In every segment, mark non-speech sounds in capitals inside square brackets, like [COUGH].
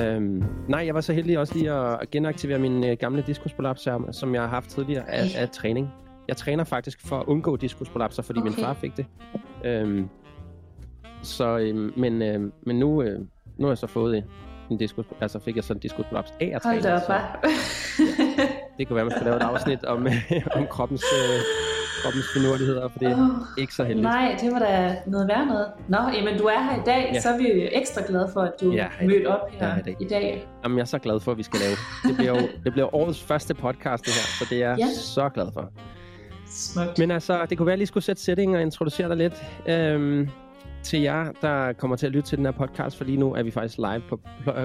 Øhm, nej, jeg var så heldig også lige at genaktivere min øh, gamle diskusprolapser, som jeg har haft tidligere af, af træning. Jeg træner faktisk for at undgå diskusprolapser, fordi okay. min far fik det. Øhm, så, øhm, men, øhm, men nu, øh, nu har jeg så fået en diskus, altså fik jeg sådan en diskusprolaps af at træne. Hold da op, så, [LAUGHS] ja, Det kunne være, man skulle lave et afsnit om, [LAUGHS] om kroppens, øh, kroppens finurligheder, for det er oh, ikke så heldigt. Nej, det var da noget værd noget. Nå, jamen du er her i dag, ja. så er vi jo ekstra glade for, at du ja, mødt op her, her i, dag. i dag. Jamen, jeg er så glad for, at vi skal lave. Det bliver jo det bliver årets første podcast, det her, så det er jeg ja. så glad for. Smukt. Men altså, det kunne være, at jeg lige skulle sætte setting og introducere dig lidt. Øhm, til jer, der kommer til at lytte til den her podcast, for lige nu er vi faktisk live på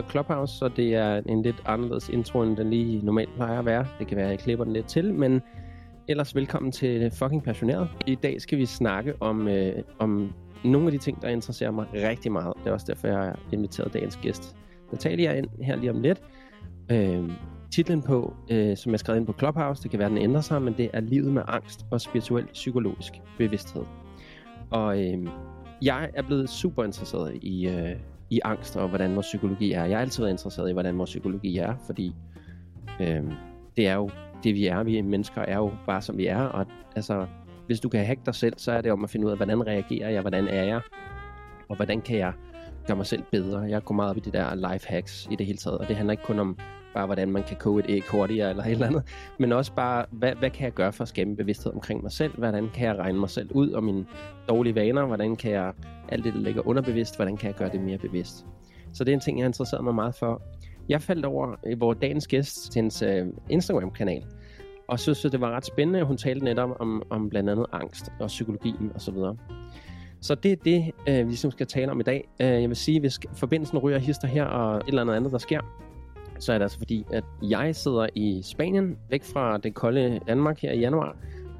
Clubhouse, så det er en lidt anderledes intro, end den lige normalt plejer at være. Det kan være, at jeg klipper den lidt til, men ellers velkommen til Fucking Passioneret. I dag skal vi snakke om, øh, om nogle af de ting, der interesserer mig rigtig meget. Det er også derfor, jeg har inviteret dagens gæst, Natalia, ind her lige om lidt. Øh, titlen på, øh, som jeg skrev ind på Clubhouse, det kan være, den ændrer sig, men det er Livet med angst og spirituel psykologisk bevidsthed. Og øh, jeg er blevet super interesseret i, øh, i angst og hvordan vores psykologi er. Jeg har altid været interesseret i, hvordan vores psykologi er, fordi øh, det er jo det, vi er. Vi mennesker er jo bare, som vi er. Og altså, hvis du kan hacke dig selv, så er det om at finde ud af, hvordan reagerer jeg, hvordan er jeg, og hvordan kan jeg gøre mig selv bedre. Jeg går meget op i det der life hacks i det hele taget, og det handler ikke kun om bare hvordan man kan koge et æg hurtigere eller et eller andet, men også bare, hvad, hvad kan jeg gøre for at skabe bevidsthed omkring mig selv? Hvordan kan jeg regne mig selv ud og mine dårlige vaner? Hvordan kan jeg, alt det, der ligger underbevidst, hvordan kan jeg gøre det mere bevidst? Så det er en ting, jeg har interesseret mig meget for. Jeg faldt over øh, vores dagens gæst til hendes uh, Instagram-kanal, og synes, at det var ret spændende. Hun talte netop om, om blandt andet angst og psykologien osv. Så, så det er det, uh, vi ligesom skal tale om i dag. Uh, jeg vil sige, hvis forbindelsen ryger hister her og et eller andet andet, der sker, så er det altså fordi, at jeg sidder i Spanien, væk fra det kolde Danmark her i januar.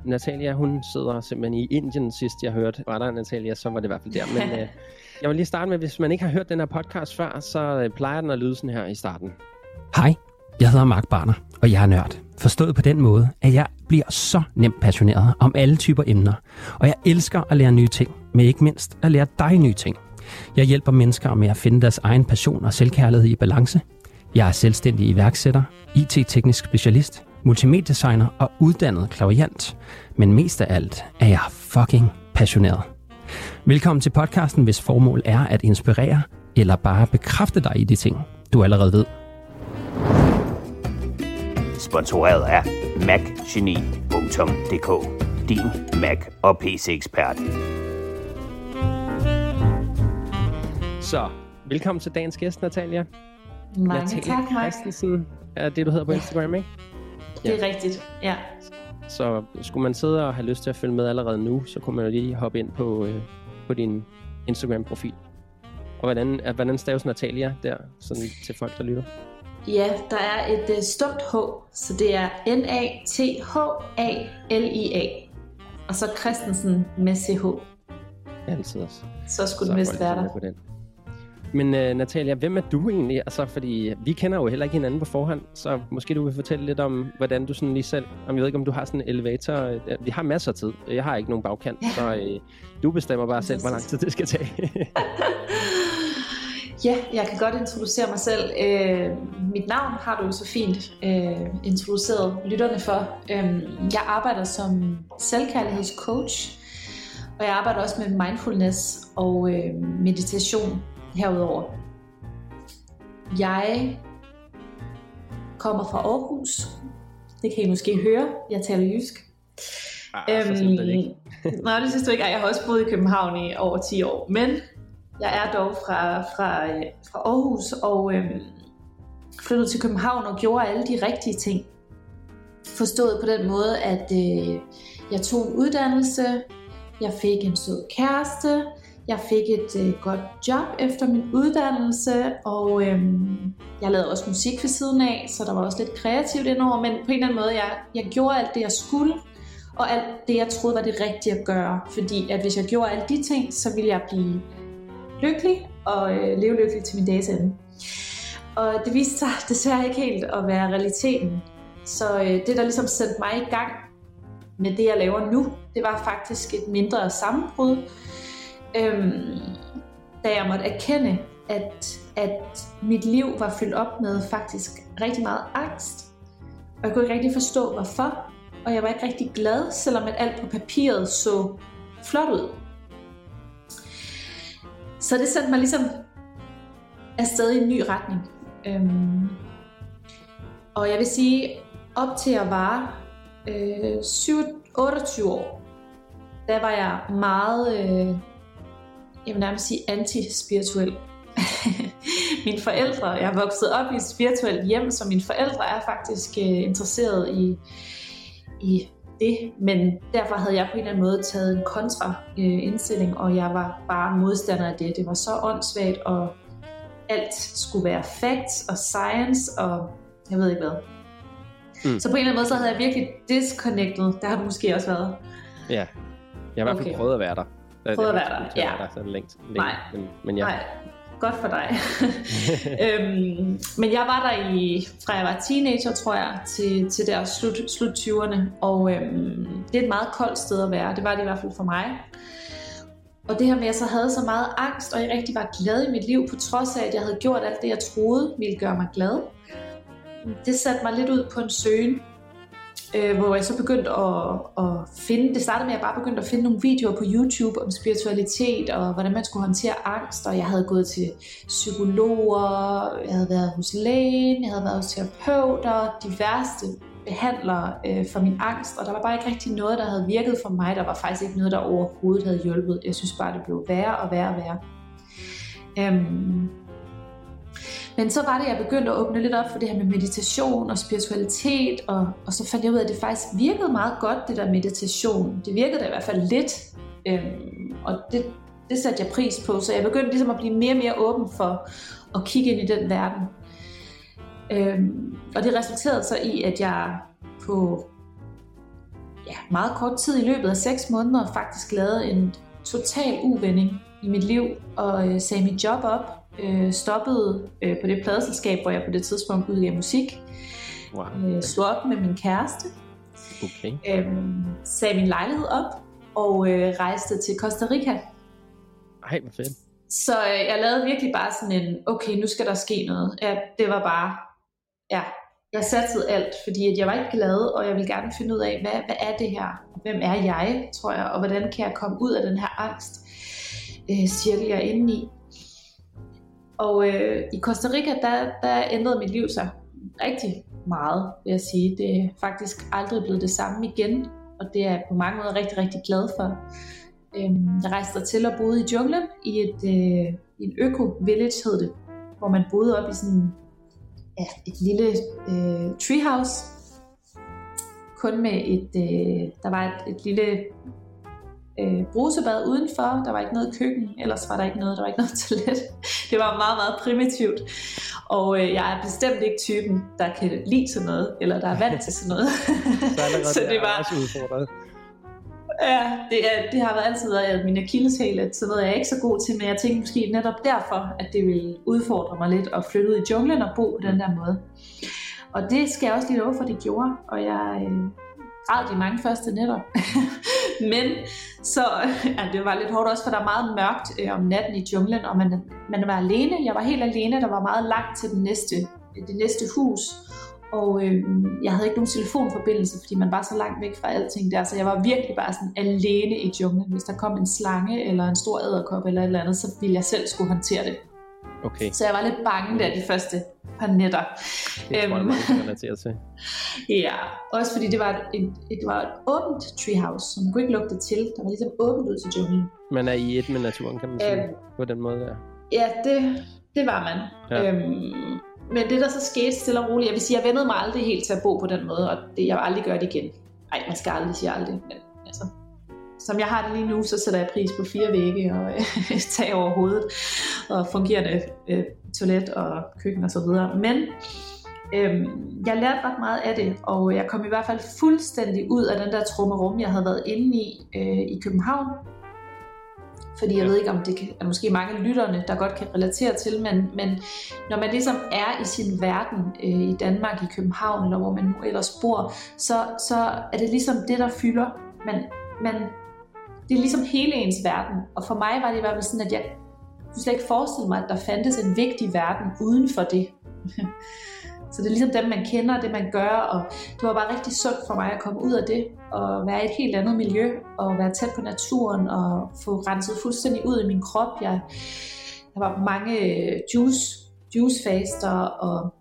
Natalia, hun sidder simpelthen i Indien sidst, jeg hørte. Var der Natalia, så var det i hvert fald der. Men [LAUGHS] øh, jeg vil lige starte med, hvis man ikke har hørt den her podcast før, så øh, plejer den at lyde sådan her i starten. Hej, jeg hedder Mark Barner, og jeg er nørd. Forstået på den måde, at jeg bliver så nemt passioneret om alle typer emner. Og jeg elsker at lære nye ting, men ikke mindst at lære dig nye ting. Jeg hjælper mennesker med at finde deres egen passion og selvkærlighed i balance – jeg er selvstændig iværksætter, IT-teknisk specialist, multimediedesigner og uddannet klaviant. Men mest af alt er jeg fucking passioneret. Velkommen til podcasten, hvis formål er at inspirere eller bare bekræfte dig i de ting, du allerede ved. Sponsoreret af macgeni.dk Din Mac og PC-ekspert. Så, velkommen til dagens gæst, Natalia. Mange Natalia tak. Christensen er det, du hedder på Instagram, ikke? Ja. Det er rigtigt, ja. Så skulle man sidde og have lyst til at følge med allerede nu, så kunne man jo lige hoppe ind på, øh, på din Instagram-profil. Og hvordan, hvordan staves Natalia der, sådan til folk, der lytter? Ja, der er et uh, stumt H, så det er N-A-T-H-A-L-I-A. Og så Christensen med CH. Altid også. Så skulle det vist være der. På den. Men uh, Natalia, hvem er du egentlig? Altså, fordi vi kender jo heller ikke hinanden på forhånd, så måske du vil fortælle lidt om, hvordan du sådan lige selv... Om jeg ved ikke, om du har sådan en elevator... Øh, vi har masser af tid. Jeg har ikke nogen bagkant, ja. så uh, du bestemmer bare selv, hvor lang tid det skal tage. [LAUGHS] ja, jeg kan godt introducere mig selv. Uh, mit navn har du jo så fint uh, introduceret lytterne for. Uh, jeg arbejder som selvkærlighedscoach, og jeg arbejder også med mindfulness og uh, meditation herudover. Jeg kommer fra Aarhus. Det kan I måske høre. Jeg taler jysk. Ah, øhm, det nej, det synes du ikke. Jeg har også boet i København i over 10 år. Men jeg er dog fra, fra, fra Aarhus og øhm, flyttede til København og gjorde alle de rigtige ting. Forstået på den måde, at øh, jeg tog en uddannelse, jeg fik en sød kæreste, jeg fik et øh, godt job efter min uddannelse, og øh, jeg lavede også musik ved siden af, så der var også lidt kreativt indover, men på en eller anden måde, jeg, jeg gjorde alt det, jeg skulle, og alt det, jeg troede var det rigtige at gøre. Fordi at hvis jeg gjorde alle de ting, så ville jeg blive lykkelig og øh, leve lykkelig til min dages ende. Og det viste sig [LAUGHS] desværre ikke helt at være realiteten. Så øh, det, der ligesom sendte mig i gang med det, jeg laver nu, det var faktisk et mindre sammenbrud, øhm, da jeg måtte erkende, at at mit liv var fyldt op med faktisk rigtig meget angst. Og jeg kunne ikke rigtig forstå, hvorfor. Og jeg var ikke rigtig glad, selvom at alt på papiret så flot ud. Så det sendte mig ligesom afsted i en ny retning. Øhm, og jeg vil sige, op til at var øh, 7, 28 år, der var jeg meget, øh, jeg vil nærmest sige anti-spirituel. [LAUGHS] mine forældre, jeg er vokset op i et spirituelt hjem, så mine forældre er faktisk øh, interesseret i, i det, men derfor havde jeg på en eller anden måde taget en kontra øh, indstilling, og jeg var bare modstander af det. Det var så åndssvagt, og alt skulle være facts og science, og jeg ved ikke hvad. Mm. Så på en eller anden måde, så havde jeg virkelig disconnected. Der har du måske også været. Ja, jeg har i hvert fald prøvet at være der. Prøvet at være der, ja. Der, så længe, længe. Nej. Men, men ja. Nej, godt for dig. [LAUGHS] øhm, men jeg var der i, fra jeg var teenager, tror jeg, til, til der slut, slut 20'erne, og øhm, det er et meget koldt sted at være. Det var det i hvert fald for mig. Og det her med, at jeg så havde så meget angst, og jeg rigtig var glad i mit liv, på trods af, at jeg havde gjort alt det, jeg troede ville gøre mig glad. Det satte mig lidt ud på en søgen, øh, hvor jeg så begyndte at, at finde, det startede med, at jeg bare begyndte at finde nogle videoer på YouTube om spiritualitet, og hvordan man skulle håndtere angst, og jeg havde gået til psykologer, jeg havde været hos lægen, jeg havde været hos terapeuter, diverse behandlere øh, for min angst, og der var bare ikke rigtig noget, der havde virket for mig. Der var faktisk ikke noget, der overhovedet havde hjulpet. Jeg synes bare, det blev værre og værre og værre. Øhm, men så var det, at jeg begyndte at åbne lidt op for det her med meditation og spiritualitet, og, og så fandt jeg ud af, at det faktisk virkede meget godt, det der meditation. Det virkede da i hvert fald lidt, øhm, og det, det satte jeg pris på, så jeg begyndte ligesom at blive mere og mere åben for at kigge ind i den verden. Øhm, og det resulterede så i, at jeg på ja, meget kort tid i løbet af 6 måneder faktisk lavede en total uvending i mit liv og øh, sagde mit job op, øh, stoppede øh, på det pladeselskab, hvor jeg på det tidspunkt udgav musik, wow. øh, slog op med min kæreste, okay. øh, sagde min lejlighed op og øh, rejste til Costa Rica. Ej, hvor fedt. Så øh, jeg lavede virkelig bare sådan en, okay, nu skal der ske noget. Ja, det var bare, ja, jeg satte alt, fordi at jeg var ikke glad, og jeg ville gerne finde ud af, hvad, hvad er det her? Hvem er jeg, tror jeg, og hvordan kan jeg komme ud af den her angst, øh, cirkel jeg er inde i. Og øh, i Costa Rica, der, der ændrede mit liv sig rigtig meget, vil jeg sige. Det er faktisk aldrig blevet det samme igen, og det er jeg på mange måder rigtig, rigtig glad for. Øhm, jeg rejste til og boede i junglen i et, øh, en øko-village, hed det, hvor man boede op i sådan ja, et lille øh, treehouse, kun med et, øh, der var et, et lille øh, brusebad udenfor, der var ikke noget køkken, ellers var der ikke noget, der var ikke noget [LAUGHS] toilet. Det var meget, meget primitivt. Og øh, jeg er bestemt ikke typen, der kan lide sådan noget, eller der er vant til sådan noget. [LAUGHS] så, [LAUGHS] så det var også udfordret. Ja, det, er, det har været altid været min akilleshæl, at sådan noget er jeg ikke så god til, men jeg tænkte måske netop derfor, at det ville udfordre mig lidt at flytte ud i junglen og bo på den der måde. Og det skal jeg også lige love for, det gjorde, og jeg øh, græd de mange første nætter. Men så, [LAUGHS] ja, det var lidt hårdt også, for der er meget mørkt øh, om natten i junglen, og man, man var alene. Jeg var helt alene, der var meget langt til den næste, det næste hus. Og øh, jeg havde ikke nogen telefonforbindelse, fordi man var så langt væk fra alting der, så jeg var virkelig bare sådan alene i junglen. Hvis der kom en slange eller en stor æderkop eller et eller andet, så ville jeg selv skulle håndtere det. Okay. Så jeg var lidt bange der de første par nætter. Det tror jeg, man kan relatere til. [LAUGHS] ja, også fordi det var et, et, det var et åbent treehouse, så man kunne ikke lukke det til. Der var ligesom åbent ud til junglen. Man er i et med naturen, kan man sige, øhm, på den måde der. Ja, det, det var man. Ja. Øhm, men det der så skete stille og roligt, jeg vil sige, jeg vendede mig aldrig helt til at bo på den måde, og det, jeg vil aldrig gøre det igen. Nej, man skal aldrig sige aldrig, men altså, som jeg har det lige nu, så sætter jeg pris på fire vægge og [LAUGHS] tag over hovedet og fungerende øh, toilet og køkken og så videre. Men øh, jeg lærte ret meget af det, og jeg kom i hvert fald fuldstændig ud af den der trummerum, jeg havde været inde i øh, i København. Fordi jeg ved ikke, om det kan, er måske mange lytterne, der godt kan relatere til, men, men når man ligesom er i sin verden øh, i Danmark, i København, eller hvor man nu ellers bor, så, så er det ligesom det, der fylder. Man, man det er ligesom hele ens verden. Og for mig var det i hvert fald sådan, at jeg kunne slet ikke forestille mig, at der fandtes en vigtig verden uden for det. [LAUGHS] Så det er ligesom dem, man kender, det man gør, og det var bare rigtig sundt for mig at komme ud af det, og være i et helt andet miljø, og være tæt på naturen, og få renset fuldstændig ud i min krop. Jeg, der var mange juice, juice, juicefaster, og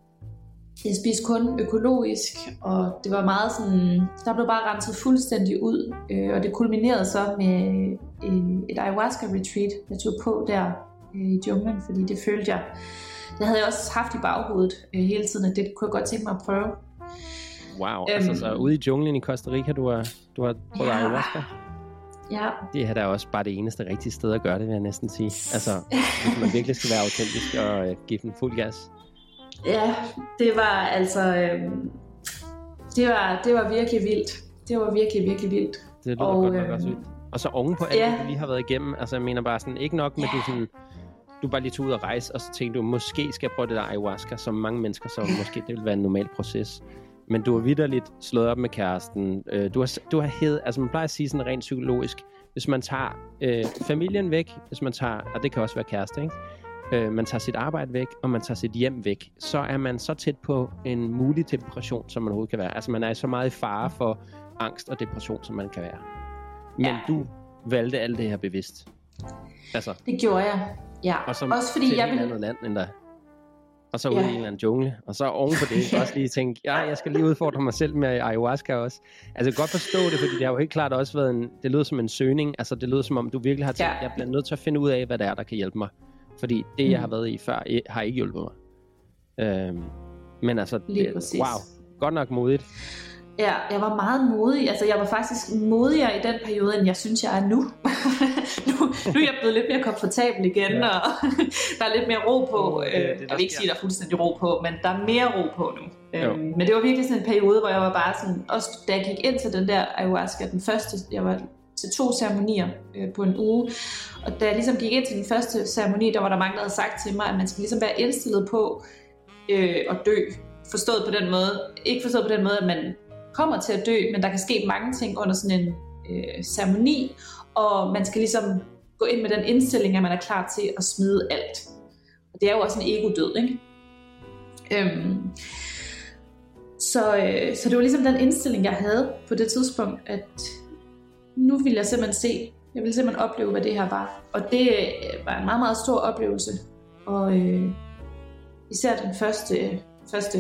jeg spiste kun økologisk, og det var meget sådan, der blev bare renset fuldstændig ud, øh, og det kulminerede så med øh, et ayahuasca retreat, jeg tog på der øh, i junglen, fordi det følte jeg, det havde jeg også haft i baghovedet øh, hele tiden, at det kunne jeg godt tænke mig at prøve. Wow, øhm, altså så ude i junglen i Costa Rica, du har, du har prøvet ja. ayahuasca? Ja. Det her der er også bare det eneste rigtige sted at gøre det, vil jeg næsten sige. Altså, [LAUGHS] hvis man virkelig skal være autentisk og øh, give den fuld gas. Ja, det var altså... Øh, det, var, det var virkelig vildt. Det var virkelig, virkelig vildt. Det lyder og, godt nok også vildt. Og så oven på alt ja. det, lige har været igennem, altså jeg mener bare sådan, ikke nok med, ja. du sådan, du bare lige tog ud og rejse, og så tænkte du, måske skal jeg prøve det der ayahuasca, som mange mennesker, så måske det vil være en normal proces. Men du har vidderligt slået op med kæresten. Øh, du har, du har hed, altså man plejer at sige sådan rent psykologisk, hvis man tager øh, familien væk, hvis man tager, og det kan også være kæreste, ikke? Øh, man tager sit arbejde væk, og man tager sit hjem væk, så er man så tæt på en mulig depression, som man overhovedet kan være. Altså man er så meget i fare for angst og depression, som man kan være. Men ja. du valgte alt det her bevidst. Altså, det gjorde jeg. Ja, og som også fordi til jeg et vil... andet land end dig. Og så ude Ja. i en eller anden jungle. Og så oven på det, [LAUGHS] også lige tænke, ja, jeg skal lige udfordre mig selv med ayahuasca også. Altså, jeg kan godt forstå det, fordi det har jo helt klart også været en, det lyder som en søgning. Altså, det lyder som om, du virkelig har tænkt, Ja. jeg bliver nødt til at finde ud af, hvad det er, der kan hjælpe mig. Fordi det, jeg Mm. har været i før, har ikke hjulpet mig. Øhm, men altså, det, wow, godt nok modigt. Ja, jeg var meget modig. Altså, jeg var faktisk modigere i den periode, end jeg synes, jeg er nu. [LAUGHS] nu, nu er jeg blevet lidt mere komfortabel igen, Ja. ja. og [LAUGHS] der er lidt mere ro på. Det er det, Øh, jeg vil ikke sige, at der er fuldstændig ro på, men der er mere ro på nu. Jo. Øhm, men det var virkelig sådan en periode, hvor jeg var bare sådan, også da jeg gik ind til den der ayahuasca, den første, jeg var til to ceremonier øh, på en uge, og da jeg ligesom gik ind til den første ceremoni, der var der mange, der havde sagt til mig, at man skal ligesom være indstillet på øh, at dø. Forstået på den måde, ikke forstået på den måde, at man kommer til at dø, men der kan ske mange ting under sådan en øh, ceremoni, og man skal ligesom gå ind med den indstilling, at man er klar til at smide alt. Og det er jo også en ego-død, ikke? Øhm, så, øh, så det var ligesom den indstilling, jeg havde på det tidspunkt, at nu ville jeg simpelthen se, jeg ville simpelthen opleve, hvad det her var. Og det øh, var en meget, meget stor oplevelse. Og øh, især den første, første,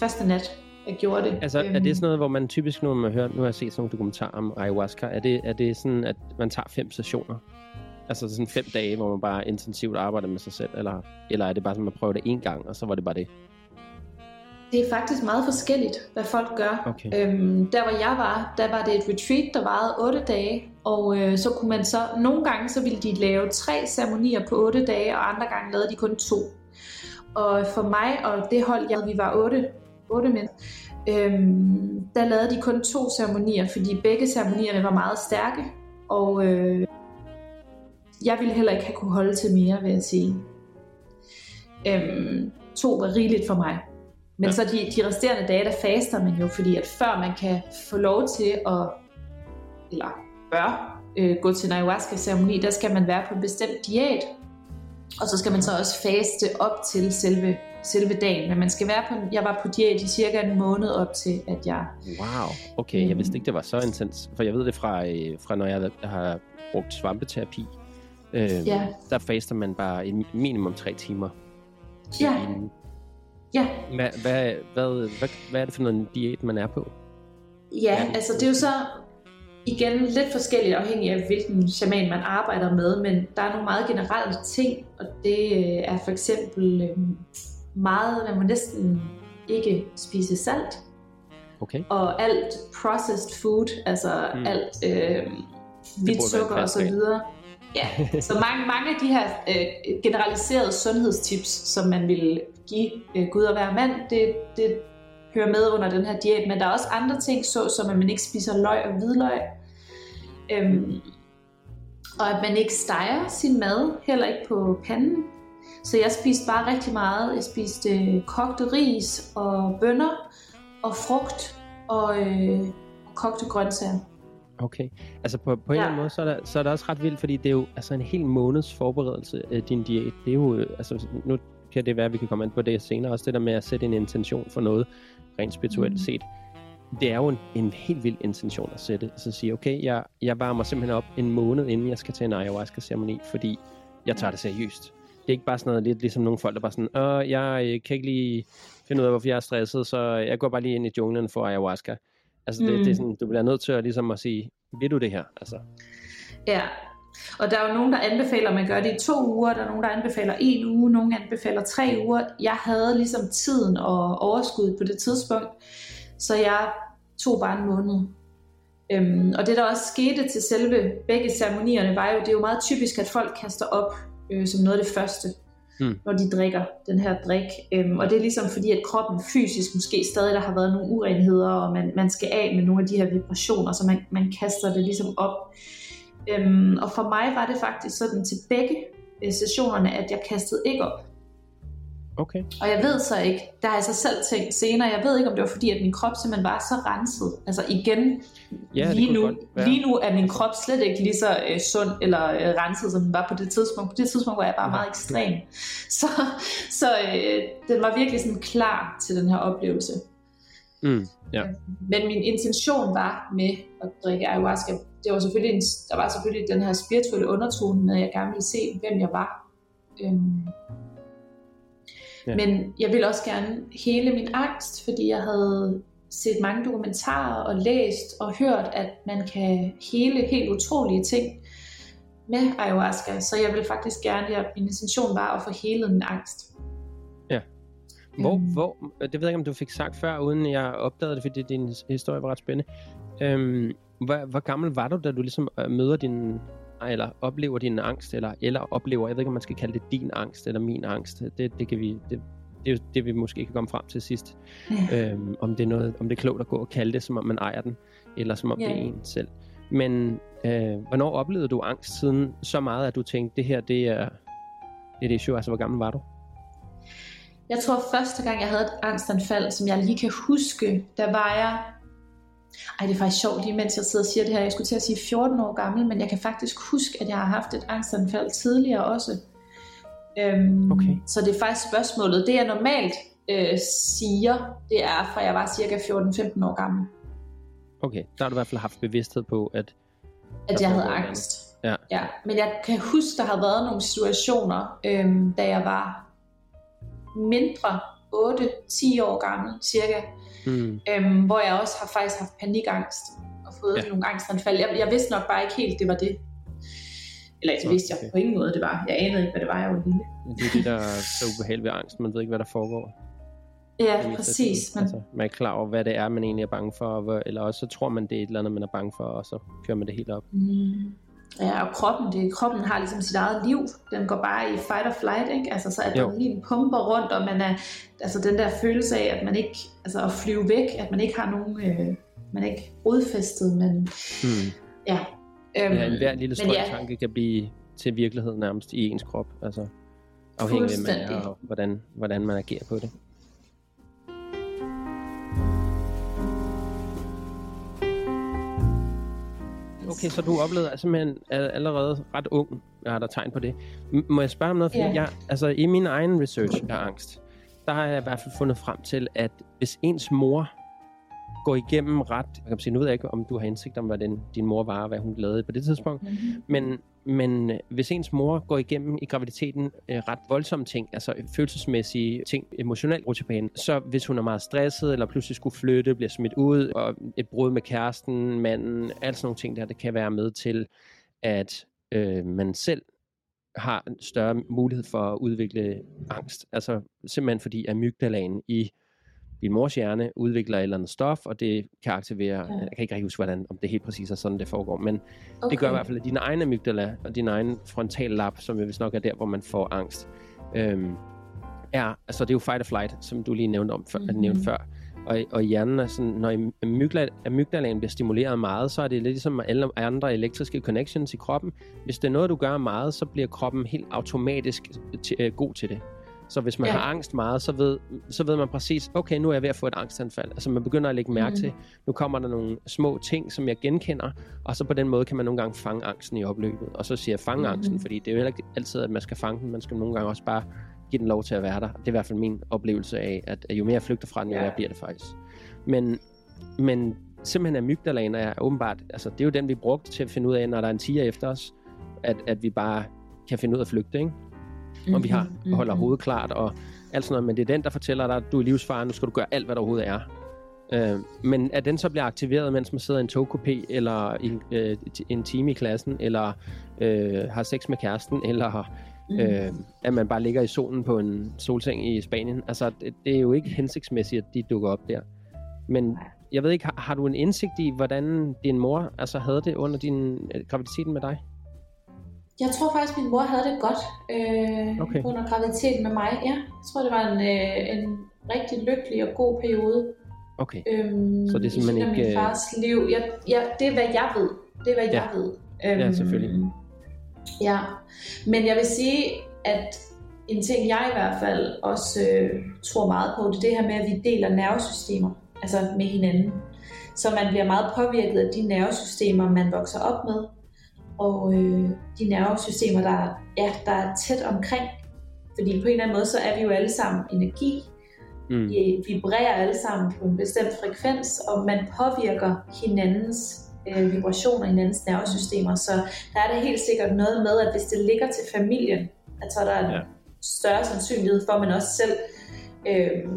første nat, jeg gjorde det. Altså, er det sådan noget, hvor man typisk, når man hører, nu har jeg set sådan nogle dokumentarer om ayahuasca, er det, er det sådan, at man tager fem sessioner? Altså sådan fem dage, hvor man bare intensivt arbejder med sig selv, eller, eller er det bare sådan, at man prøver det en gang, og så var det bare det? Det er faktisk meget forskelligt, hvad folk gør. Okay. Øhm, der hvor jeg var, der var det et retreat, der varede 8 dage, og øh, så kunne man så, nogle gange så ville de lave tre ceremonier på 8 dage, og andre gange lavede de kun to. Og for mig og det hold, jeg vi var 8, 8 mænd, øhm, der lavede de kun to ceremonier, fordi begge ceremonierne var meget stærke, og øh, jeg ville heller ikke have kunne holde til mere, vil jeg sige. Øhm, to var rigeligt for mig. Men Ja. så de, de resterende dage, der faster man jo, fordi at før man kan få lov til at, eller bør, øh, gå til en ayahuasca-ceremoni, der skal man være på en bestemt diæt. Og så skal man så også faste op til selve, selve dagen. Men man skal være på, en- jeg var på diæt i cirka en måned op til, at jeg... Wow, okay, jeg Øhm. vidste ikke, det var så intens. For jeg ved det fra, øh, fra når jeg har brugt svampeterapi. Øh, Ja. Der faster man bare i minimum tre timer. Ja, inden. Ja, Hvad, hvad, hvad, hvad, hvad er det for noget diæt, man er på? Ja, altså det er jo så igen lidt forskelligt afhængig af hvilken shaman man arbejder med, men der er nogle meget generelle ting, og det øh, er for eksempel øh, meget, man må næsten ikke spise salt, Okay. og alt processed food, altså Mm. alt øh, hvidt en sukker og så videre. Ja, så mange, mange af de her øh, generaliserede sundhedstips, som man vil give øh, Gud og hver mand, det, det hører med under den her diæt, men der er også andre ting, så som at man ikke spiser løg og hvidløg, øhm, og at man ikke steger sin mad, heller ikke på panden. Så jeg spiste bare rigtig meget. Jeg spiste øh, kogte ris og bønner og frugt og øh, kogte grøntsager. Okay. Altså på, på en eller anden Ja. måde, så er, der, så er det også ret vildt, fordi det er jo altså en hel måneds forberedelse af din diæt. Det er jo, øh, altså nu kan det være, at vi kan komme an på det senere, også det der med at sætte en intention for noget, rent spirituelt Mhm. set. Det er jo en, en helt vild intention at sætte. Altså at sige, okay, jeg, jeg varmer simpelthen op en måned, inden jeg skal til en ayahuasca-ceremoni, fordi jeg tager det seriøst. Det er ikke bare sådan noget lidt ligesom nogle folk, der bare sådan, Åh, jeg øh, kan ikke lige finde ud af, hvorfor jeg er stresset, så jeg går bare lige ind i junglen for ayahuasca. Altså det, Mm. det er sådan, du bliver nødt til at, ligesom at sige, vil du det her? Altså, Ja, og der er jo nogen, der anbefaler, at man gør det i to uger, der er nogen, der anbefaler en uge, nogen anbefaler tre uger. Jeg havde ligesom tiden og overskud på det tidspunkt, så jeg tog bare en måned. Øhm, og det der også skete til selve begge ceremonierne, var jo, det er jo meget typisk, at folk kaster op øh, som noget af det første, Mm. når de drikker den her drik. Øhm, og det er ligesom fordi, at kroppen fysisk måske stadig, der har været nogle urenheder, og man, man skal af med nogle af de her vibrationer, så man, man kaster det ligesom op. Øhm, og for mig var det faktisk sådan til begge øh, sessionerne, at jeg kastede ikke op okay. Og jeg ved så ikke, der har jeg så selv tænkt senere, jeg ved ikke, om det var fordi, at min krop simpelthen var så renset. Altså igen, Ja, lige, nu, lige nu er min krop slet ikke lige så øh, sund eller øh, renset, som den var på det tidspunkt. På det tidspunkt var jeg bare Nej. meget ekstrem. [LAUGHS] Så, så øh, den var virkelig sådan klar til den her oplevelse. Mm, ja. Men min intention var med at drikke ayahuasca, det var selvfølgelig en, der var selvfølgelig den her spirituelle undertone med, at jeg gerne ville se, hvem jeg var. Øhm. Ja. Men jeg ville også gerne hele min angst, fordi jeg havde set mange dokumentarer og læst og hørt, at man kan hele helt utrolige ting med ayahuasca. Så jeg ville faktisk gerne, at min intention var at få helet min angst. Hvor, Øhm. hvor, det ved jeg ikke, om du fik sagt før, uden jeg opdagede det, fordi din historie var ret spændende. Øhm, hvor, hvor gammel var du, da du ligesom øh, møder din, eller oplever din angst, eller, eller oplever, jeg ved ikke, om man skal kalde det din angst, eller min angst. Det, det kan vi, det, det er jo det, vi måske kan komme frem til sidst. Ja. Øhm, om det er noget, om det er klogt at gå og kalde det, som om man ejer den, eller som om Ja. det er en selv. Men øh, hvornår oplevede du angst siden så meget, at du tænkte, det her, det er, det er det issue, altså hvor gammel var du? Jeg tror første gang, jeg havde et angstanfald, som jeg lige kan huske, der var jeg... Ej, det er faktisk sjovt lige mens jeg sidder og siger det her. Jeg skulle til at sige 14 år gammel, men jeg kan faktisk huske, at jeg har haft et angstanfald tidligere også. Øhm, Okay. Så det er faktisk spørgsmålet. Det jeg normalt øh, siger, det er fra jeg var cirka 14-15 år gammel, Okay, der har du i hvert fald haft bevidsthed på, at at jeg havde angst. Ja. ja. Men jeg kan huske, der har været nogle situationer, øhm, da jeg var mindre, 8-10 år gammel cirka, hmm, øhm, hvor jeg også har faktisk haft panikangst og fået Ja. nogle angstanfald. Jeg, jeg vidste nok bare ikke helt, det var det. Eller Nå, vidste jeg okay. på ingen måde, det var. Jeg anede ikke, hvad det var, jeg var lille. det er det, der er så ubehageligt ved angst. Man ved ikke, hvad der foregår. Ja, Det præcis. Men, Altså, man er klar over, hvad det er, man egentlig er bange for, og eller også så tror man, det er et eller andet, man er bange for, og så kører man det helt op. mm, ja, og kroppen, det, kroppen har ligesom sit eget liv. Den går bare i fight or flight, ikke? Altså, så adrenalin pumper rundt, og man er, altså den der følelse af, at man ikke, altså at flyve væk, at man ikke har nogen, øh, man er ikke rodfæstet, men Hmm. ja. Øhm, Ja, en hver lille men ja. strømtanke kan blive til virkelighed nærmest i ens krop. Altså, afhængig af, man er, og hvordan, hvordan man agerer på det. Okay, så du oplevede altså simpelthen al- allerede ret ung, jeg har der tegn på det. M- må jeg spørge om noget? Fordi Ja. jeg, altså, i min egen research af angst, der har jeg i hvert fald fundet frem til, at hvis ens mor går igennem ret... Jeg kan sige, nu ved jeg ikke, om du har indsigt om, hvad den, din mor var, og hvad hun lavede på det tidspunkt, Mhm. men, men øh, hvis ens mor går igennem i graviditeten øh, ret voldsomme ting, altså følelsesmæssige ting, emotionelt rutsjebanen, så hvis hun er meget stresset, eller pludselig skulle flytte, bliver smidt ud, og et brud med kæresten, manden, alt sådan nogle ting der, det kan være med til, at øh, man selv har en større mulighed for at udvikle angst. Altså simpelthen fordi amygdalaen i din mors hjerne udvikler et eller andet stof, og det kan aktivere, Ja. jeg kan ikke rigtig huske, hvordan, om det helt præcis er sådan, det foregår, men Okay. det gør i hvert fald, at din egen amygdala og din egen frontallap, som jo vist nok er der, hvor man får angst, øhm, er, altså det er jo fight or flight, som du lige nævnte, om, før, Mhm. nævnte før. Og, og hjernen er sådan, når amygdala, amygdalaen bliver stimuleret meget, så er det lidt ligesom alle andre elektriske connections i kroppen. Hvis det er noget, du gør meget, så bliver kroppen helt automatisk til, øh, god til det. Så hvis man Ja. har angst meget, så ved, så ved man præcis, okay, nu er jeg ved at få et angstanfald. Altså man begynder at lægge mærke Mhm. til, nu kommer der nogle små ting, som jeg genkender, og så på den måde kan man nogle gange fange angsten i opløbet. Og så siger jeg fange Mhm. angsten, fordi det er jo heller ikke altid, at man skal fange den. Man skal nogle gange også bare give den lov til at være der. Det er i hvert fald min oplevelse af, at jo mere jeg flygter fra den, jo Ja. bliver det faktisk. Men, men simpelthen amygdalaen er åbenbart, altså det er jo den, vi brugte til at finde ud af, når der er en tiger efter os, at, at vi bare kan finde ud af at flygte, ikke? Og vi har, Mhm, holder mhm. hovedet klart og alt sådan noget, men det er den, der fortæller dig, at du er i livsfare, nu skal du gøre alt, hvad der overhovedet er. Øh, men at den så bliver aktiveret, mens man sidder i en togkupé, eller i øh, en time i klassen, eller øh, har sex med kæresten, eller Mhm. øh, at man bare ligger i solen på en solseng i Spanien. Altså, det, det er jo ikke hensigtsmæssigt, at de dukker op der. Men jeg ved ikke, har, har du en indsigt i, hvordan din mor altså, havde det under din øh, graviditeten med dig? Jeg tror faktisk, min mor havde det godt øh, Okay. under graviditeten med mig. Ja, jeg tror, det var en, øh, en rigtig lykkelig og god periode. Okay. Øhm, Så det er simpelthen ikke, min øh, fars liv. Jeg, jeg, det er, hvad jeg ved. Det er, hvad Ja. jeg ved. Øhm, Ja, selvfølgelig. Ja, men jeg vil sige, at en ting, jeg i hvert fald også øh, tror meget på, det er det her med, at vi deler nervesystemer altså med hinanden. Så man bliver meget påvirket af de nervesystemer, man vokser op med, og øh, de nervesystemer, der, ja, der er tæt omkring. Fordi på en eller anden måde, så er vi jo alle sammen energi, Mm. vi vibrerer alle sammen på en bestemt frekvens, og man påvirker hinandens øh, vibrationer, hinandens nervesystemer. Så der er det helt sikkert noget med, at hvis det ligger til familien, at så er der en Ja. større sandsynlighed for, at man også selv øh,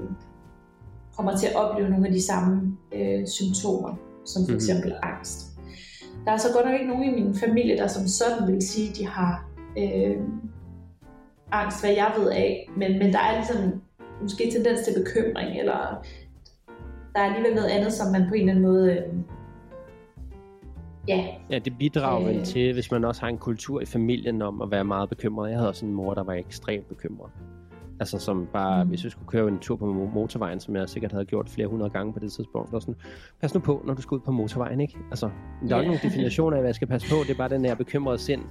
kommer til at opleve nogle af de samme øh, symptomer, som for Mhm. eksempel angst. Der er så godt nok ikke nogen i min familie, der som sådan vil sige, at de har øh, angst, hvad jeg ved af, men, men der er ligesom måske tendens til bekymring, eller der er alligevel noget andet, som man på en eller anden måde, øh, ja, Ja, det bidrager vel Øh. til, hvis man også har en kultur i familien om at være meget bekymret. Jeg havde også en mor, der var ekstremt bekymret. Altså som bare, Mm. hvis jeg skulle køre en tur på mo- motorvejen, som jeg sikkert havde gjort flere hundrede gange på det tidspunkt, var sådan, pas nu på, når du skal ud på motorvejen, ikke? Altså, der er ikke nogen definition af, hvad jeg skal passe på. Det er bare den her bekymrede sind.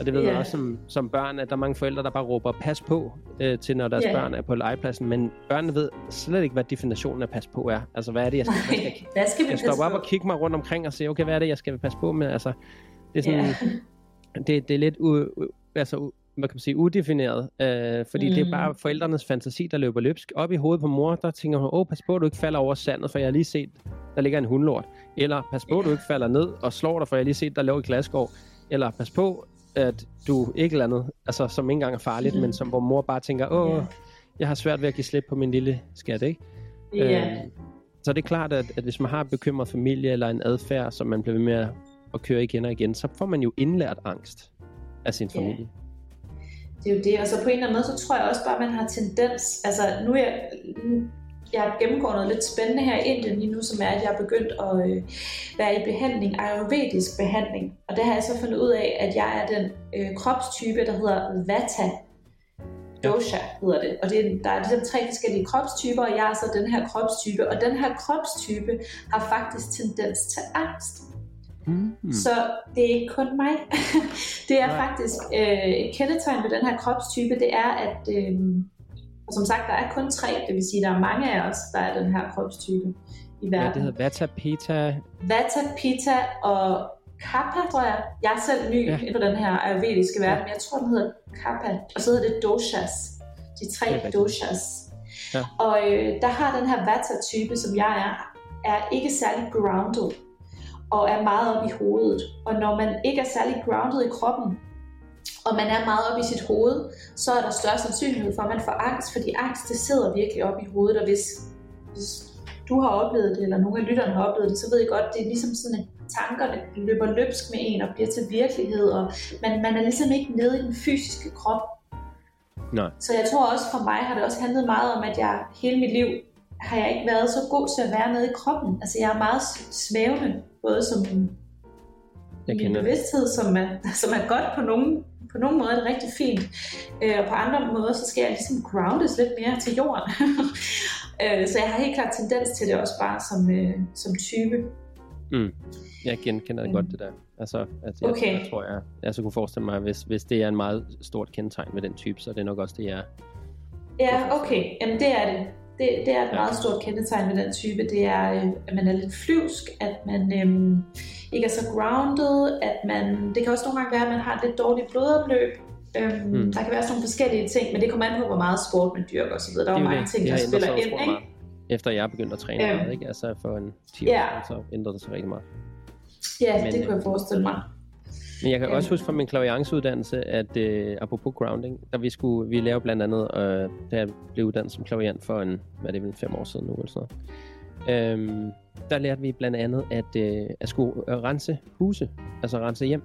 Og det ved man Ja. også som, som børn, at der er mange forældre, der bare råber pas på øh, til, når deres Ja. børn er på legepladsen. Men børnene ved slet ikke, hvad definitionen af pas på er. Altså, hvad er det, jeg skal, hvad skal, nej, hvad skal vi jeg passe stopper op på? og kigge mig rundt omkring og se, okay, hvad er det, jeg skal passe på med? Altså, det er sådan, Ja. [LAUGHS] det, det er lidt u, u, altså, hvad kan man sige, udefineret, øh, fordi mm. det er Mm. bare forældrenes fantasi, der løber løbsk. Op i hovedet på mor, der tænker hun, åh, pas på, at du ikke falder over sandet, for jeg har lige set, der ligger en hundlort. Eller pas på, at du ikke falder ned og slår dig, for jeg har lige set, der lå i glasgård. Eller pas på, at du ikke eller andet, altså som ikke engang er farligt, Mhm. men som hvor mor bare tænker, åh, Ja. jeg har svært ved at give slip på min lille skat, ikke? Ja. Øhm, så det er klart, at, at hvis man har en bekymret familie eller en adfærd, som man bliver ved med at, køre igen og igen, så får man jo indlært angst af sin familie. Det er jo det, og så på en eller anden måde, så tror jeg også bare, at man har tendens, altså nu er jeg, nu, jeg gennemgår noget lidt spændende her i Indien lige nu, som er, at jeg er begyndt at øh, være i behandling, ayurvedisk behandling, og der har jeg så fundet ud af, at jeg er den øh, kropstype, der hedder Vata dosha, hedder det. Og det, er- der er ligesom tre forskellige kropstyper, og jeg er så den her kropstype, og den her kropstype har faktisk tendens til angst. Mm. Så det er ikke kun mig. [LAUGHS] det er Nej. faktisk øh, et kendetegn ved den her kropstype, det er, at øh, og som sagt, der er kun tre, det vil sige, der er mange af os, der er den her kropstype i Ja, verden. det hedder Vata, Peta. Vata, Pitta og Kappa, tror jeg. Jeg er selv ny Ja. ja. inden for den her ayurvediske verden, men jeg tror, den hedder Kappa. Og så hedder det doshas. De tre doshas. Ja. Og øh, der har den her Vata-type, som jeg er, er ikke særlig grounded og er meget op i hovedet. Og når man ikke er særlig grounded i kroppen, og man er meget op i sit hoved, så er der større sandsynlighed for, at man får angst, fordi angst, det sidder virkelig op i hovedet, og hvis, hvis du har oplevet det, eller nogle af lytterne har oplevet det, så ved I godt, det er ligesom sådan, at tankerne løber løbsk med en og bliver til virkelighed, og man, man er ligesom ikke nede i den fysiske krop. Nej. Så jeg tror også for mig har det også handlet meget om, at jeg hele mit liv har jeg ikke været så god til at være nede i kroppen. Altså jeg er meget svævende, både som Jeg kender det. bevidsthed, som er, [LAUGHS] som er godt på nogle, på nogle måder er det rigtig fint. Øh, og på andre måder, så skal jeg ligesom groundes lidt mere til jorden. [LAUGHS] øh, så jeg har helt klart tendens til det også bare som, øh, som type. Mm. Jeg genkender Mm. godt, det der. Altså, jeg, Okay. jeg tror, jeg, jeg så kunne forestille mig, hvis, hvis det er en meget stort kendetegn ved den type, så er det nok også det, jeg er. Ja, okay. Jamen det er det. Det, det er et meget stort kendetegn ved den type. Det er, øh, at man er lidt flyvsk, at man øhm, ikke er så grounded, at man... Det kan også nogle gange være, at man har et lidt dårligt blodomløb. Øhm, mm. Der kan være sådan nogle forskellige ting, men det kommer an på, hvor meget sport man dyrker osv. Der er jo mange ting, der spiller ind, ikke? Meget. Efter jeg er begyndt at træne øhm, meget, ikke? Altså for en 10 år, yeah. så ændrede det sig rigtig meget. Ja, men, det kunne jeg forestille mig. Men jeg kan også huske fra min klavianceuddannelse, at uh, apropos grounding, der vi skulle, vi lavede blandt andet, uh, da jeg blev uddannet som klaviant for en, hvad er det, fem år siden nu eller sådan noget. Um, der lærte vi blandt andet, at, uh, at skulle uh, rense huse, altså rense hjem.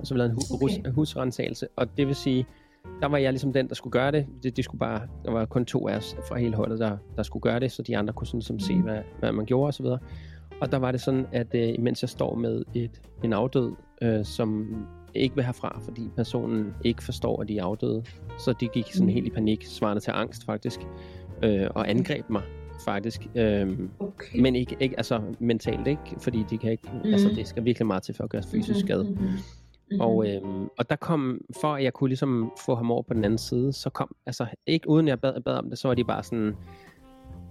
Og så vi lavede en hu- okay. husrensagelse, og det vil sige, der var jeg ligesom den, der skulle gøre det. det. De skulle bare, der var kun to af os fra hele holdet, der, der skulle gøre det, så de andre kunne sådan ligesom se, mm. hvad, hvad man gjorde osv. Og der var det sådan, at uh, imens jeg står med et, en afdød øh, som ikke vil herfra, fordi personen ikke forstår, at de er afdøde. Så de gik sådan mm. helt i panik, svarende til angst faktisk, øh, og angreb mig faktisk. Øh, okay. Men ikke, ikke altså mentalt ikke, fordi de kan ikke, mm. altså det skal virkelig meget til for at gøre fysisk mm-hmm, skade. Mm-hmm. Mm-hmm. Og, øh, og der kom, for at jeg kunne ligesom få ham over på den anden side, så kom, altså ikke uden jeg bad, bad om det, så var de bare sådan,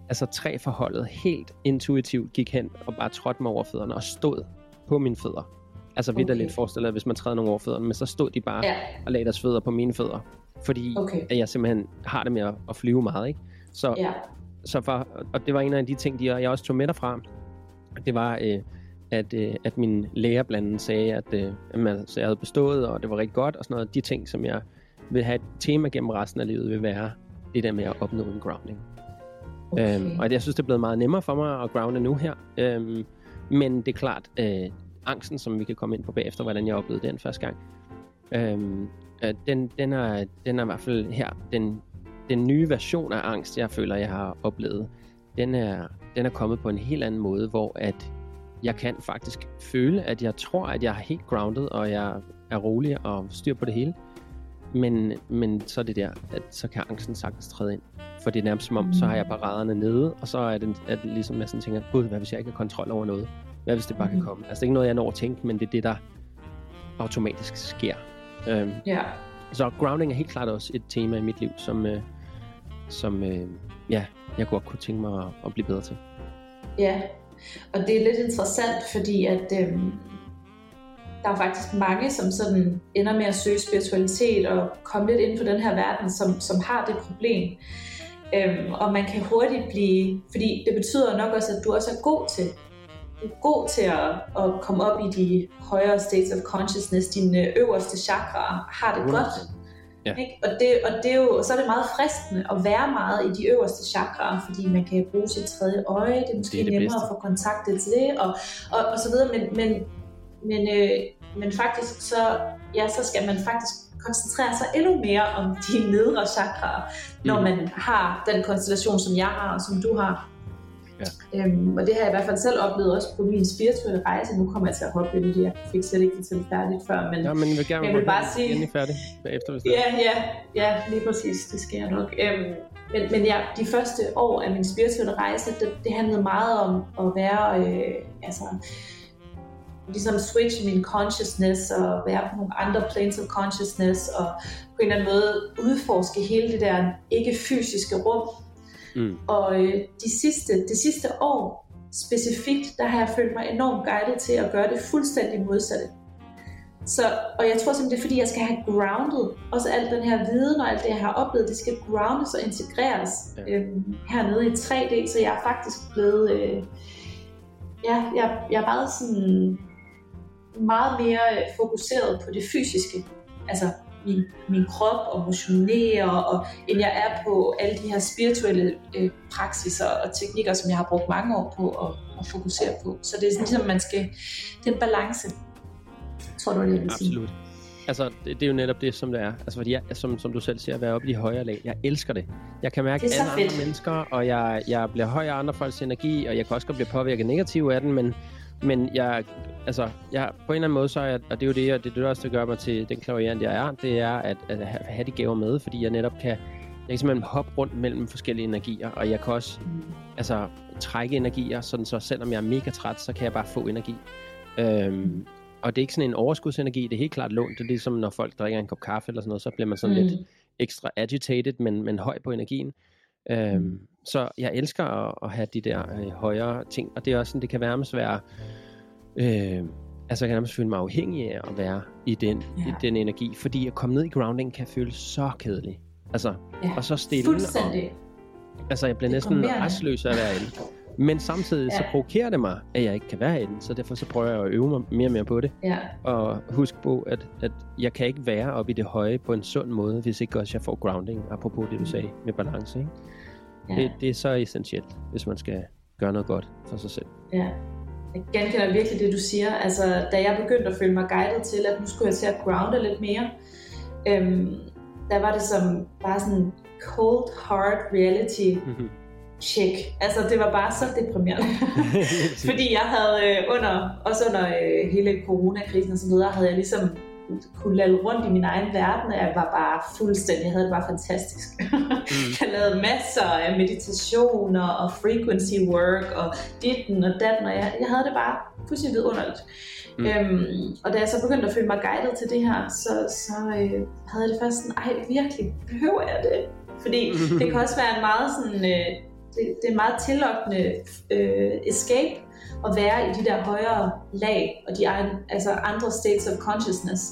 altså tre forholdet helt intuitivt gik hen og bare trådte mig over fødderne og stod på mine fødder. Altså okay. lidt forestillet, hvis man træder nogle over fødderne, men så stod de bare ja. og lagde deres fødder på mine fødder. Fordi okay. at jeg simpelthen har det med at, at flyve meget, ikke? Så, ja. så for, og det var en af de ting, de, jeg også tog med derfra. Det var, øh, at, øh, at min lærer blandt andet sagde, at, øh, at man, så jeg havde bestået, og det var rigtig godt, og sådan noget. De ting, som jeg vil have et tema gennem resten af livet, vil være det der med at opnå en grounding. Okay. Øhm, og jeg synes, det er blevet meget nemmere for mig at grounde nu her. Øhm, men det er klart, øh, angsten, som vi kan komme ind på bagefter, hvordan jeg oplevede den første gang. Øhm, øh, den, den, er, den er i hvert fald her, den, den nye version af angst, jeg føler, jeg har oplevet, den er, den er kommet på en helt anden måde, hvor at jeg kan faktisk føle, at jeg tror, at jeg er helt grounded, og jeg er rolig og styr på det hele. Men, men så er det der, at så kan angsten sagtens træde ind. For det er nærmest som om, så har jeg paraderne nede, og så er det, at ligesom jeg sådan tænker, gud, hvad hvis jeg ikke har kontrol over noget? Hvad hvis det bare mm. kan komme? Altså det er ikke noget, jeg når at tænke, men det er det, der automatisk sker. Øhm, ja. Så grounding er helt klart også et tema i mit liv, som, øh, som øh, ja, jeg godt kunne tænke mig at, at blive bedre til. Ja, og det er lidt interessant, fordi at øh, der er faktisk mange, som sådan ender med at søge spiritualitet og komme lidt ind på den her verden, som, som har det problem. Øhm, og man kan hurtigt blive, fordi det betyder nok også, at du også er god til god til at, at komme op i de højere states of consciousness, dine øverste chakra har det godt. Ja. Ikke? Og, det, og det er jo, så er det meget fristende at være meget i de øverste chakraer, fordi man kan bruge sit tredje øje, det er måske det er det nemmere bedste. at få kontakt til det, og, og, og så videre, men, men, men, øh, men faktisk så, ja, så skal man faktisk koncentrere sig endnu mere om [LAUGHS] de nedre chakraer, når mm. man har den konstellation, som jeg har, og som du har. Ja. Øhm, og det har jeg i hvert fald selv oplevet også på min spirituelle rejse. Nu kommer jeg til at hoppe ind i det. Jeg fik slet ikke det færdigt før, men, ja, men jeg vil, gerne jeg vil bare sige... færdig bagefter, hvis det Ja, ja, ja, lige præcis. Det jeg nok. Øhm, men, men ja, de første år af min spirituelle rejse, det, det handlede meget om at være, øh, altså, ligesom switch min consciousness og være på nogle andre planes of consciousness og på en eller anden måde udforske hele det der ikke-fysiske rum, Mm. Og øh, de sidste, det sidste år specifikt, der har jeg følt mig enormt guidet til at gøre det fuldstændig modsatte. Så, og jeg tror simpelthen, det er fordi, jeg skal have grounded også al den her viden og alt det, jeg har oplevet, det skal groundes og integreres ja. øhm, hernede i 3D, så jeg er faktisk blevet, øh, ja, jeg, jeg er meget sådan, meget mere fokuseret på det fysiske. Altså min, min krop og motionere, og, end jeg er på alle de her spirituelle øh, praksiser og teknikker, som jeg har brugt mange år på at, at fokusere på. Så det er sådan ligesom, man skal, det er en balance, tror du, det jeg vil sige. Absolut. Altså, det, det er jo netop det, som det er. Altså, fordi jeg, som, som du selv siger, at være oppe i de højere lag. Jeg elsker det. Jeg kan mærke alle andre mennesker, og jeg, jeg bliver høj af andre folks energi, og jeg kan også godt blive påvirket negativt af den, men men jeg, altså, jeg, på en eller anden måde, så er jeg, og det er jo det, og det, det også, der gør mig til den klaviant, jeg er, det er at, at have de gaver med, fordi jeg netop kan, jeg kan simpelthen hoppe rundt mellem forskellige energier, og jeg kan også mm. altså, trække energier, sådan så selvom jeg er mega træt, så kan jeg bare få energi. Øhm, mm. Og det er ikke sådan en overskudsenergi, det er helt klart lånt. Det er ligesom, når folk drikker en kop kaffe eller sådan noget, så bliver man sådan mm. lidt ekstra agitated, men, men høj på energien. Øhm. Så jeg elsker at, at have de der øh, højere ting, og det er også sådan, det kan nærmest være, øh, altså jeg kan nærmest føle mig afhængig af at være i den, ja. i den energi, fordi at komme ned i grounding kan føles så kedelig. Altså, Ja, og så stille. Fuldstændig. Og, altså, jeg bliver næsten restløs af at være inde. Men samtidig så Ja. provokerer det mig, at jeg ikke kan være inde, så derfor så prøver jeg at øve mig mere og mere på det. Ja. Og husk på, at, at jeg kan ikke være oppe i det høje på en sund måde, hvis ikke også jeg får grounding, apropos det du sagde med balance. Ikke? Ja. Det, det er så essentielt, hvis man skal gøre noget godt for sig selv. Ja. Jeg genkender virkelig det, du siger. Altså, da jeg begyndte at føle mig guidet til, at nu skulle jeg til at grounde lidt mere, øhm, der var det som bare sådan cold, hard reality check. Altså, det var bare så deprimerende. [LAUGHS] Fordi jeg havde øh, under, også under øh, hele coronakrisen og så videre, havde jeg ligesom kunne lade rundt i min egen verden, og jeg var bare fuldstændig, jeg havde det bare fantastisk. [LAUGHS] jeg lavede masser af meditationer og frequency work og ditten og datten, og jeg, jeg havde det bare fuldstændig vidunderligt. Mm. Mm. Øhm, og da jeg så begyndte at føle mig guidet til det her, så, så øh, havde jeg det først sådan, ej virkelig, behøver jeg det? Fordi [LAUGHS] det kan også være en meget sådan, øh, det, det er meget tillokkende øh, escape at være i de der højere lag og de egen, altså andre states of consciousness.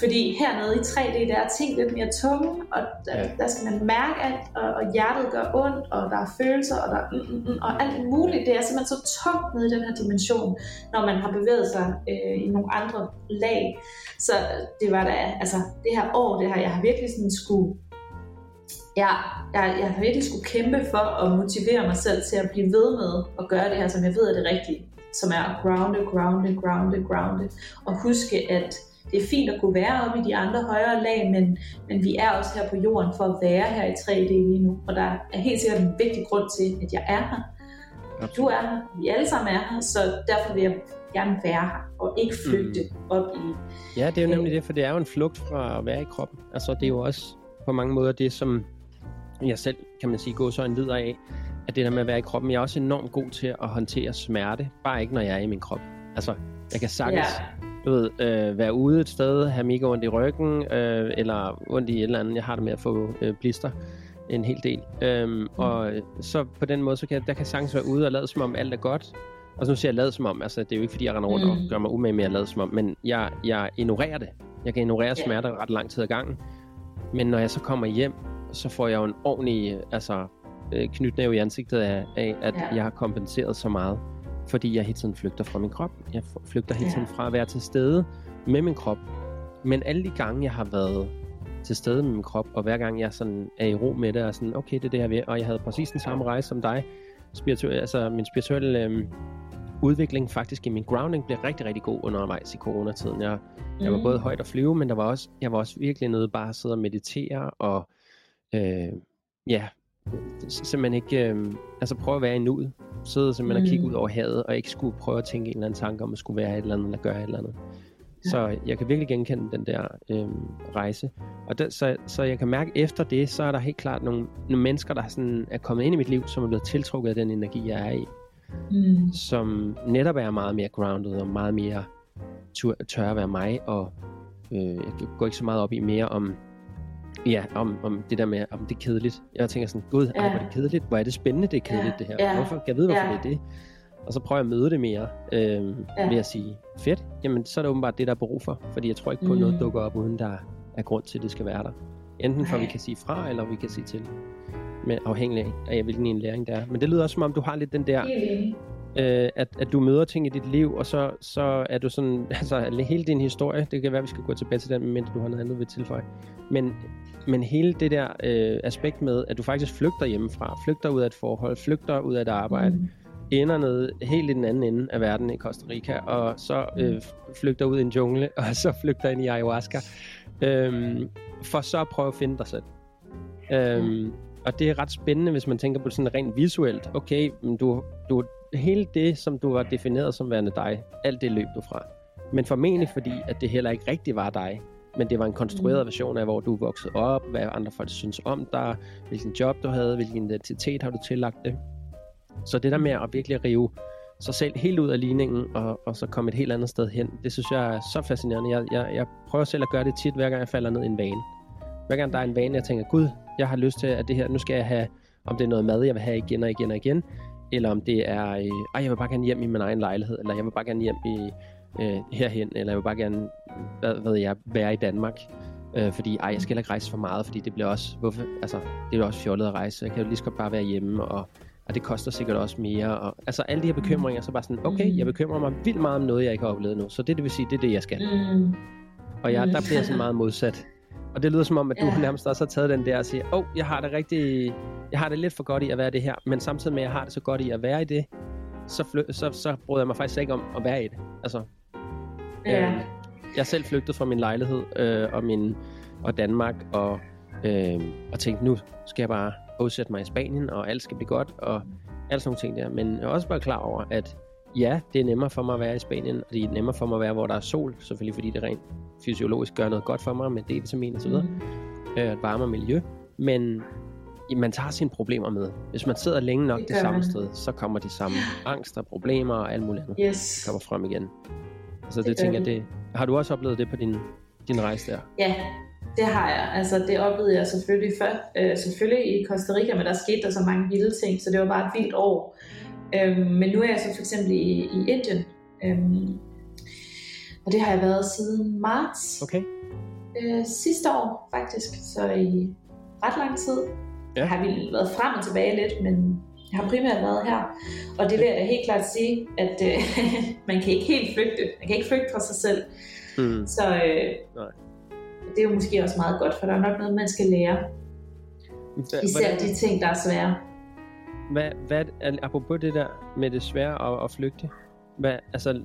Fordi hernede i 3D, der er ting lidt mere tunge, og der, Ja. der skal man mærke alt, og, og hjertet gør ondt, og der er følelser, og der er mm, mm, mm, og alt muligt. Det er simpelthen så tungt nede i den her dimension, når man har bevæget sig øh, i nogle andre lag. Så det var da, altså det her år, det her, jeg har virkelig sådan skulle Ja, jeg, jeg har virkelig skulle kæmpe for at motivere mig selv til at blive ved med at gøre det her, som jeg ved er det rigtige. Som er at grounde, grounde, grounde, grounde. Og huske, at det er fint at kunne være oppe i de andre højere lag, men, men vi er også her på jorden for at være her i 3D lige nu. Og der er helt sikkert en vigtig grund til, at jeg er her. Du er her, vi alle sammen er her, så derfor vil jeg gerne være her, og ikke flygte mm. op i... Ja, det er jo nemlig det, for det er jo en flugt fra at være i kroppen. Altså, det er jo også på mange måder det, som jeg selv, kan man sige, går så en videre af, at det der med at være i kroppen, jeg er også enormt god til at håndtere smerte, bare ikke når jeg er i min krop. Altså, jeg kan sagtens, Ja. du ved, øh, være ude et sted, have mega ondt i ryggen, øh, eller ondt i et eller andet, jeg har det med at få øh, blister en hel del. Øhm, Og øh, så på den måde, så kan jeg, der kan sagtens være ude og lade som om alt er godt. Og så nu siger jeg lade som om, altså det er jo ikke fordi, jeg render rundt mm. og Mm. gør mig umage med at lade som om, men jeg, jeg ignorerer det. Jeg kan ignorere Ja. smerter ret lang tid ad gangen. Men når jeg så kommer hjem, så får jeg jo en ordentlig altså, øh, knytnæve i ansigtet af, af at Ja. jeg har kompenseret så meget. Fordi jeg hele tiden flygter fra min krop. Jeg flygter hele tiden fra at være til stede med min krop. Men alle de gange, jeg har været til stede med min krop, og hver gang jeg sådan er i ro med det, og sådan, okay, det er det her ved, og jeg havde præcis den samme rejse som dig. Spiritu- altså min spirituelle øhm, udvikling faktisk i min grounding blev rigtig, rigtig god undervejs i coronatiden. Jeg, jeg var Mm. både højt og flyve, men der var også, jeg var også virkelig nede bare at sidde og meditere, og øh, ja, simpelthen ikke, øh, altså prøve at være i nuet. Sidde simpelthen og kigge Mm. ud over havet, og ikke skulle prøve at tænke en eller anden tanke om at skulle være et eller andet, eller gøre et eller andet. Så jeg kan virkelig genkende den der øh, rejse. Og den, så, så jeg kan mærke, efter det, så er der helt klart nogle, nogle mennesker, der sådan er kommet ind i mit liv, som er blevet tiltrukket af den energi, jeg er i. Mm. Som netop er meget mere grounded og meget mere tør, tør at være mig. Og øh, jeg går ikke så meget op i mere om, ja, om, om det der med, om det er kedeligt. Jeg tænker sådan, gud, ej, Ja. hvor er det kedeligt. Hvor er det spændende, det er kedeligt, Ja. det her. Ja. Hvorfor? Kan jeg vide, hvorfor Ja. det er det? Og så prøver jeg at møde det mere øh, Ja. ved at sige, fedt, jamen så er det åbenbart det, der er brug for. Fordi jeg tror ikke på, at noget Mm. dukker op, uden der er grund til, at det skal være der. Enten for, at vi kan sige fra, eller vi kan sige til. Men afhængig af, hvilken en læring det er. Men det lyder også, som om du har lidt den der, enig. øh, at, at du møder ting i dit liv, og så, så er du sådan, [LAUGHS] altså hele din historie, det kan være, vi skal gå tilbage til den, men du har noget andet ved tilføje. Men, men hele det der øh, aspekt med, at du faktisk flygter hjemmefra, flygter ud af et forhold, flygter ud af et arbejde, Mm. ender nede helt i den anden ende af verden i Costa Rica, og så øh, flygter ud i en jungle, [LAUGHS] og så flygter ind i ayahuasca, øhm, for så at prøve at finde dig selv. Øhm, og det er ret spændende, hvis man tænker på det sådan rent visuelt. Okay, men du, du, hele det, som du var defineret som værende dig, alt det løb du fra. Men formentlig fordi, at det heller ikke rigtig var dig, men det var en konstrueret Mm. version af, hvor du voksede op, hvad andre folk synes om dig, hvilken job du havde, hvilken identitet har du tillagt det. Så det der med at virkelig rive sig selv helt ud af ligningen, og, og så komme et helt andet sted hen, det synes jeg er så fascinerende. Jeg, jeg, jeg prøver selv at gøre det tit, hver gang jeg falder ned i en vane. Hver gang der er en vane, jeg tænker, gud, jeg har lyst til, at det her, nu skal jeg have, om det er noget mad, jeg vil have igen og igen og igen, eller om det er, øh, jeg vil bare gerne hjem i min egen lejlighed, eller jeg vil bare gerne hjem i, øh, herhen, eller jeg vil bare gerne, hvad, hvad jeg, være i Danmark. Øh, fordi, ej, jeg skal heller ikke rejse for meget, fordi det bliver også, hvorfor, altså, det er også fjollet at rejse, jeg kan jo lige så godt bare være hjemme, og, og det koster sikkert også mere, og altså alle de her bekymringer, så bare sådan, okay, jeg bekymrer mig vildt meget om noget, jeg ikke har oplevet nu, så det, det vil sige, det er det, jeg skal. Mm. Og jeg, Mm. der bliver jeg sådan [LAUGHS] meget modsat. Og det lyder som om, at du Ja. nærmest også har taget den der og siger, åh, oh, jeg har det rigtig, jeg har det lidt for godt i at være det her, men samtidig med, at jeg har det så godt i at være i det, så, fly, så, så bryder jeg mig faktisk ikke om at være i det. Altså, Ja. øh, jeg er selv flygtet fra min lejlighed øh, og, min, og Danmark, og, øh, og tænkte, nu skal jeg bare bosætte mig i Spanien, og alt skal blive godt, og alle sådan nogle ting der. Men jeg er også bare klar over, at ja, det er nemmere for mig at være i Spanien, og det er nemmere for mig at være, hvor der er sol, selvfølgelig fordi det rent fysiologisk gør noget godt for mig med D-vitamin videre, Mm. øh, et varmere miljø, men man tager sine problemer med. Hvis man sidder længe nok Det det, samme man. sted, så kommer de samme angster, problemer og alt muligt andet Yes. kommer frem igen. Så det, Det det tænker jeg, det, har du også oplevet det på din, din rejse der? Ja, det har jeg. Altså, det oplevede jeg selvfølgelig før. Øh, selvfølgelig i Costa Rica, men der skete der så mange vilde ting, så det var bare et vildt år. Øhm, men nu er jeg så for eksempel i, i Indien. Øhm, og det har jeg været siden marts Okay. øh, sidste år, faktisk. Så i ret lang tid. Ja. Har vildt været frem og tilbage lidt, men jeg har primært været her. Og det vil jeg da helt klart sige, at øh, [LAUGHS] man kan ikke helt flygte. Man kan ikke flygte fra sig selv. Hmm. Så øh, Nej. det er jo måske også meget godt, for der er nok noget, man skal lære. Især hvordan- de ting, der er svære. Hvad, hvad, apropos det der med det svære at, at flygte, hvad, altså,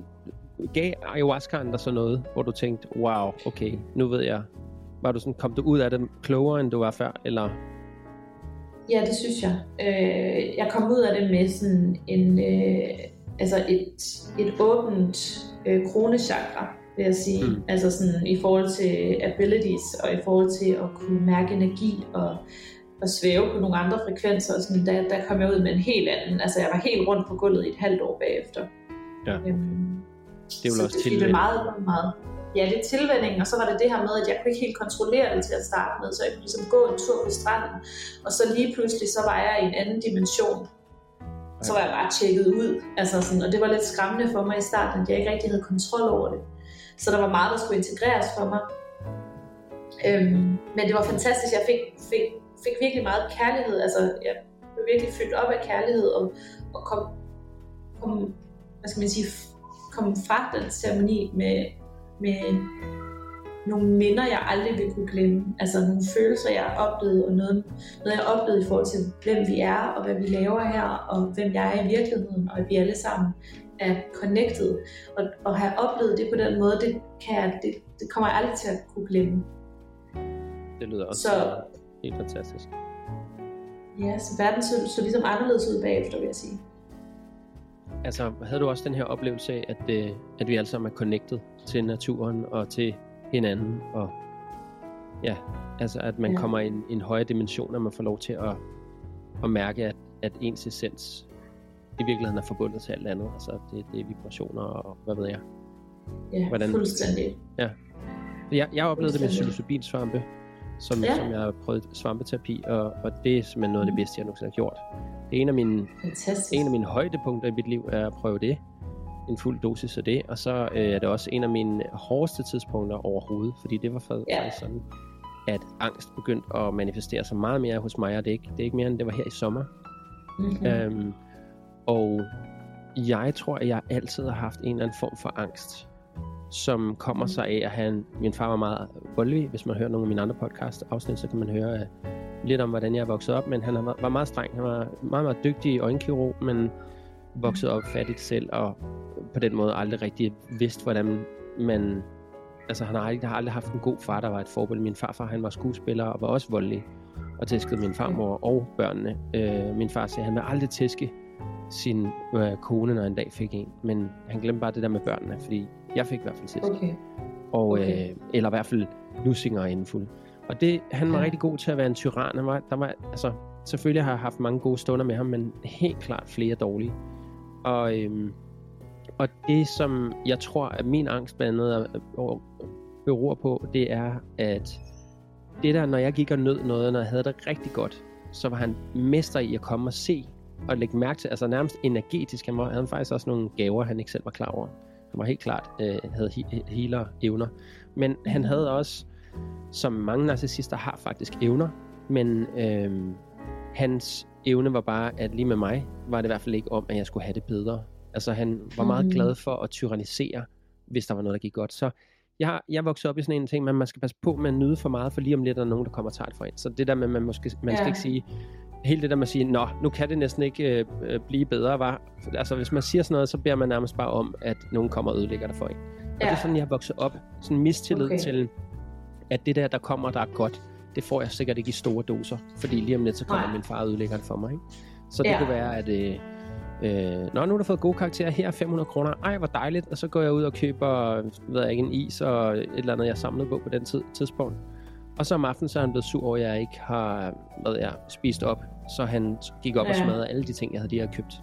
gav ayahuascaen der så noget, hvor du tænkte, wow, okay, nu ved jeg, var du sådan, kom du ud af det klogere, end du var før, eller? Ja, det synes jeg. Øh, jeg kom ud af det med sådan en, øh, altså et, et åbent øh, kronechakra, vil jeg sige. Mm. Altså sådan i forhold til abilities, og i forhold til at kunne mærke energi og, og svæve på nogle andre frekvenser. Og sådan, der, der kom jeg ud med en helt anden. Altså jeg var helt rundt på gulvet i et halvt år bagefter. Ja. Øhm, Det er vel så også det, det er tilvænning. meget, meget, ja, det er tilvænding, og så var det det her med, at jeg kunne ikke helt kontrollere det til at starte med, så jeg kunne ligesom gå en tur på stranden, og så lige pludselig, så var jeg i en anden dimension. Så var jeg bare tjekket ud, altså sådan, og det var lidt skræmmende for mig i starten, at jeg ikke rigtig havde kontrol over det. Så der var meget, der skulle integreres for mig. Øhm, men det var fantastisk, jeg fik, fik, fik virkelig meget kærlighed, altså jeg blev virkelig fyldt op af kærlighed, og, og kom, kom, hvad skal man sige, kom fra den ceremoni med, med nogle minder, jeg aldrig vil kunne glemme. Altså nogle følelser, jeg har oplevet, og noget, noget jeg har oplevet i forhold til, hvem vi er, og hvad vi laver her, og hvem jeg er i virkeligheden, og at vi alle sammen er connected. Og, og have oplevet det på den måde, det, kan jeg, det, det kommer jeg aldrig til at kunne glemme. Det lyder også Så- helt fantastisk. Ja, så verden så, så ligesom anderledes ud bagefter, vil jeg sige. Altså, havde du også den her oplevelse af, at, øh, at vi alle sammen er connected til naturen og til hinanden, og ja, altså at man Ja. ja. kommer i en, en højere dimension, og man får lov til at, at mærke, at, at ens essens i virkeligheden er forbundet til alt andet. Altså, det, det er vibrationer og hvad ved jeg. Ja, Hvordan- fuldstændig. Jeg, jeg oplevede det med psilocybinsvampe, som, Ja. ja. som jeg har prøvet svampeterapi, og, og det er simpelthen noget af det bedste, jeg nogensinde har gjort. Det er en af mine Fantastisk. en af mine højdepunkter i mit liv er at prøve det. En fuld dosis af det. Og så øh, er det også en af mine hårdeste tidspunkter overhovedet. Fordi det var fa- Ja. faktisk sådan, at angst begyndte at manifestere sig meget mere hos mig. Og det er ikke, det er ikke mere end det var her i sommer. Mm-hmm. Mm. Øhm, og jeg tror, at jeg altid har haft en eller anden form for angst, som kommer sig af at have en, min far var meget voldelig. Hvis man hører nogle af mine andre podcast afsnit, så kan man høre øh, lidt om, hvordan jeg er vokset op. Men han var, var meget streng. Han var meget, meget dygtig øjenkirurg, men voksede op fattigt selv, og på den måde aldrig rigtig vidst, hvordan man... Altså, han har aldrig, har aldrig haft en god far, der var et forbillede. Min farfar, han var skuespiller og var også voldelig, og tæskede min farmor og børnene. Øh, min far sagde, at han vil aldrig tæske sin øh, kone, når en dag fik en. Men han glemte bare det der med børnene, fordi jeg fik i hvert fald tæsk. Okay. Og, Okay. øh, eller i hvert fald lusinger indenfuld. Og det, han var ja. rigtig god til at være en tyran. Han var, der var, altså, selvfølgelig har jeg haft mange gode stunder med ham, men helt klart flere dårlige. Og, øhm, og det, som jeg tror, at min angst blandt andet og beror på, det er, at det der, når jeg gik og nød noget, når jeg havde det rigtig godt, så var han mester i at komme og se og lægge mærke til, altså nærmest energetisk. Han var, havde faktisk også nogle gaver, han ikke selv var klar over. Han var helt klart, øh, havde he- healer evner. Men han havde også, som mange narcissister har faktisk evner, men øh, hans evne var bare, at lige med mig, var det i hvert fald ikke om, at jeg skulle have det bedre. Altså han var meget Mhm. glad for at tyrannisere, hvis der var noget, der gik godt. Så jeg, har, jeg voksede op i sådan en ting, men man skal passe på med at nyde for meget, for lige om lidt er der nogen, der kommer og tager det for en. Så det der med, man, måske, man skal Ja. ikke sige, helt det der med at sige, nå, nu kan det næsten ikke øh, øh, blive bedre, var. Altså hvis man siger sådan noget, så beder man nærmest bare om, at nogen kommer og ødelægger det for en. Og ja. det er sådan, jeg har vokset op. Sådan en mistillid. Okay. til, at det der, der kommer, der er godt, det får jeg sikkert ikke i store doser. Fordi lige om lidt, så kommer Nej. min far og ødelægger det for mig. Ikke? Så det Ja. kunne være, at... Øh, Øh, Nå, nu har du fået gode karakterer. Her er 500 kroner. Ej, hvor dejligt. Og så går jeg ud og køber, ved jeg ikke, en is og et eller andet, jeg samlede på på den tid, tidspunkt. Og så om aftenen, så er han blevet sur over, at jeg ikke har hvad jeg, spist op. Så han gik op ja. og smadrede alle de ting, jeg havde lige havde købt.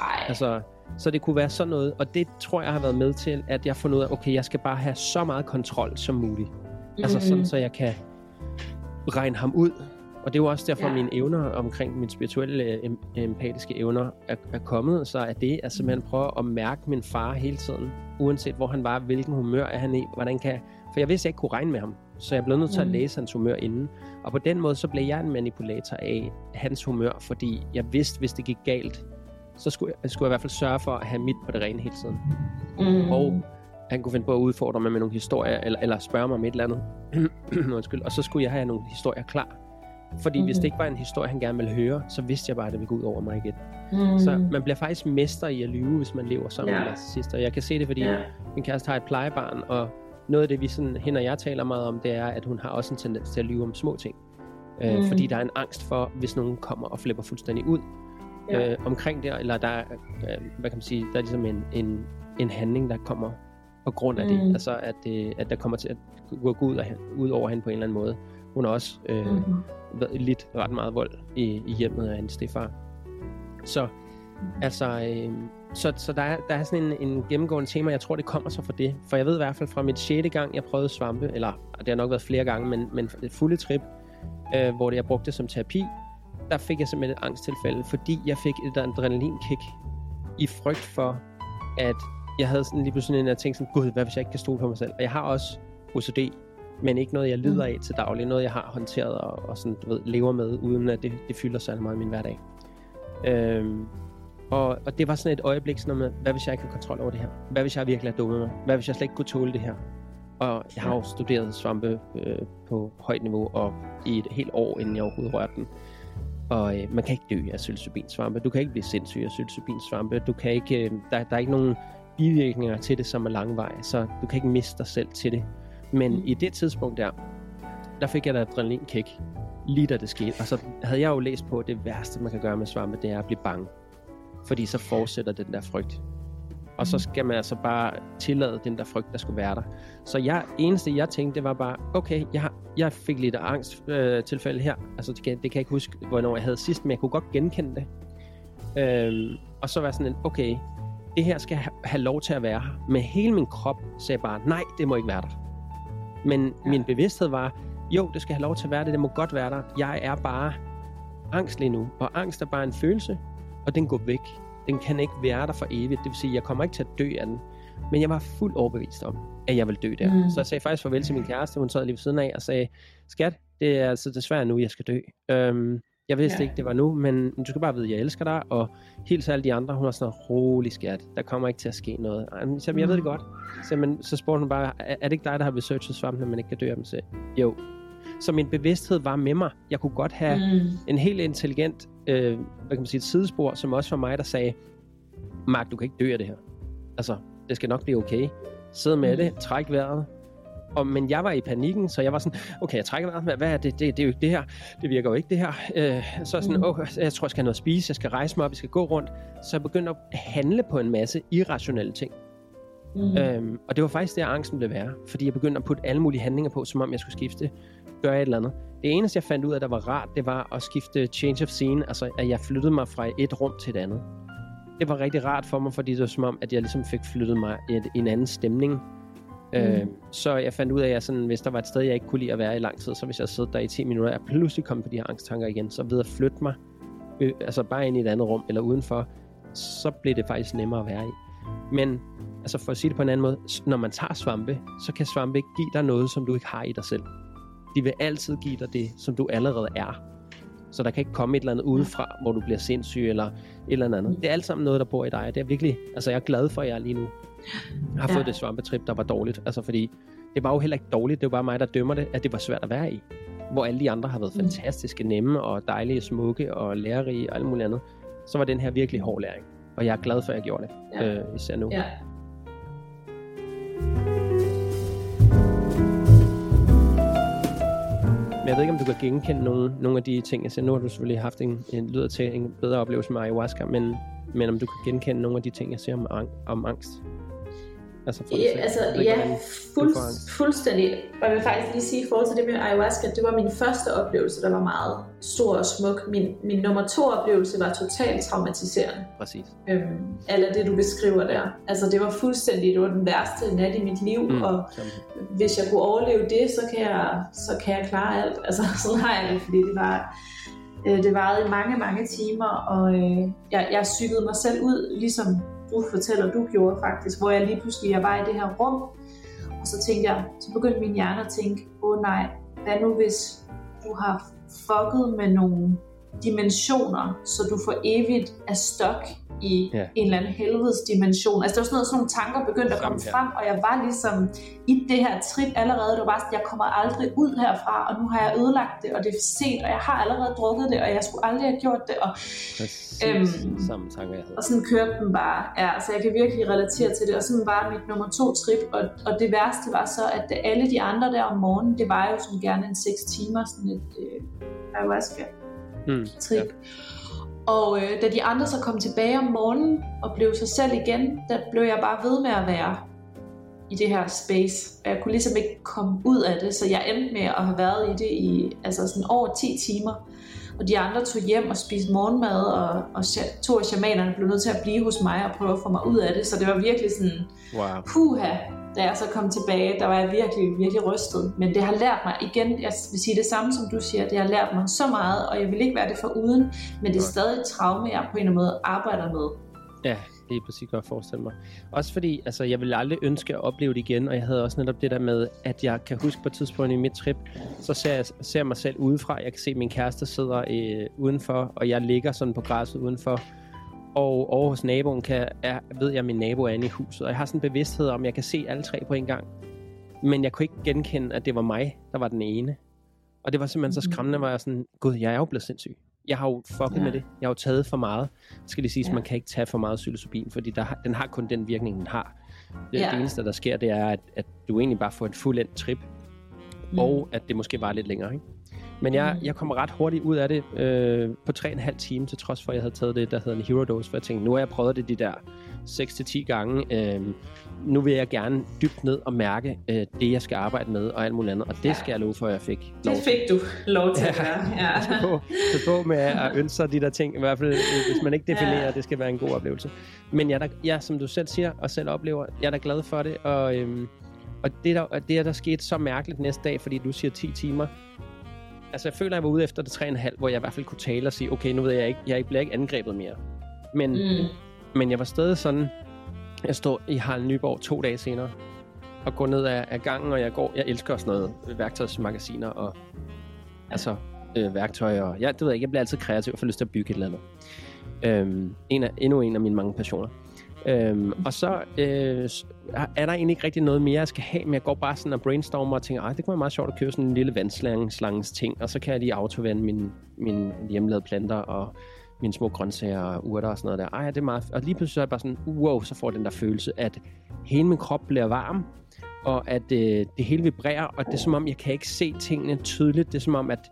Ej. Altså, så det kunne være sådan noget, og det tror jeg har været med til, at jeg har fundet ud af, okay, jeg skal bare have så meget kontrol som muligt. Mm-hmm. Altså sådan, så jeg kan regne ham ud. Og det er jo også derfor, ja. Mine evner omkring mine spirituelle, øh, em- empatiske evner er, er kommet. Så er det at simpelthen prøve at mærke min far hele tiden, uanset hvor han var, hvilken humør er han i, hvordan kan For jeg vidste, at jeg ikke kunne regne med ham. Så jeg blev nødt til at Mhm. læse hans humør inden. Og på den måde, så blev jeg en manipulator af hans humør, fordi jeg vidste, hvis det gik galt, så skulle jeg, skulle jeg i hvert fald sørge for at have mit på det rene hele tiden. Mm. Og han kunne finde på at udfordre mig med nogle historier, eller, eller spørge mig om et eller andet. [CLEARS THROAT] Undskyld. Og så skulle jeg have nogle historier klar. Fordi mm-hmm. hvis Mhm. det ikke var en historie, han gerne ville høre, så vidste jeg bare, at det ville gå ud over mig igen. Mm. Så man bliver faktisk mester i at lyve, hvis man lever sammen Ja. med narcissister. Jeg kan se det, fordi Ja. min kæreste har et plejebarn, og noget af det, vi sådan, hende og jeg taler meget om, det er, at hun har også en tendens til at lyve om små ting. Øh, Mhm. Fordi der er en angst for, hvis nogen kommer og flipper fuldstændig ud Ja. øh, omkring det, eller der er, øh, hvad kan man sige, der er ligesom en, en, en handling, der kommer på grund af mm. det. Altså, at, det, at der kommer til at gå ud, af, ud over hende på en eller anden måde. Hun har også øh, mm. Lidt ret meget vold i, i hjemmet af hendes stefar. Så, altså, øh, så, så der, er, der er sådan en, en gennemgående tema, jeg tror, det kommer så fra det. For jeg ved i hvert fald fra mit 6. gang, jeg prøvede svampe, eller det har nok været flere gange, men, men et fulde trip, øh, hvor det, jeg brugte det som terapi, der fik jeg simpelthen et angsttilfælde, fordi jeg fik et adrenalinkick i frygt for, at jeg havde sådan lige pludselig en jeg tænkte sådan, gud, hvad hvis jeg ikke kan stole på mig selv? Og jeg har også OCD, men ikke noget, jeg lider af til daglig. Noget, jeg har håndteret og, og sådan, du ved, lever med, uden at det, det fylder særlig meget i min hverdag. Øhm, og, og det var sådan et øjeblik sådan noget med, hvad hvis jeg ikke har kontrol over det her? Hvad hvis jeg virkelig er dumme mig? Hvad hvis jeg slet ikke kunne tåle det her? Og jeg har jo studeret svampe øh, på højt niveau, og i et helt år, inden jeg overhovedet rørte den. Og øh, man kan ikke dø af psilocybinsvampe. Du kan ikke blive sindssyg af psilocybinsvampe. Du kan ikke, øh, der, der er ikke nogen bivirkninger til det, som er langvej, så du kan ikke miste dig selv til det. Men Mm. i det tidspunkt der, der fik jeg da adrenalinkick, lige da det skete. Og så havde jeg jo læst på, at det værste, man kan gøre med svampe, det er at blive bange. Fordi så fortsætter den der frygt. Og så skal man altså bare tillade den der frygt, der skulle være der. Så jeg, eneste jeg tænkte, det var bare, okay, jeg, har- jeg fik lidt angsttilfælde øh, tilfælde her. Altså det kan, det kan jeg ikke huske, hvornår jeg havde sidst, men jeg kunne godt genkende det. Øhm, og så var sådan en, okay, det her skal ha- have lov til at være her. Med hele min krop sagde jeg bare, nej, det må ikke være der. Men ja. min bevidsthed var, jo, det skal have lov til at være det, det må godt være der. Jeg er bare angst lige nu, og angst er bare en følelse, og den går væk. Den kan ikke være der for evigt, det vil sige, jeg kommer ikke til at dø af den. Men jeg var fuldt overbevist om, at jeg ville dø der. Mm. Så jeg sagde faktisk farvel til min kæreste, hun sad lige ved siden af og sagde, skat, det er altså desværre nu, jeg skal dø. Øhm, jeg vidste ja. Ikke, det var nu, men du skal bare vide, at jeg elsker dig, og helt alle de andre, hun var sådan rolig skat, der kommer ikke til at ske noget. Så jeg ved det godt. Så, men, så spurgte hun bare, er, er det ikke dig, der har researchet svampene, men ikke kan dø af dem? Så, jo. Så min bevidsthed var med mig. Jeg kunne godt have Mm. en helt intelligent, øh, hvad kan man sige, et sidespor, som også var mig, der sagde, Mark, du kan ikke dø af det her. Altså, det skal nok blive okay. Sid med Mm. det, træk vejret. Og, men jeg var i panikken, så jeg var sådan, okay, jeg trækker vejret, hvad, er det? det? Det er jo ikke det her. Det virker jo ikke det her. Øh, så sådan, Mm. åh, jeg tror, jeg skal have noget at spise, jeg skal rejse mig op, jeg skal gå rundt. Så jeg begyndte at handle på en masse irrationelle ting. Mm. Øhm, og det var faktisk der, angsten blev værre. Fordi jeg begyndte at putte alle mulige handlinger på, som om jeg skulle skifte, gøre et eller andet. Det eneste, jeg fandt ud af, der var rart, det var at skifte change of scene. Altså, at jeg flyttede mig fra et rum til et andet. Det var rigtig rart for mig, fordi det var som om, at jeg ligesom fik flyttet mig i en anden stemning. Mm. Øh, så jeg fandt ud af, at sådan, hvis der var et sted, jeg ikke kunne lide at være i lang tid, så hvis jeg sad der i 10 minutter, og pludselig kom på de her angsttanker igen, så ved at flytte mig, øh, altså bare ind i et andet rum eller udenfor, så blev det faktisk nemmere at være i. Men altså for at sige det på en anden måde, når man tager svampe, så kan svampe ikke give dig noget, som du ikke har i dig selv. De vil altid give dig det, som du allerede er. Så der kan ikke komme et eller andet udefra, hvor du bliver sindssyg eller et eller andet. Det er alt sammen noget, der bor i dig. Det er virkelig, altså jeg er glad for, jer lige nu har ja. fået det svampetrip, der var dårligt. Altså fordi, det var jo heller ikke dårligt, det var bare mig, der dømmer det, at det var svært at være i. Hvor alle de andre har været mm. fantastiske, nemme og dejlige, smukke og lærerige og alt muligt andet. Så var den her virkelig hård læring. Og jeg er glad for, at jeg gjorde det, ja. øh, især nu. Ja. Men jeg ved ikke, om du kan genkende nogle, nogle af de ting. Altså, nu har du selvfølgelig haft en, en lyder til en bedre oplevelse med ayahuasca, men, men om du kan genkende nogle af de ting, jeg ser om, om angst. Altså, for ja, altså, ja fuld, fuldstændig. Og jeg vil faktisk lige sige i forhold til det med ayahuasca, det var min første oplevelse, der var meget stor og smuk. Min, min nummer to oplevelse var totalt traumatiserende. Præcis. Øhm, eller det, du beskriver der. Altså, det var fuldstændig, det var den værste nat i mit liv, mm, og sammen. hvis jeg kunne overleve det, så kan jeg, så kan jeg klare alt. [LAUGHS] Altså, sådan har jeg det, fordi det var... Øh, det varede i mange, mange timer, og øh, jeg, jeg cyklede mig selv ud, ligesom du fortæller, du gjorde faktisk, hvor jeg lige pludselig jeg var i det her rum, og så tænkte jeg, så begyndte min hjerne at tænke, åh oh, nej, hvad nu hvis du har fucket med nogle dimensioner, så du for evigt er stok i yeah. en eller anden helvedes dimension. Altså det var sådan noget, sådan nogle tanker begyndte at komme frem, og jeg var ligesom i det her trip allerede. Det var bare sådan, jeg kommer aldrig ud herfra, og nu har jeg ødelagt det, og det er for sent, og jeg har allerede drukket det, og jeg skulle aldrig have gjort det. Og, øhm, samme tanker, jeg havde. Og sådan kørte den bare. Ja, så jeg kan virkelig relatere til det. Og sådan var mit nummer to trip, og, og det værste var så, at alle de andre der om morgenen, det var jo sådan gerne en 6 timer, sådan et øh, ayahuasca mm, trip. Ja. Og øh, da de andre så kom tilbage om morgenen og blev sig selv igen, der blev jeg bare ved med at være i det her space. Og jeg kunne ligesom ikke komme ud af det, så jeg endte med at have været i det i altså sådan over 10 timer. Og de andre tog hjem og spiste morgenmad, og, og to af shamanerne blev nødt til at blive hos mig og prøve at få mig ud af det. Så det var virkelig sådan, wow. puha, da jeg så kom tilbage, der var jeg virkelig, virkelig rystet. Men det har lært mig, igen, jeg vil sige det samme som du siger, det har lært mig så meget, og jeg vil ikke være det for uden, men det er stadig et traume, jeg på en eller anden måde arbejder med. Ja, det er præcis godt forestille mig. Også fordi, altså, jeg ville aldrig ønske at opleve det igen, og jeg havde også netop det der med, at jeg kan huske på et tidspunkt i mit trip, så ser jeg ser mig selv udefra. Jeg kan se, at min kæreste sidder øh, udenfor, og jeg ligger sådan på græsset udenfor, og over hos naboen kan, er, ved jeg, at min nabo er inde i huset. Og jeg har sådan en bevidsthed om, at jeg kan se alle tre på en gang. Men jeg kunne ikke genkende, at det var mig, der var den ene. Og det var simpelthen så mhm. skræmmende, hvor jeg sådan, gud, jeg er jo blevet sindssyg. Jeg har jo fucket ja. med det. Jeg har jo taget for meget. Skal det siges, ja. man kan ikke tage for meget psilocybin, fordi der, den har kun den virkning, den har. Det, ja. det eneste, der sker, det er, at, at du egentlig bare får et fuldendt trip, mm. og at det måske var lidt længere. Ikke? Men jeg, jeg kommer ret hurtigt ud af det øh, på 3,5 timer, til trods for, at jeg havde taget det, der hedder en hero dose, for jeg tænkte, nu har jeg prøvet det de der 6-10 gange. Øh, nu vil jeg gerne dybt ned og mærke øh, det, jeg skal arbejde med, og alt muligt andet. Og det ja. skal jeg love for, at jeg fik lov Det fik du lov til at gøre. Ja. ja. [LAUGHS] på, på med at ønske sig de der ting, i hvert fald hvis man ikke definerer, ja. at det skal være en god oplevelse. Men jeg, der, jeg, som du selv siger, og selv oplever, jeg er da glad for det, og, øhm, og det, der, det er der skete så mærkeligt næste dag, fordi du siger 10 timer, altså jeg føler, at jeg var ude efter det 3,5, hvor jeg i hvert fald kunne tale og sige, okay, nu ved jeg ikke, jeg bliver ikke angrebet mere. Men, mm. men jeg var stadig sådan, jeg står i Harald Nyborg to dage senere, og går ned ad, ad gangen, og jeg går, jeg elsker også noget værktøjsmagasiner, og altså øh, værktøj, og ja, det ved jeg ikke, jeg bliver altid kreativ og får lyst til at bygge et eller andet. Øhm, en af, endnu en af mine mange passioner. Øhm, og så øh, er der egentlig ikke rigtig noget mere, jeg skal have, men jeg går bare sådan og brainstormer og tænker, ah, det kunne være meget sjovt at købe sådan en lille vandslangens ting, og så kan jeg lige autovande mine, mine hjemmelavede planter og mine små grøntsager og urter og sådan noget der. Ej, det er meget... Og lige pludselig så er jeg bare sådan, wow, så får den der følelse, at hele min krop bliver varm, og at øh, det hele vibrerer, og det er som om, jeg kan ikke se tingene tydeligt. Det er som om, at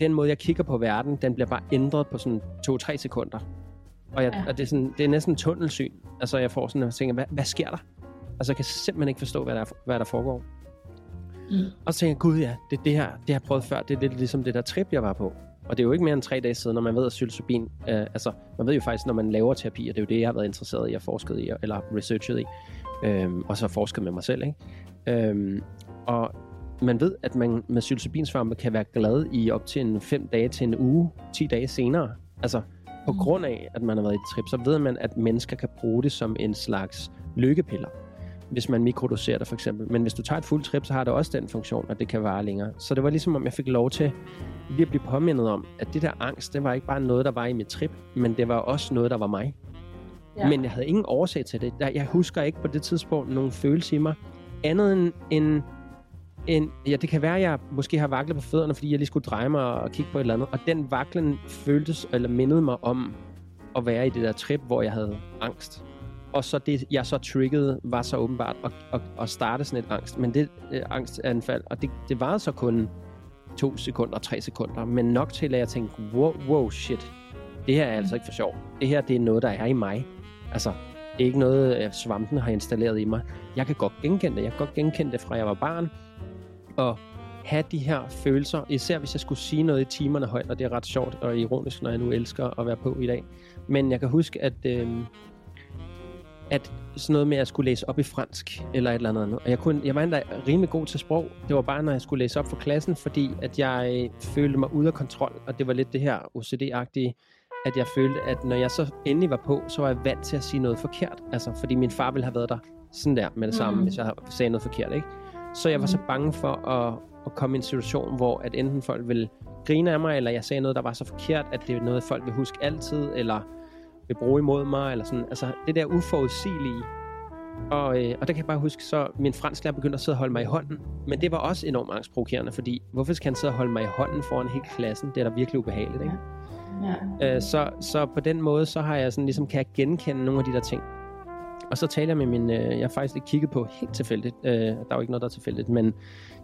den måde, jeg kigger på verden, den bliver bare ændret på sådan 2-3 sekunder. Og, jeg, ja. og det, er sådan, det er næsten tunnelsyn. Altså, jeg får sådan, at tænker, hvad, hvad sker der? Altså, jeg kan simpelthen ikke forstå, hvad der, hvad der foregår. Mm. Og så tænker jeg, gud ja, det, det her, det har jeg prøvet før. Det er lidt ligesom det der trip, jeg var på. Og det er jo ikke mere end tre dage siden, når man ved, at psilocybin, øh, altså, man ved jo faktisk, når man laver terapi, og det er jo det, jeg har været interesseret i og forsket i, eller researchet i, Øhm, og så forsket med mig selv, ikke? Øhm, og man ved, at man med psilocybinsvampe kan være glad i op til en 5 dage til en uge, 10 dage senere. Altså, på Mm. grund af, at man har været i et trip, så ved man, at mennesker kan bruge det som en slags lykkepiller. Hvis man mikrodoserer det for eksempel. Men hvis du tager et fuldt trip, så har det også den funktion, at det kan vare længere. Så det var ligesom, om jeg fik lov til lige at blive påmindet om, at det der angst, det var ikke bare noget, der var i mit trip, men det var også noget, der var mig. Ja. Men jeg havde ingen årsag til det. Jeg husker ikke på det tidspunkt nogen følelse i mig, andet end, end, end ja, det kan være, at jeg måske har vaklet på fødderne, fordi jeg lige skulle dreje mig og kigge på et eller andet. Og den vaklen føltes, eller mindede mig om at være i det der trip, hvor jeg havde angst. Og så det, jeg så triggede, var så åbenbart at, at, at starte sådan et angst. Men det øh, angstanfald, og det, det varede så kun to sekunder, tre sekunder, men nok til, at jeg tænkte, wow, wow shit, det her er altså ikke for sjov. Det her, det er noget, der er i mig. Altså, det er ikke noget, øh, svampen har installeret i mig. Jeg kan godt genkende det. Jeg kan godt genkende det fra, jeg var barn. Og have de her følelser, især hvis jeg skulle sige noget i timerne højt, og det er ret sjovt og ironisk, når jeg nu elsker at være på i dag. Men jeg kan huske, at, øh, at sådan noget med, at jeg skulle læse op i fransk, eller et eller andet andet. Og jeg, kunne, jeg var endda rimelig god til sprog. Det var bare, når jeg skulle læse op for klassen, fordi at jeg øh, følte mig ude af kontrol, og det var lidt det her OCD-agtige, at jeg følte, at når jeg så endelig var på, så var jeg vant til at sige noget forkert. Altså, fordi min far ville have været der sådan der med det samme, Mm. hvis jeg sagde noget forkert, ikke? Så jeg var så bange for at, at komme i en situation, hvor at enten folk ville grine af mig, eller jeg sagde noget, der var så forkert, at det er noget, folk vil huske altid, eller vil bruge imod mig, eller sådan. Altså, det der uforudsigelige. Og, øh, og der kan jeg bare huske, så min fransklærer begyndte at sidde og holde mig i hånden. Men det var også enormt angstprovokerende, fordi hvorfor skal han sidde og holde mig i hånden foran hele klassen? Det er da virkelig ubehageligt, ikke? Ja. Øh, så, så på den måde, så har jeg sådan ligesom, kan jeg genkende nogle af de der ting. Og så taler jeg med min, øh, jeg har faktisk lige kigget på helt tilfældigt, øh, der er jo ikke noget, der er tilfældigt, men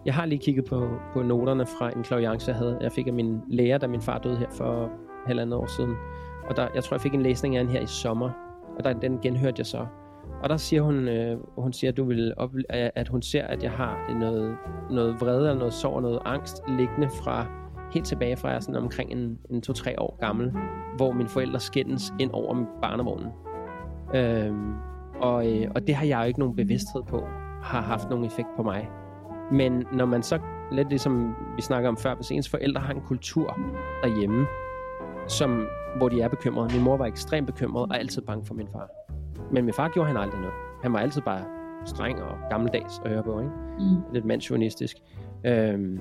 jeg har lige kigget på, på noterne fra en klaviance, jeg havde. Jeg fik af min lærer, da min far døde her for halvandet år siden. Og der, jeg tror, jeg fik en læsning af den her i sommer, og der, den genhørte jeg så. Og der siger hun, øh, hun siger, at, du vil ople- øh, at hun ser, at jeg har noget, noget vrede, eller noget sorg, og noget angst liggende fra helt tilbage fra jeg er sådan omkring en, en to-tre år gammel, hvor mine forældre skændes ind over barnevognen. Øhm, og, øh, og det har jeg jo ikke nogen bevidsthed på, har haft nogen effekt på mig. Men når man så, lidt ligesom vi snakker om før, hvis ens forældre har en kultur derhjemme, som, hvor de er bekymrede. Min mor var ekstremt bekymret og altid bange for min far. Men min far gjorde han aldrig noget. Han var altid bare streng og gammeldags at høre på, ikke? Mm. lidt mandsjournalistisk. Øhm,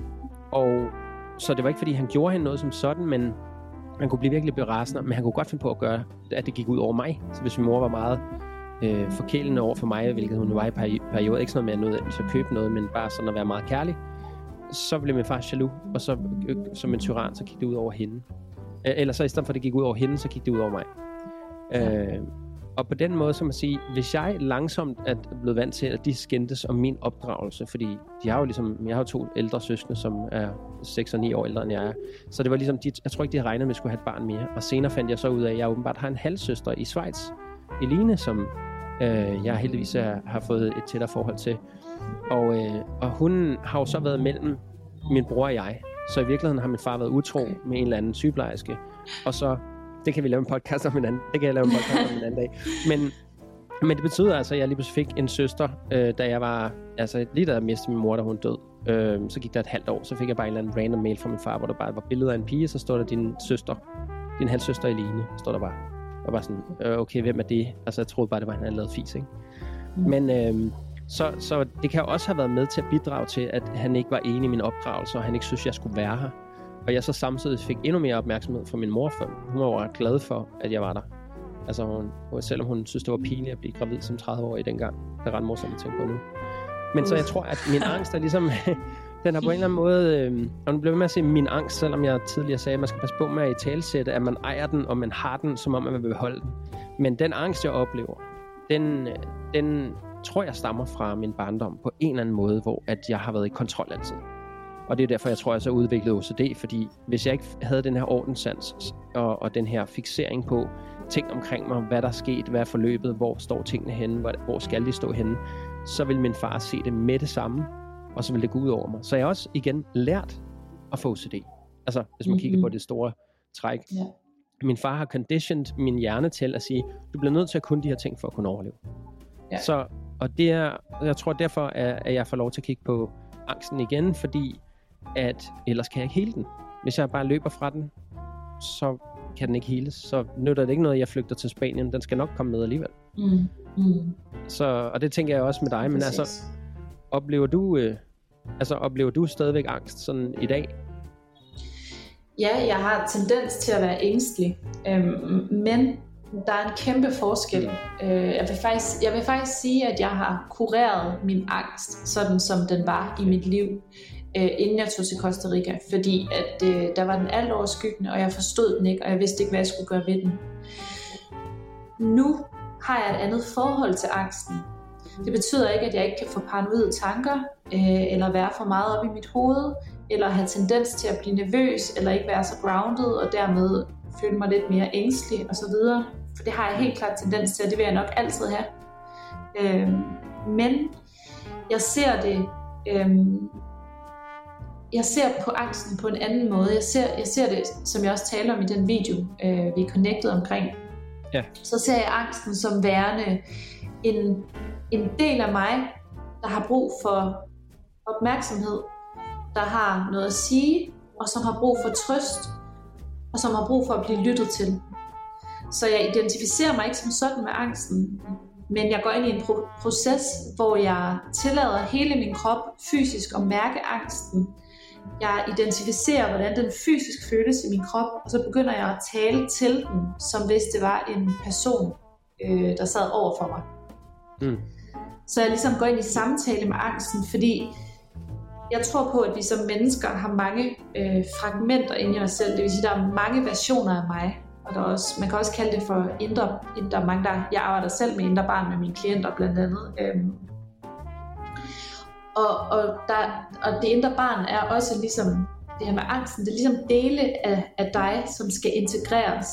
og så det var ikke, fordi han gjorde hende noget som sådan, men han kunne blive virkelig berasende, men han kunne godt finde på at gøre, at det gik ud over mig. Så hvis min mor var meget øh, forkælende over for mig, hvilket hun var i peri- perioder, ikke sådan noget med at noget, så købe noget, men bare sådan at være meget kærlig, så blev min far jaloux, og så øh, som en tyran, så gik det ud over hende. Øh, eller så i stedet for, at det gik ud over hende, så gik det ud over mig. Øh, og på den måde, så man sige, hvis jeg langsomt er blevet vant til, at de skændtes om min opdragelse, fordi de har jo ligesom, jeg har jo to ældre søskende, som er 6 og 9 år ældre end jeg er, så det var ligesom, de, jeg tror ikke, de havde regnet med, at jeg skulle have et barn mere. Og senere fandt jeg så ud af, at jeg åbenbart har en halvsøster i Schweiz, Eline, som øh, jeg heldigvis er, har fået et tættere forhold til. Og, øh, og hun har jo så været mellem min bror og jeg, så i virkeligheden har min far været utro med en eller anden sygeplejerske, og så det kan vi lave en podcast om en anden. Det kan jeg lave en podcast om en anden dag. Men, men det betyder altså, at jeg lige pludselig fik en søster, øh, da jeg var, altså lige da jeg mistede min mor, da hun død. Øh, så gik der et halvt år, så fik jeg bare en eller anden random mail fra min far, hvor der bare var billeder af en pige, så står der din søster, din halvsøster Eline, står der bare. Og bare sådan, øh, okay, hvem er det? Altså, jeg troede bare, det var, han havde lavet fis, ikke? Mm. Men øh, så, så det kan også have været med til at bidrage til, at han ikke var enig i min opdragelse, og han ikke synes, jeg skulle være her. Og jeg så samtidig fik endnu mere opmærksomhed fra min mor, for hun var jo ret glad for, at jeg var der. Altså, hun, selvom hun synes, det var pinligt at blive gravid som 30-årig dengang. Det er ret morsomt at tænke på nu. Men så jeg tror, at min angst er ligesom... [LAUGHS] den har på en eller anden måde... Øh, og nu bliver ved med at se min angst, selvom jeg tidligere sagde, at man skal passe på med at i talsætte, at man ejer den, og man har den, som om man vil beholde den. Men den angst, jeg oplever, den, øh, den tror jeg stammer fra min barndom på en eller anden måde, hvor at jeg har været i kontrol altid. Og det er derfor, jeg tror, jeg så udviklede OCD, fordi hvis jeg ikke havde den her ordenssans og, og den her fixering på ting omkring mig, hvad der er sket, hvad er forløbet, hvor står tingene henne, hvor, hvor skal de stå henne, så vil min far se det med det samme, og så vil det gå ud over mig. Så jeg har også igen lært at få OCD. Altså, hvis man mm-hmm. kigger på det store træk. Ja. Min far har conditioned min hjerne til at sige, du bliver nødt til at kunne de her ting for at kunne overleve. Ja. Så, og det er, jeg tror derfor, at, at jeg får lov til at kigge på angsten igen, fordi at ellers kan jeg ikke hele den. Hvis jeg bare løber fra den, så kan den ikke heles. Så nytter det ikke noget, at jeg flygter til Spanien. Den skal nok komme med alligevel. Mm. Mm. Så, og det tænker jeg også med dig. Men Præcis. altså, oplever du, øh, altså, oplever du stadigvæk angst sådan i dag? Ja, jeg har tendens til at være ængstelig, øhm, men der er en kæmpe forskel. Øh, jeg, vil faktisk, jeg vil faktisk sige, at jeg har kureret min angst, sådan som den var i mit liv, øh, inden jeg tog til Costa Rica, fordi at øh, der var den alt overskyggende, og jeg forstod den ikke, og jeg vidste ikke, hvad jeg skulle gøre ved den. Nu har jeg et andet forhold til angsten. Det betyder ikke, at jeg ikke kan få paranoide tanker, øh, eller være for meget op i mit hoved, eller have tendens til at blive nervøs, eller ikke være så grounded, og dermed føle mig lidt mere ængstelig osv. For det har jeg helt klart tendens til, og det vil jeg nok altid have. Øh, men jeg ser det, øh, jeg ser på angsten på en anden måde. Jeg ser, jeg ser det, som jeg også taler om i den video, øh, vi er connected omkring. Ja. Så ser jeg angsten som værende en, en del af mig, der har brug for opmærksomhed, der har noget at sige, og som har brug for trøst, og som har brug for at blive lyttet til. Så jeg identificerer mig ikke som sådan med angsten, men jeg går ind i en pro- proces, hvor jeg tillader hele min krop fysisk at mærke angsten. Jeg identificerer, hvordan den fysisk føles i min krop, og så begynder jeg at tale til den, som hvis det var en person, øh, der sad over for mig. Mm. Så jeg ligesom går ind i samtale med angsten, fordi jeg tror på, at vi som mennesker har mange øh, fragmenter inde i os selv. Det vil sige, at der er mange versioner af mig. Og der er også, man kan også kalde det for indre, indre mange, der, jeg arbejder selv med indre barn med mine klienter blandt andet. Øhm, og, og, der, og det indre barn er også ligesom det her med angsten, det er ligesom dele af, af dig, som skal integreres.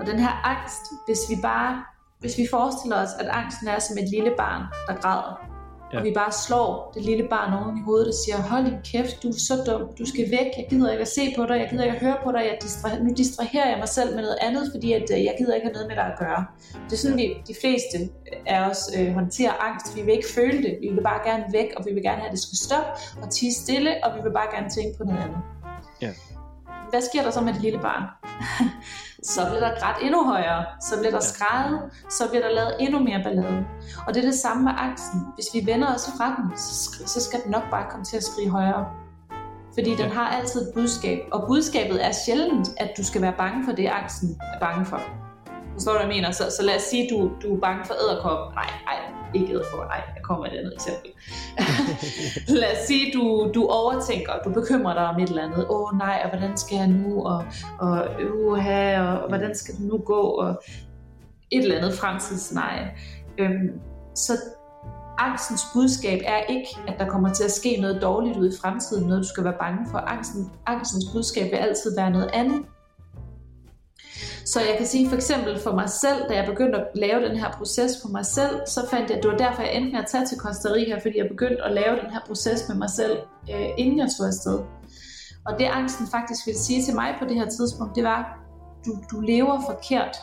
Og den her angst, hvis vi bare, hvis vi forestiller os, at angsten er som et lille barn, der græder, ja. og vi bare slår det lille barn oven i hovedet og siger, hold din kæft, du er så dum, du skal væk, jeg gider ikke at se på dig, jeg gider ikke at høre på dig, jeg distra- nu distraherer jeg mig selv med noget andet, fordi at, øh, jeg gider ikke have noget med dig at gøre. Det er sådan, vi, de fleste af os øh, håndterer angst, vi vil ikke føle det, vi vil bare gerne væk, og vi vil gerne have, at det skal stoppe og tige stille, og vi vil bare gerne tænke på noget andet. Ja. Hvad sker der så med det lille barn? [LAUGHS] så bliver der grædt endnu højere, så bliver der skrejet, så bliver der lavet endnu mere ballade. Og det er det samme med angsten. Hvis vi vender os fra den, så, så skal den nok bare komme til at skrige højere. Fordi den har altid et budskab, og budskabet er sjældent, at du skal være bange for det, angsten er bange for. Forstår du, hvad jeg mener? Så, så lad os sige, at du, du er bange for æderkop. Nej, nej, ikke for Nej, jeg kommer med et andet eksempel. [LAUGHS] lad os sige, du, du overtænker, du bekymrer dig om et eller andet. Åh oh, nej, og hvordan skal jeg nu? Og, og uha, og hvordan skal det nu gå? Og et eller andet fremtidsscenarie. Øhm, så angstens budskab er ikke, at der kommer til at ske noget dårligt ud i fremtiden, noget du skal være bange for. Angsten, angstens budskab vil altid være noget andet. Så jeg kan sige for eksempel for mig selv, da jeg begyndte at lave den her proces for mig selv, så fandt jeg, at det var derfor, jeg endte med at tage til Costa Rica, fordi jeg begyndte at lave den her proces med mig selv, øh, inden jeg tog afsted. Og det angsten faktisk ville sige til mig på det her tidspunkt, det var, du, du lever forkert.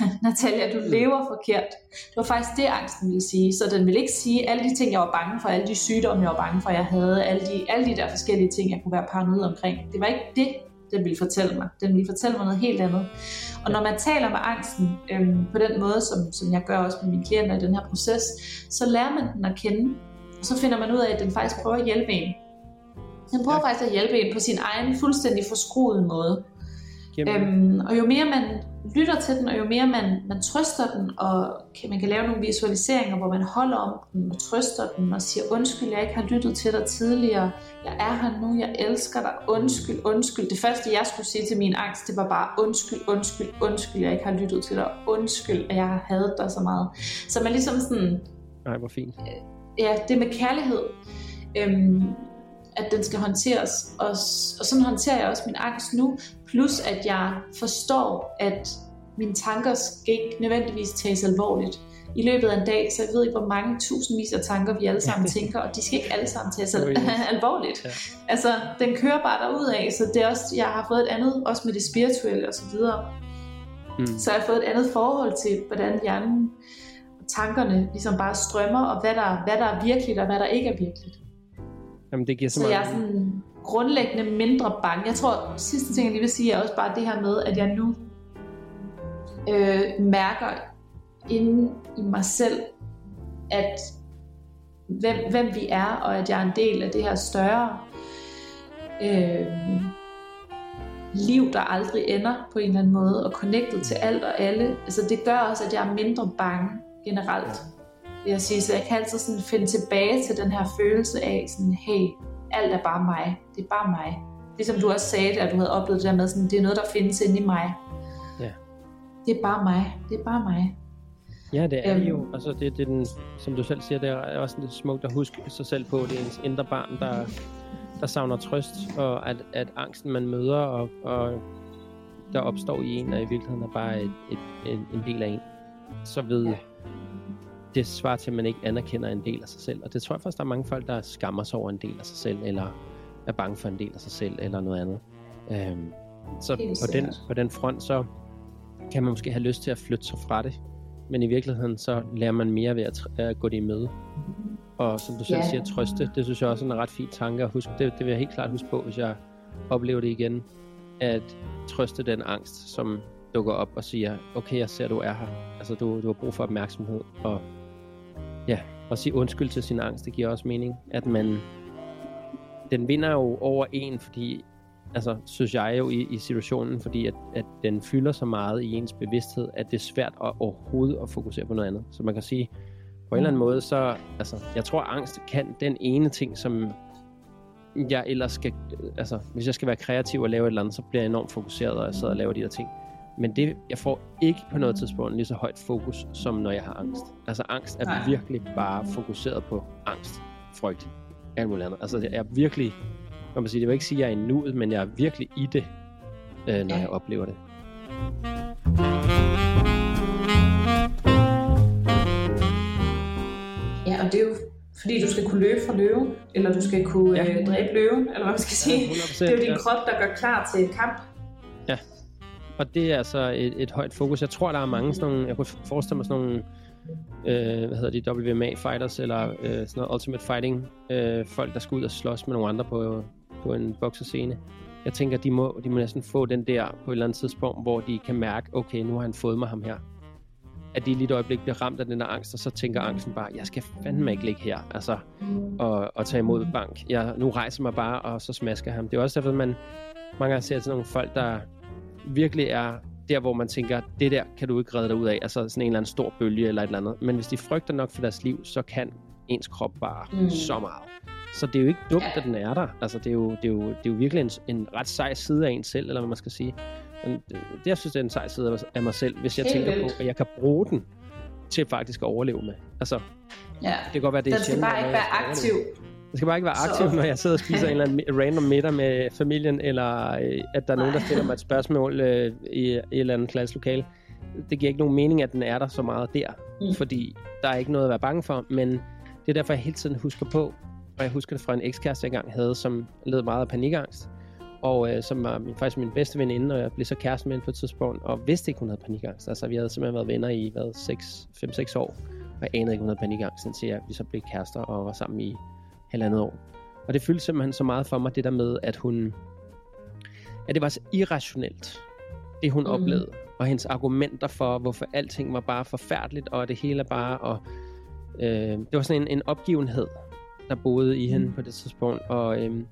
[LAUGHS] Natalia, du lever forkert. Det var faktisk det, angsten ville sige. Så den ville ikke sige alle de ting, jeg var bange for, alle de sygdomme, jeg var bange for, jeg havde, alle de, alle de der forskellige ting, jeg kunne være paranoid omkring. Det var ikke det, den ville fortælle mig. Den ville fortælle mig noget helt andet. Og når man taler med angsten øhm, på den måde, som, som jeg gør også med mine klienter i den her proces, så lærer man den at kende. Og så finder man ud af, at den faktisk prøver at hjælpe en. Den prøver Ja. faktisk at hjælpe en på sin egen fuldstændig forskruede måde. Jamen, Øhm, og jo mere man lytter til den, og jo mere man, man trøster den, og kan, man kan lave nogle visualiseringer, hvor man holder om den og trøster den og siger, undskyld, jeg ikke har lyttet til dig tidligere. Jeg er her nu, jeg elsker dig. Undskyld, undskyld. Det første, jeg skulle sige til min angst, det var bare, undskyld, undskyld, undskyld, jeg ikke har lyttet til dig. Undskyld, at jeg har hadet dig så meget. Så man ligesom sådan, nej, hvor fint. ja, det med kærlighed, øhm, at den skal håndteres. Og, og sådan håndterer jeg også min angst nu. Plus at jeg forstår, at mine tanker skal ikke nødvendigvis tages alvorligt. I løbet af en dag, så jeg ved ikke, hvor mange tusindvis af tanker vi alle sammen [LAUGHS] tænker, og de skal ikke alle sammen tages [LAUGHS] alvorligt. Ja. Altså, den kører bare derud af, så det er også, jeg har fået et andet, også med det spirituelle og så videre. Mm. Så jeg har fået et andet forhold til, hvordan hjernen tankerne ligesom bare strømmer, og hvad der, hvad der er virkeligt, og hvad der ikke er virkeligt. Jamen, det giver så, Så meget... jeg er sådan grundlæggende mindre bange. Jeg tror, sidste ting, jeg lige vil sige, er også bare det her med, at jeg nu øh, mærker inde i mig selv, at hvem, hvem vi er, og at jeg er en del af det her større øh, liv, der aldrig ender på en eller anden måde, og connected til alt og alle. Altså det gør også, at jeg er mindre bange generelt, vil jeg sige. Så jeg kan altid sådan finde tilbage til den her følelse af sådan, hey, alt er bare mig. Det er bare mig. Ligesom du også sagde at du havde oplevet det der med, sådan, det er noget, der findes inde i mig. Ja. Det er bare mig. Det er bare mig. Ja, det er Øhm. jo. Altså, det, det er den, som du selv siger, det er også lidt smukt at huske sig selv på. Det er ens indre barn, der, der savner trøst, og at, at angsten, man møder, og, og der opstår i en, er i virkeligheden er bare et, et, en, en del af en. Så ved det svarer til, at man ikke anerkender en del af sig selv. Og det tror jeg faktisk, der er mange folk, der skammer sig over en del af sig selv, eller er bange for en del af sig selv, eller noget andet. Øhm, så på den, på den front, så kan man måske have lyst til at flytte sig fra det. Men i virkeligheden, så lærer man mere ved at, at gå det i møde. Og som du selv Ja. siger, trøste, det synes jeg også er en ret fin tanke at huske. Det, det vil jeg helt klart huske på, hvis jeg oplever det igen. At trøste den angst, som dukker op og siger, okay, jeg ser, du er her. Altså, du, du har brug for opmærksomhed. Og ja, og sige undskyld til sin angst, det giver også mening. At man, den vinder jo over en, fordi, altså, synes jeg jo i, i situationen, fordi at, at den fylder så meget i ens bevidsthed, at det er svært at overhovedet at fokusere på noget andet. Så man kan sige, på en eller anden måde, så, altså, jeg tror, at angst kan den ene ting, som jeg ellers skal, altså, hvis jeg skal være kreativ og lave et eller andet, så bliver jeg enormt fokuseret, og jeg sidder og laver de der ting. Men det, jeg får ikke på noget tidspunkt lige så højt fokus, som når jeg har angst. Altså angst er Nej. virkelig bare fokuseret på angst, frygt, alt muligt andet. Altså jeg er virkelig, kan man sige, det vil ikke sige, at jeg er i nuet, men jeg er virkelig i det, øh, når Ja. jeg oplever det. Ja, og det er jo fordi, du skal kunne løbe fra løven, eller du skal kunne Ja. ja. øh, dræbe løven, eller hvad man skal sige. 100%, det er jo din ja. krop, der gør klar til kamp. Og det er altså et, et højt fokus. Jeg tror, der er mange sådan nogle, jeg kunne forestille mig sådan nogle, øh, hvad hedder de, WMA-fighters, eller øh, sådan noget Ultimate Fighting, øh, folk, der skal ud og slås med nogle andre på, på en bokserscene. Jeg tænker, de må, de må næsten få den der på et eller andet tidspunkt, hvor de kan mærke, okay, nu har han fået mig ham her. At de lige et øjeblik bliver ramt af den der angst, og så tænker angsten bare, jeg skal fandme ikke ligge her, altså, og, og tage imod bank. Jeg nu rejser mig bare, og så smasker ham. Det er også derfor, man mange gange ser sådan nogle folk, der virkelig er der, hvor man tænker, det der kan du ikke redde dig ud af, altså sådan en eller anden stor bølge eller et eller andet. Men hvis de frygter nok for deres liv, så kan ens krop bare mm. Så meget. Så det er jo ikke dumt, at den er der. Altså, det er jo, det er jo, det er jo virkelig en, en ret sej side af en selv, eller hvad man skal sige. Men det, det jeg synes, det er en sej side af- mig selv, hvis jeg Helt tænker vildt. på, at jeg kan bruge den til faktisk at overleve med. Altså, Ja. det kan godt være, det er Den skal bare ikke være skal overleve. Det skal bare ikke være Så- aktiv, når jeg sidder og spiser en eller anden random middag med familien, eller øh, at der er nogen, der stiller mig et spørgsmål øh, i, et eller andet klasselokale. Det giver ikke nogen mening, at den er der så meget der. Mm. fordi der er ikke noget at være bange for, men det er derfor, jeg hele tiden husker på, og jeg husker det fra en ekskæreste, jeg engang havde, som led meget af panikangst, og øh, som var min, faktisk min bedste veninde, og jeg blev så kæreste med hende på et tidspunkt, og vidste ikke, hun havde panikangst. Altså, vi havde simpelthen været venner i, hvad, 5-6 år, og jeg anede ikke, hun havde panikangst, indtil jeg, vi så blev kærester og var sammen i halvandet år. Og det fyldte simpelthen så meget for mig, det der med, at hun... At det var så irrationelt, det hun mm. Oplevede. Og hendes argumenter for, hvorfor alting var bare forfærdeligt, og det hele er bare... Og, øh, det var sådan en, en opgivenhed, der boede i hende Mm. på det tidspunkt. Og, øh,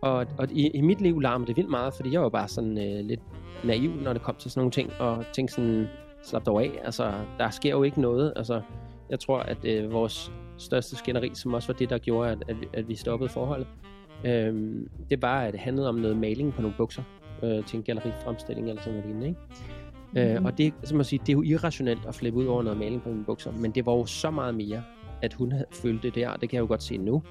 og, og i, i mit liv larmede det vildt meget, fordi jeg var bare sådan øh, lidt naiv, når det kom til sådan nogle ting, og tænkte sådan, slap dog af, altså, der sker jo ikke noget. Altså, jeg tror, at øh, vores største skænderi, som også var det, der gjorde, at, at, vi- at vi stoppede forholdet, øh, det var, at det handlede om noget maling på nogle bukser øh, til en gallerifremstilling eller sådan noget lignende, ikke? Mm-hmm. Øh, og det, som man siger, det er jo irrationelt at flippe ud over noget maling på mine bukser, men det var jo så meget mere, at hun havde følt det der, og det kan jeg jo godt se nu.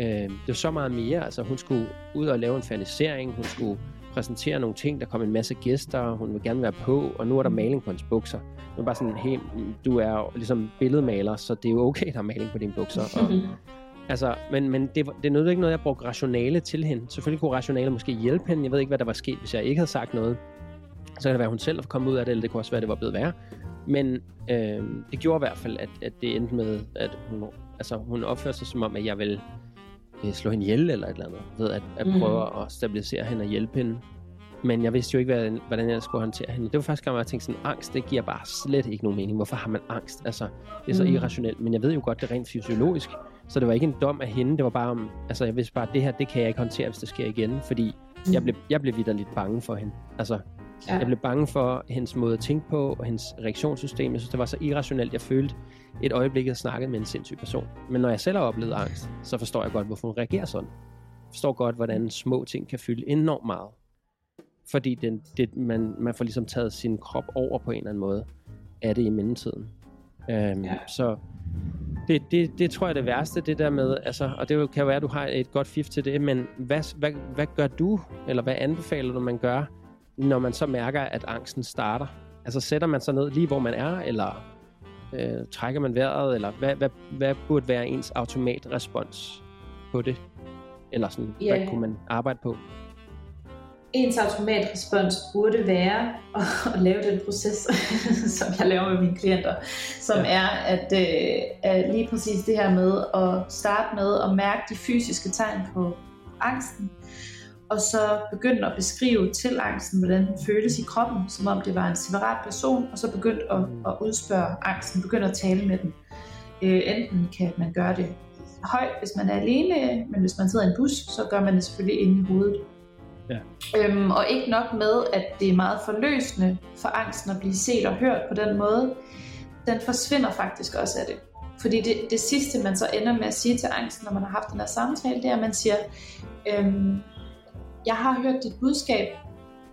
Øh, det var så meget mere, altså hun skulle ud og lave en fanisering, hun skulle præsentere nogle ting, der kom en masse gæster, hun vil gerne være på, og nu er der maling på hendes bukser. Var bare sådan, hey, du er ligesom billedmaler, så det er jo okay, der er maling på dine bukser. Og, [LAUGHS] altså, men, men det, det nødde ikke noget, jeg brugte rationale til hende. Selvfølgelig kunne rationale måske hjælpe hende. Jeg ved ikke, hvad der var sket, hvis jeg ikke havde sagt noget. Så kan det være, at hun selv er kommet ud af det, eller det kunne også være, at det var blevet værre. Men øh, det gjorde i hvert fald, at, at det endte med, at hun, altså, hun opførte sig som om, at jeg ville øh, slå hende ihjel eller et eller andet, ved at, at Mhm. prøve at stabilisere hende og hjælpe hende. Men jeg vidste jo ikke, hvordan, hvordan jeg skulle håndtere hende. Det var første gang, hvor jeg tænkte sådan, angst, det giver bare slet ikke nogen mening. Hvorfor har man angst? Altså, det er så Mhm. irrationelt. Men jeg ved jo godt, det er rent fysiologisk. Så det var ikke en dom af hende. Det var bare om, altså jeg vidste bare, det her, det kan jeg ikke håndtere, hvis det sker igen. Fordi jeg blev, jeg blev vidderligt bange for hende. Altså, Ja. jeg blev bange for hendes måde at tænke på, og hendes reaktionssystem. Jeg synes, det var så irrationelt. Jeg følte et øjeblik, at jeg snakkede med en sindssyg person. Men når jeg selv har oplevet angst, så forstår jeg godt, hvorfor hun reagerer sådan. Jeg forstår godt, hvordan små ting kan fylde enormt meget. Fordi det, det, man, man får ligesom taget sin krop over på en eller anden måde af det i mellemtiden. Øhm, Ja. Så det, det, det tror jeg er det værste, det der med, altså, og det kan jo være, at du har et godt fif til det, men hvad, hvad, hvad gør du, eller hvad anbefaler du, man gør, når man så mærker, at angsten starter? Altså sætter man sig ned lige, hvor man er, eller øh, trækker man vejret, eller hvad, hvad, hvad burde være ens automatrespons på det? Eller sådan, Ja. hvad kunne man arbejde på? Ens automatrespons burde være at, [LAUGHS] at lave den proces, [LAUGHS] som jeg laver med mine klienter, som ja. er at, øh, at lige præcis det her med at starte med at mærke de fysiske tegn på angsten, og så begynde at beskrive til angsten, hvordan den føles i kroppen, som om det var en separat person, og så begynde at, at udspørge angsten, begynde at tale med den. Øh, enten kan man gøre det højt, hvis man er alene, men hvis man sidder i en bus, så gør man det selvfølgelig inde i hovedet. Øhm, og ikke nok med, at det er meget forløsende for angsten at blive set og hørt på den måde, den forsvinder faktisk også af det. Fordi det, det sidste, man så ender med at sige til angsten, når man har haft den her samtale, det er, at man siger, øhm, jeg har hørt dit budskab,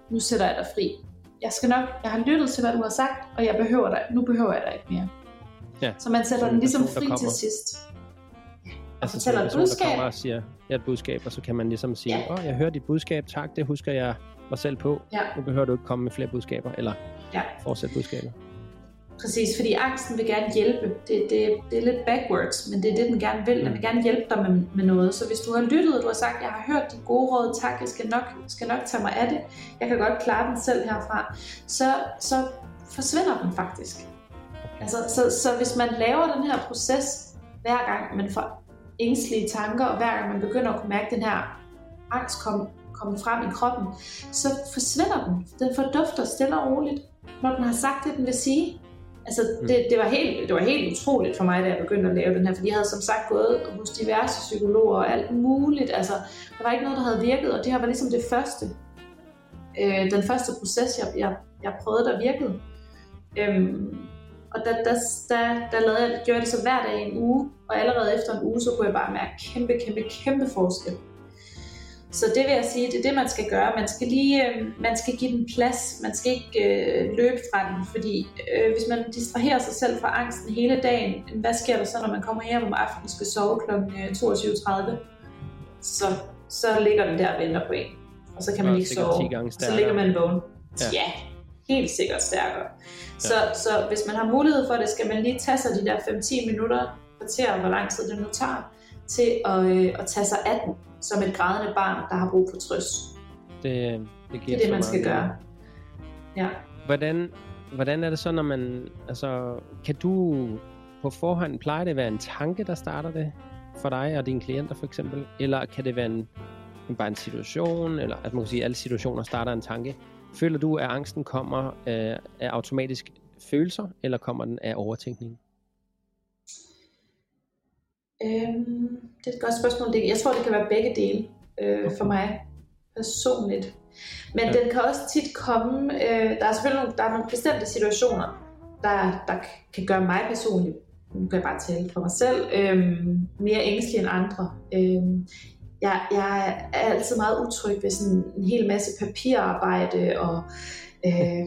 nu sætter jeg dig fri. Jeg skal nok, jeg har lyttet til, hvad du har sagt, og jeg behøver dig, nu behøver jeg dig ikke mere. Ja, Så man sætter den en ligesom person, fri til sidst. Altså, fortæller som en et budskab. Der kommer og siger, har et budskab, og så kan man ligesom sige, Ja. åh, jeg hørte dit budskab, tak, det husker jeg mig selv på. Ja. Nu behøver du ikke komme med flere budskaber, eller Ja. fortsætte budskaber. Præcis, fordi angsten vil gerne hjælpe. Det, det, det er lidt backwards, men det er det, den gerne vil. Den vil gerne hjælpe dig med, med noget. Så hvis du har lyttet, og du har sagt, jeg har hørt de gode råd, tak, jeg skal nok, skal nok tage mig af det, jeg kan godt klare den selv herfra, så, så forsvinder den faktisk. Altså, så, så hvis man laver den her proces, hver gang man får ængstlige tanker, og hver gang man begynder at kunne mærke den her angst komme, komme frem i kroppen, så forsvinder den. Den fordufter stille og roligt, når den har sagt det, den vil sige. Altså, Mm. det, det, var helt, det var helt utroligt for mig, da jeg begyndte at lave den her, fordi jeg havde som sagt gået hos diverse psykologer og alt muligt. Altså, der var ikke noget, der havde virket, og det her var ligesom det første, øh, den første proces, jeg, jeg, jeg prøvede, der virkede. Øhm, og der, der, der, der lavede jeg, gjorde jeg det så hver dag i en uge, og allerede efter en uge, så kunne jeg bare mærke kæmpe, kæmpe, kæmpe forskel. Så det vil jeg sige, det er det, man skal gøre. Man skal lige, øh, man skal give den plads. Man skal ikke øh, løbe fra den, fordi øh, hvis man distraherer sig selv fra angsten hele dagen, hvad sker der så, når man kommer hjem om aftenen og skal sove kl. 22.30? Så, så ligger den der og venter på en. Og så kan man ikke sove. 10 gange så ligger man vågen. Ja. Ja. ja, helt sikkert stærkere. Så, så hvis man har mulighed for det, skal man lige tage sig de der 5-10 minutter, kvarter, hvor lang tid det nu tager, til at, øh, at tage sig af den, som et grædende barn, der har brug for trøst. Det, det Det giver er det, man skal meget gøre. Ja. Hvordan, hvordan er det så, når man... Altså, kan du på forhånd pleje det at være en tanke, der starter det for dig og dine klienter for eksempel? Eller kan det være en, bare en situation, eller at man kan sige, at alle situationer starter en tanke? Føler du, at angsten kommer øh, af automatisk følelser, eller kommer den af overtænkning? Øhm, det er et godt spørgsmål. Jeg tror, det kan være begge dele øh, for mig personligt. Men ja. den kan også tit komme... Øh, der er selvfølgelig nogle, der er nogle bestemte situationer, der, der kan gøre mig personligt, nu kan jeg bare tale for mig selv, øh, mere ængstelig end andre. Øh, jeg, jeg er altid meget utryg ved sådan en hel masse papirarbejde og øh,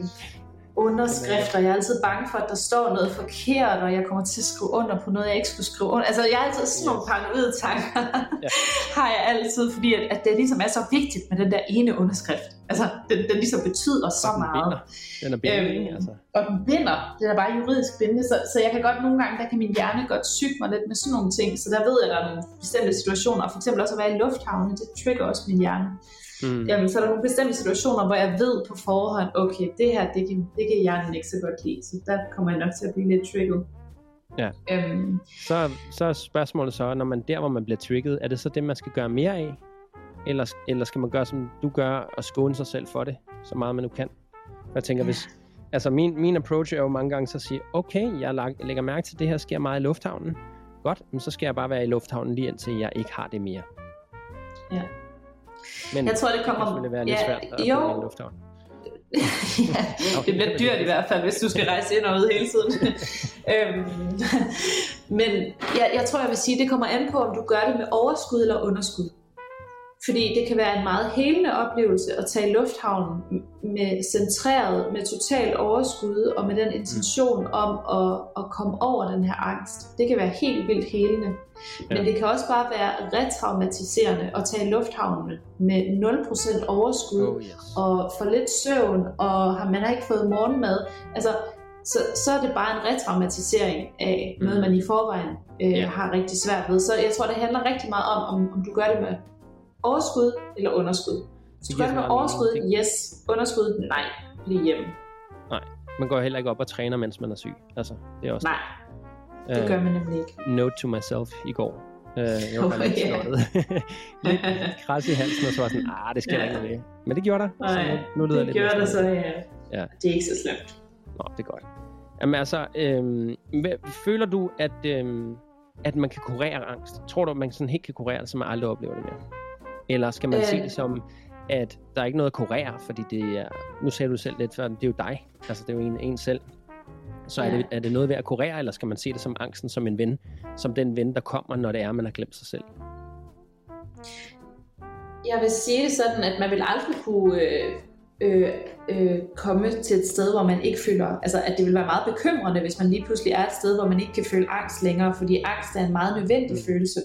underskrifter. Jeg er altid bange for, at der står noget forkert, og jeg kommer til at skrive under på noget, jeg ikke skulle skrive under. Altså, jeg er altid sådan nogle paranoide tanker, Ja. [LAUGHS] har jeg altid, fordi at, at det ligesom er så vigtigt med den der ene underskrift. Altså, den, den ligesom betyder så Og den meget. binder. Den er bindende, Øhm? Altså. Og den binder, det er bare juridisk bindende, så, så jeg kan godt nogle gange, der kan min hjerne godt syge mig lidt med sådan nogle ting, så der ved jeg, at der er nogle bestemte situationer, for eksempel også at være i lufthavne, det trigger også min hjerne. Mm. Jamen, så er der nogle bestemte situationer, hvor jeg ved på forhånd, okay, det her, det kan, det kan hjernen ikke så godt lide, så der kommer jeg nok til at blive lidt trigget. Ja. Øhm, Så, så er spørgsmålet så, når man der, hvor man bliver trigget, er det så det, man skal gøre mere af? Eller, eller skal man gøre, som du gør, og skåne sig selv for det, så meget man nu kan? Jeg tænker, hvis... Altså, min, min approach er jo mange gange så at sige, okay, jeg lag, lægger mærke til, at det her sker meget i lufthavnen. Godt, men så skal jeg bare være i lufthavnen lige indtil jeg ikke har det mere. Ja. Men jeg tror, det det kommer... selvfølgelig være lidt ja, svært at jo, en lufthavn. [LAUGHS] ja, det bliver dyrt i hvert fald, hvis du skal rejse ind og ud hele tiden. [LAUGHS] øhm, men jeg, jeg tror, jeg vil sige, det kommer an på, om du gør det med overskud eller underskud. Fordi det kan være en meget helende oplevelse at tage i lufthavnen med centreret, med total overskud og med den intention om at, at komme over den her angst. Det kan være helt vildt helende. Men Ja. det kan også bare være retraumatiserende at tage i lufthavnen med 0% overskud Oh, yes. og for lidt søvn, og man har ikke fået morgenmad, altså, så, så er det bare en retraumatisering af Mm. noget, man i forvejen øh, Ja. har rigtig svært ved. Så jeg tror, det handler rigtig meget om, om, om du gør det med overskud eller underskud. Hvis Det du gør det med så overskud, mening, yes. Underskud, nej. Bliv hjemme. Man går heller ikke op og træner, mens man er syg. Altså, det er også Nej, det øh, gør man nemlig ikke. note to myself i går. Øh, jeg var [LAUGHS] Oh, lidt snottet. [LAUGHS] lidt kras i halsen, og så var sådan, ah, det skal Ja. ikke med. Men det gjorde der. så Nej, nu, nu lyder det lidt gør mere det så, ja. Ja. Det er ikke så slemt. Nå, det er godt. Jamen altså, øhm, hvad- føler du, at, øhm, at man kan kurere angst? Tror du, at man sådan helt kan kurere det, så man aldrig oplever det mere? Eller skal man øh. Se det som, at der er ikke noget at kurere, fordi det er, nu sagde du selv lidt før, det er jo dig, altså det er jo en, en selv. Så er, Ja. det, er det noget ved at kurere, eller skal man se det som angsten som en ven? Som den ven, der kommer, når det er, man har glemt sig selv? Jeg vil sige det sådan, at man vil aldrig kunne øh, øh, øh, komme til et sted, hvor man ikke føler, altså at det vil være meget bekymrende, hvis man lige pludselig er et sted, hvor man ikke kan føle angst længere, fordi angst er en meget nødvendig mm. følelse.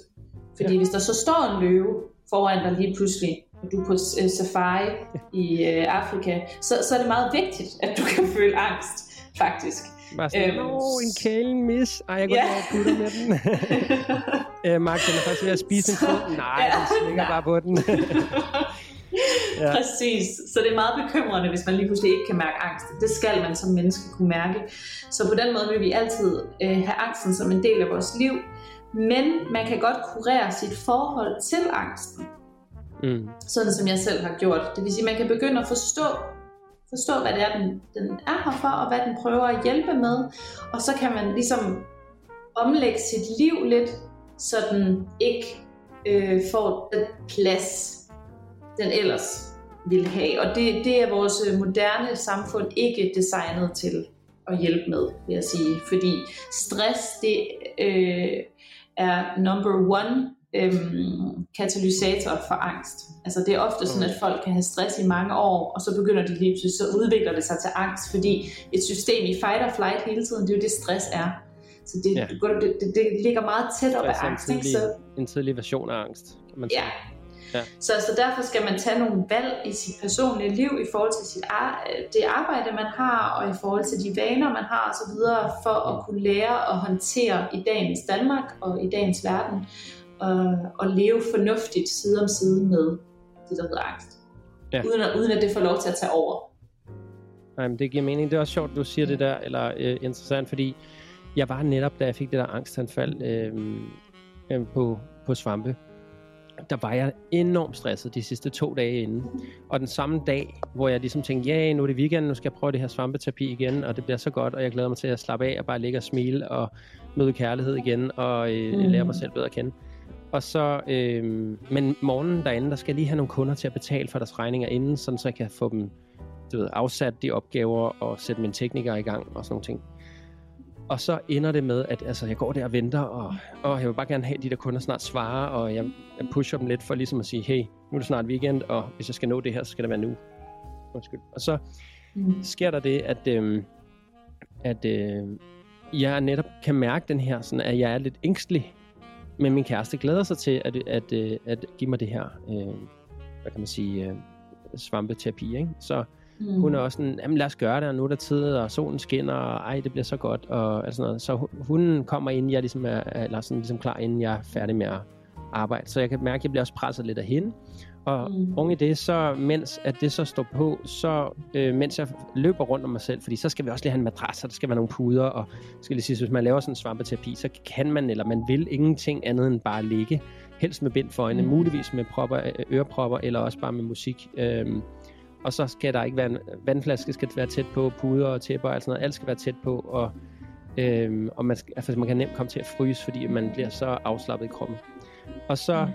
Fordi Ja. hvis der så står en løve foran dig lige pludselig, og du er på øh, safari i øh, Afrika, så, så er det meget vigtigt, at du kan føle angst, faktisk. Bare sådan, Øhm, Nå, en kælen mis. Ej, jeg går lige over og med den. [LAUGHS] øh, Mark, den er faktisk ved at spise en fod. Nej, Ja, den slinger bare på den. [LAUGHS] Ja. Præcis. Så det er meget bekymrende, hvis man lige pludselig ikke kan mærke angst. Det skal man som menneske kunne mærke. Så på den måde vil vi altid øh, have angsten som en del af vores liv. Men man kan godt kurere sit forhold til angsten, mm. sådan som jeg selv har gjort. Det vil sige, at man kan begynde at forstå, forstå hvad det er, den, den er her for, og hvad den prøver at hjælpe med. Og så kan man ligesom omlægge sit liv lidt, så den ikke øh, får den plads, den ellers ville have. Og det, det er vores moderne samfund ikke designet til at hjælpe med, vil jeg sige. Fordi stress, det øh, er number one øhm, katalysator for angst. Altså det er ofte sådan, at folk kan have stress i mange år, og så begynder de lige så udvikler det sig til angst, fordi et system i fight or flight hele tiden, det er jo det stress er. Så det, Ja. det, det, det ligger meget tæt op af angst. Ikke? tidlig, Så, en tidlig version af angst, kan man sige. Ja. Så, så derfor skal man tage nogle valg i sit personlige liv i forhold til sit ar- det arbejde, man har, og i forhold til de vaner, man har osv., for at kunne lære at håndtere i dagens Danmark og i dagens verden, og, og leve fornuftigt side om side med det, der hedder angst. Ja. Uden, at, uden at det får lov til at tage over. Nej, men det giver mening. Det er også sjovt, du siger det der, eller øh, interessant, fordi jeg var netop, da jeg fik det der angstanfald øh, øh, på, på svampe, der var jeg enormt stresset de sidste to dage inden. Og den samme dag, hvor jeg ligesom tænkte, ja, nu er det weekend, nu skal jeg prøve det her svampeterapi igen, og det bliver så godt, og jeg glæder mig til at slappe af og bare ligge og smile og møde kærlighed igen, og øh, Mm. mm. lære mig selv bedre at kende. Og så, øh, men morgenen derinde, der skal jeg lige have nogle kunder til at betale for deres regninger inden, sådan så jeg kan få dem du ved, afsat de opgaver og sætte mine teknikere i gang og sådan nogle ting. Og så ender det med, at altså, jeg går der og venter, og, og jeg vil bare gerne have, at de der kunder snart svarer, og jeg, jeg pusher dem lidt for ligesom at sige, hey, nu er det snart weekend, og hvis jeg skal nå det her, så skal det være nu. Undskyld. Og så Mm. sker der det, at, øhm, at øh, jeg netop kan mærke den her, sådan at jeg er lidt ængstelig, men min kæreste glæder sig til at, at, at, at give mig det her, øh, hvad kan man sige, øh, svampeterapi, ikke? Så Mm. hun er også sådan, jamen lad os gøre det, og nu er der tid, og solen skinner, og ej, det bliver så godt, og alt sådan noget. Så hun- hun kommer inden jeg ligesom er, eller sådan ligesom klar, inden jeg er færdig med at arbejde. Så jeg kan mærke, at jeg bliver også presset lidt af hende. Og Mm. oven i det, så mens at det så står på, så øh, mens jeg løber rundt om mig selv, fordi så skal vi også lige have en madras, og der skal være nogle puder, og skal lige sige, hvis man laver sådan en svampeterapi, så kan man, eller man vil ingenting andet end bare ligge, helst med bind for øjnene, Mm. muligvis med propper, øh, ørepropper, eller også bare med musik. Øhm, og så skal der ikke være en vandflaske, skal være tæt på, puder og tæpper og alt sådan noget, alt skal være tæt på, og, øhm, og man, skal, altså, man kan nemt komme til at fryse, fordi man bliver så afslappet i kroppen. Og så,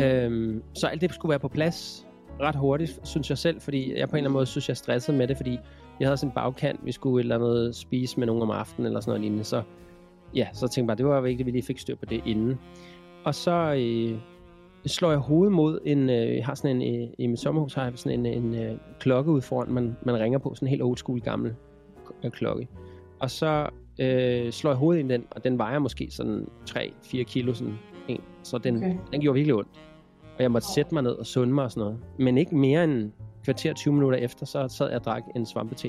øhm, så alt det skulle være på plads ret hurtigt, synes jeg selv, fordi jeg på en eller anden måde synes, jeg stressede med det, fordi jeg havde sådan en bagkant, vi skulle et eller andet spise med nogen om aftenen, eller sådan noget lignende, så ja, så tænkte jeg bare, det var vigtigt, at vi lige fik styr på det inden. Og så øh, slår jeg hovedet mod en, øh, jeg har sådan en, øh, i mit sommerhus har jeg sådan en, en øh, klokke ud foran, man, man ringer på, sådan en helt old school gammel øh, klokke. Og så øh, slår jeg hovedet ind i den, og den vejer måske sådan 3-4 kilo, sådan. Så den, Okay. okay. den gjorde virkelig ondt. Og jeg måtte sætte mig ned og sunde mig og sådan noget. Men ikke mere end kvarter 20 minutter efter, så sad jeg og drak en svampete.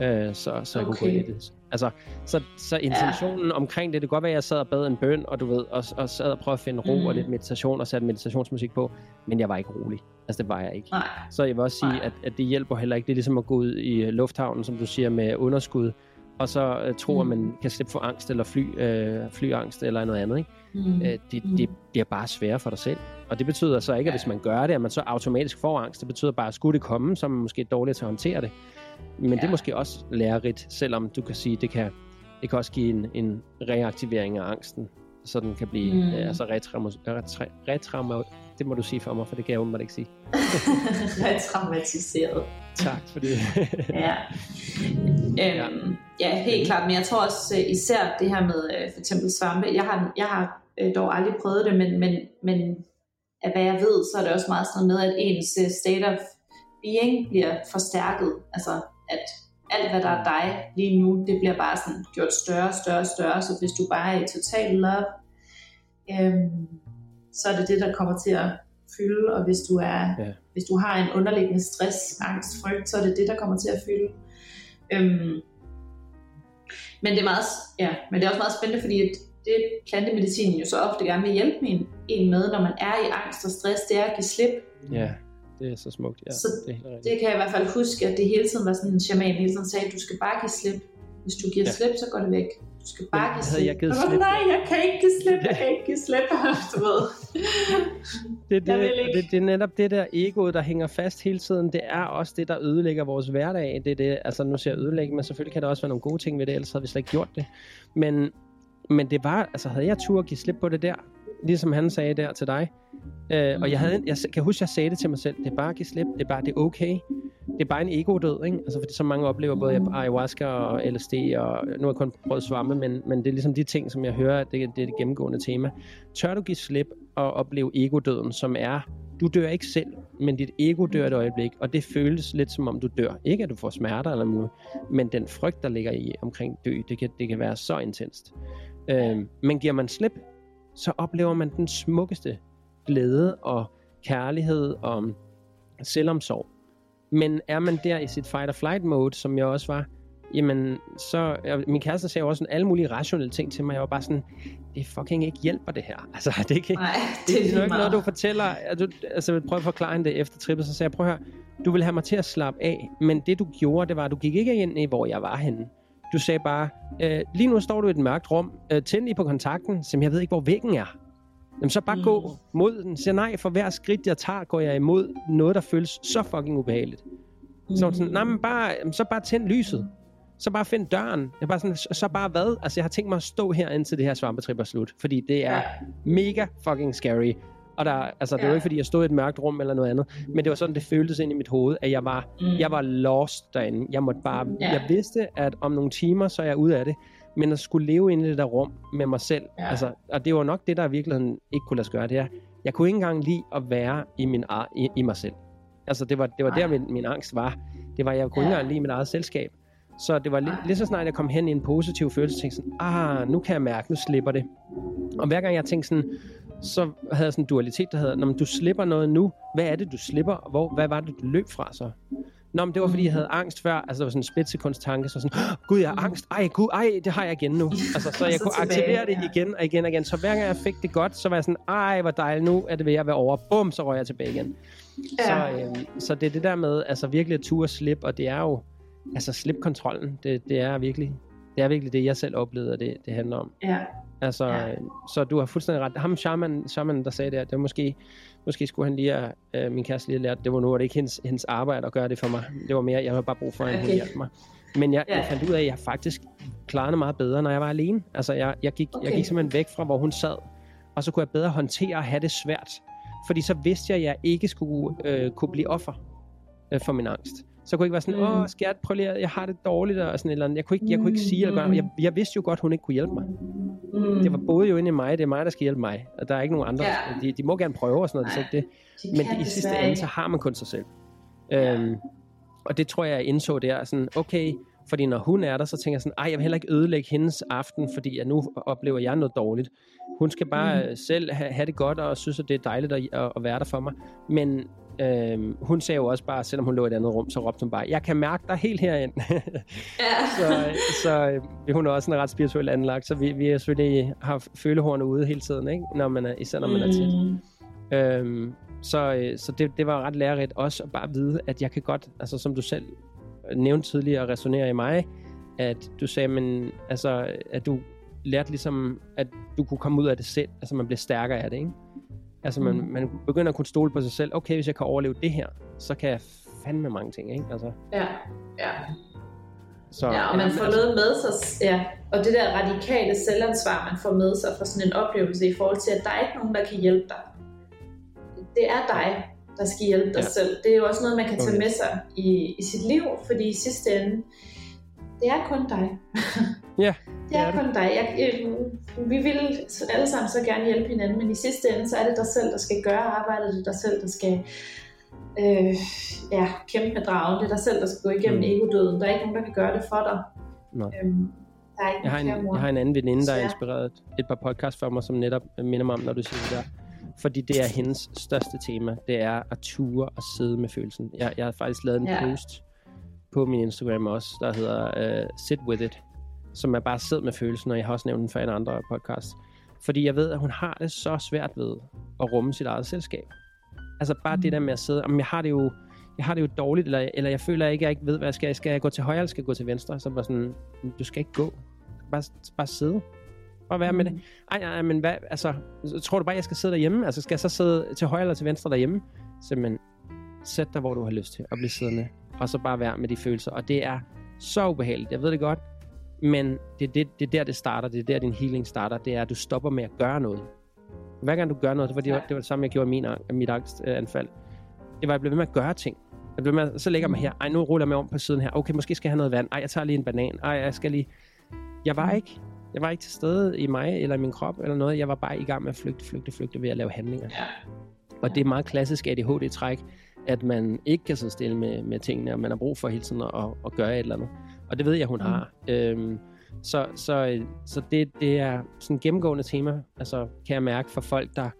Øh, så, så jeg kunne gå Okay. i det. Altså, så, så intentionen ja. omkring det, det kan godt være, at jeg sad og bad en bøn, og du ved, og, og sad og prøvede at finde ro Mm. og lidt meditation, og satte meditationsmusik på, men jeg var ikke rolig. Altså, det var jeg ikke. Nej. Så jeg vil også sige, Nej. at, at det hjælper heller ikke. Det er ligesom at gå ud i lufthavnen, som du siger, med underskud, og så øh, tro, Mm. at man kan slippe for angst eller fly, øh, flyangst eller noget andet. Ikke? Mm. Øh, det, Mm. det bliver bare sværere for dig selv. Og det betyder så ikke, at hvis man gør det, at man så automatisk får angst. Det betyder bare, at skulle det komme, så er man måske dårlig til at håndtere det. Men ja. det er måske også lærerigt, selvom du kan sige, at det kan, det kan også give en, en reaktivering af angsten, så den kan blive Mm. mm. øh, altså retrauma, retra, retrauma, det må du sige for mig, for det kan jeg åbenbart ikke sige. [LAUGHS] Retraumatiseret. Tak for det. [LAUGHS] Ja. Øhm, ja, helt klart. Men jeg tror også øh, især det her med øh, for eksempel svampe. Jeg har, jeg har øh, dog aldrig prøvet det, men, men, men af hvad jeg ved, så er det også meget sådan med, at ens state of being bliver forstærket. Altså, at alt, hvad der er dig lige nu, det bliver bare sådan gjort større, større, større. Så hvis du bare er i total love, øhm, så er det det, der kommer til at fylde. Og hvis du, er, Ja. hvis du har en underliggende stress, angst, frygt, så er det det, der kommer til at fylde. Øhm, men det er meget, ja, men det er også meget spændende, fordi at det plantemedicinen jo så ofte gerne vil hjælpe en, en med, når man er i angst og stress, det er at give slip. ja, det er så smukt. Ja, Så det er. Det kan jeg i hvert fald huske, at det hele tiden var sådan en shaman hele tiden sagde, du skal bare give slip. Hvis du giver Ja. slip, så går det væk. Du skal bare give slip. jeg givet slip? Nej, jeg kan ikke give slip, jeg kan ikke give slip, [LAUGHS] du ved. Det, det, ikke. det, det er netop det der egoet, der hænger fast hele tiden. Det er også det, der ødelægger vores hverdag. Det er det, altså nu siger jeg ødelægge, men selvfølgelig kan der også være nogle gode ting ved det, ellers havde vi slet ikke gjort det. Men, men det var, altså havde jeg tur at give slip på det der, ligesom han sagde der til dig, øh, og jeg, havde, jeg kan huske, jeg sagde det til mig selv, det er bare at give slip, det er bare, det er okay. Det er bare en ego-død, ikke? Altså, fordi så mange oplever både ayahuasca og LSD, og nu har jeg kun prøvet svampe, men, men det er ligesom de ting, som jeg hører, det, det er det gennemgående tema. Tør du give slip og opleve egodøden, som er, du dør ikke selv, men dit ego dør et øjeblik, og det føles lidt som om du dør. Ikke at du får smerter eller noget, men den frygt, der ligger i omkring dø, det kan, det kan være så intenst. Øhm, men giver man slip, så oplever man den smukkeste glæde og kærlighed og selvomsorg. Men er man der i sit fight or flight mode, som jeg også var, jamen så, min kæreste sagde også sådan alle mulige rationelle ting til mig. Jeg var bare sådan, det fucking ikke hjælper det her. Altså, det er ikke, Nej, det, det er jo ikke noget, du fortæller. at Du, altså, jeg prøver at forklare hende det efter trippet, så sagde jeg, prøv at høre, du vil have mig til at slappe af, men det du gjorde, det var, at du gik ikke ind i, hvor jeg var henne. Du sagde bare, øh, lige nu står du i et mørkt rum, øh, tænd lige på kontakten, som jeg ved ikke, hvor væggen er. Jamen så bare mm. Mm. gå mod den. Siger nej, for hver skridt, jeg tager, går jeg imod noget, der føles så fucking ubehageligt. Så var hun sådan, nej, men bare, så bare tænd lyset. Så bare find døren. Jeg bare sådan, så, bare hvad? Altså, jeg har tænkt mig at stå her, indtil det her svampetrip er slut. Fordi det er Ja. mega fucking scary. Og der, altså, det var Ja. ikke, fordi jeg stod i et mørkt rum eller noget andet. Men det var sådan, det føltes ind i mit hoved, at jeg var, Mm. jeg var lost derinde. Jeg måtte bare, Ja. jeg vidste, at om nogle timer, så er jeg ude af det. Men at skulle leve inde i det der rum med mig selv. Ja. Altså, og det var nok det, der i virkeligheden ikke kunne lade sig gøre. Det er, jeg kunne ikke engang lide at være i, min, i, i mig selv. Altså, det var, det var der, min, min angst var. Det var, jeg kunne Ja. ikke engang lide mit eget selskab. Så det var lige, lige så snart jeg kom hen i en positiv følelse, tænkte jeg sådan, ah, nu kan jeg mærke, nu slipper det. Og hver gang jeg tænkte sådan, så havde jeg sådan en dualitet, der hedder, når du slipper noget nu, hvad er det, du slipper? Hvor, hvad var det, du løb fra så? Nå, men det var, fordi jeg havde angst før. Altså, der var sådan en splitsekunds tanke. Så sådan, "Åh, gud, jeg har angst. Ej, gud, ej, det har jeg igen nu. Altså, så jeg [LAUGHS] Så kunne tilbage, aktivere det igen og igen og igen. Så hver gang jeg fik det godt, så var jeg sådan, ej, hvor dejligt, nu er det ved at være over. Bum, så røg jeg tilbage igen. Ja. Så, øhm, så det er det der med, altså virkelig at ture slip, og det er jo, altså slip kontrollen. Det, det er virkelig, det er virkelig det, jeg selv oplevede, at det, det handler om. Ja. Altså, Ja. så du har fuldstændig ret. Ham, shaman, shaman der sagde det, at det var måske, måske skulle han lige øh, min kæreste lige have lært, det var nu, var det ikke hendes, hendes arbejde at gøre det for mig. Det var mere, jeg havde bare brug for, at hun Okay. hjalp mig. Men jeg, Ja. jeg fandt ud af, at jeg faktisk klarede det meget bedre, når jeg var alene. Altså, jeg, jeg, gik, okay. jeg gik simpelthen væk fra, hvor hun sad, og så kunne jeg bedre håndtere at have det svært. Fordi så vidste jeg, at jeg ikke skulle øh, kunne blive offer øh, for min angst. Så kunne jeg ikke være sådan, Mm. åh, skal jeg prøve lige, jeg har det dårligt, og sådan et eller andet. Jeg kunne ikke, jeg kunne ikke sige eller gøre, Mm. jeg, jeg vidste jo godt, hun ikke kunne hjælpe mig. Mm. Det var både jo inde i mig, det er mig, der skal hjælpe mig. Og der er ikke nogen andre. Ja. De, de må gerne prøve og sådan noget, Nej, så det, De men i sidste ende, ikke. så har man kun sig selv. Ja. Øhm, og det tror jeg, jeg indså der, sådan, okay, fordi når hun er der, så tænker jeg sådan, ej, jeg vil heller ikke ødelægge hendes aften, fordi at nu oplever jeg noget dårligt. Hun skal bare Mm. mm. selv have, have det godt, og synes, at det er dejligt at, at være der for mig. Men øhm, hun sagde jo også bare, selvom hun lå i et andet rum, så råbte hun bare, jeg kan mærke dig helt herind. Ja. [LAUGHS] så, så øh, hun er også en ret spirituel anlagt, så vi, vi har selvfølgelig haft følehornet ude hele tiden, ikke? Når man er, især når man er tæt. Mm. Øhm, så øh, så det, det var ret lærerigt også at bare vide, at jeg kan godt, altså som du selv nævnte tidligere og resonerer i mig, at du sagde, men altså, at du lærte ligesom, at du kunne komme ud af det selv, altså man bliver stærkere af det, ikke? Altså man, Mm. man begynder at kunne stole på sig selv, okay, hvis jeg kan overleve det her, så kan jeg fandme mange ting, ikke? Altså, Ja. Ja. så, ja, og man får noget med sig, ja, og det der radikale selvansvar, man får med sig fra sådan en oplevelse i forhold til, at der er ikke nogen, der kan hjælpe dig. Det er dig, der skal hjælpe dig Ja. selv. Det er jo også noget, man kan tage med sig i, i sit liv, fordi i sidste ende, det er kun dig. [LAUGHS] Ja, det er, det er kun dig. Jeg, øh, vi vil alle sammen så gerne hjælpe hinanden, men i sidste ende, så er det dig selv, der skal gøre arbejdet. Det er dig selv, der skal øh, ja, kæmpe med dragen. Det er dig selv, der skal gå igennem Mm. egodøden. Der er ikke nogen, der kan gøre det for dig. Nå. Øhm, der er ikke Jeg har, en, jeg har en anden veninde, der har Desværre. inspireret et par podcasts for mig, som netop minder mig om, når du siger det der. Fordi det er hendes største tema. Det er at ture og sidde med følelsen. Jeg, jeg har faktisk lavet en Ja. post på min Instagram også, der hedder uh, Sit With It, som er bare sid med følelsen, og jeg har også nævnt den for en andre podcast. Fordi jeg ved, at hun har det så svært ved at rumme sit eget selskab. Altså bare mm. det der med at sidde, om jeg har det jo jeg har det jo dårligt, eller, eller jeg føler ikke, at jeg ikke ved, hvad jeg skal. Skal jeg gå til højre, eller skal jeg gå til venstre? Så bare sådan, du skal ikke gå. Bare, bare sidde. Bare være med det. Ej, ej, men hvad, altså, tror du bare, jeg skal sidde derhjemme? Altså, skal jeg så sidde til højre eller til venstre derhjemme? Simpelthen, sæt dig, hvor du har lyst til at blive siddende, og så bare være med de følelser. Og det er så ubehageligt, jeg ved det godt, men det er, det, det er der, det starter. Det er der, din healing starter. Det er, at du stopper med at gøre noget. Hver gang du gør noget, det var det, var, det, var det samme, jeg gjorde i min, mit angstanfald. Det var, at jeg blev ved med at gøre ting. Jeg blev med, at- så lægger mig her. Ej, nu ruller jeg mig om på siden her. Okay, måske skal jeg have noget vand. Ej, jeg tager lige en banan. Ej, jeg skal lige... Jeg var ikke, jeg var ikke til stede i mig eller i min krop eller noget. Jeg var bare i gang med at flygte, flygte, flygte ved at lave handlinger. Ja. Og det er meget klassisk ADHD-træk, at man ikke kan sidde stille med, med tingene, og man har brug for hele tiden at, at gøre et eller andet. Og det ved jeg, hun Mm. har. Øhm, så så, så det, det er sådan et gennemgående tema, altså kan jeg mærke for folk, der,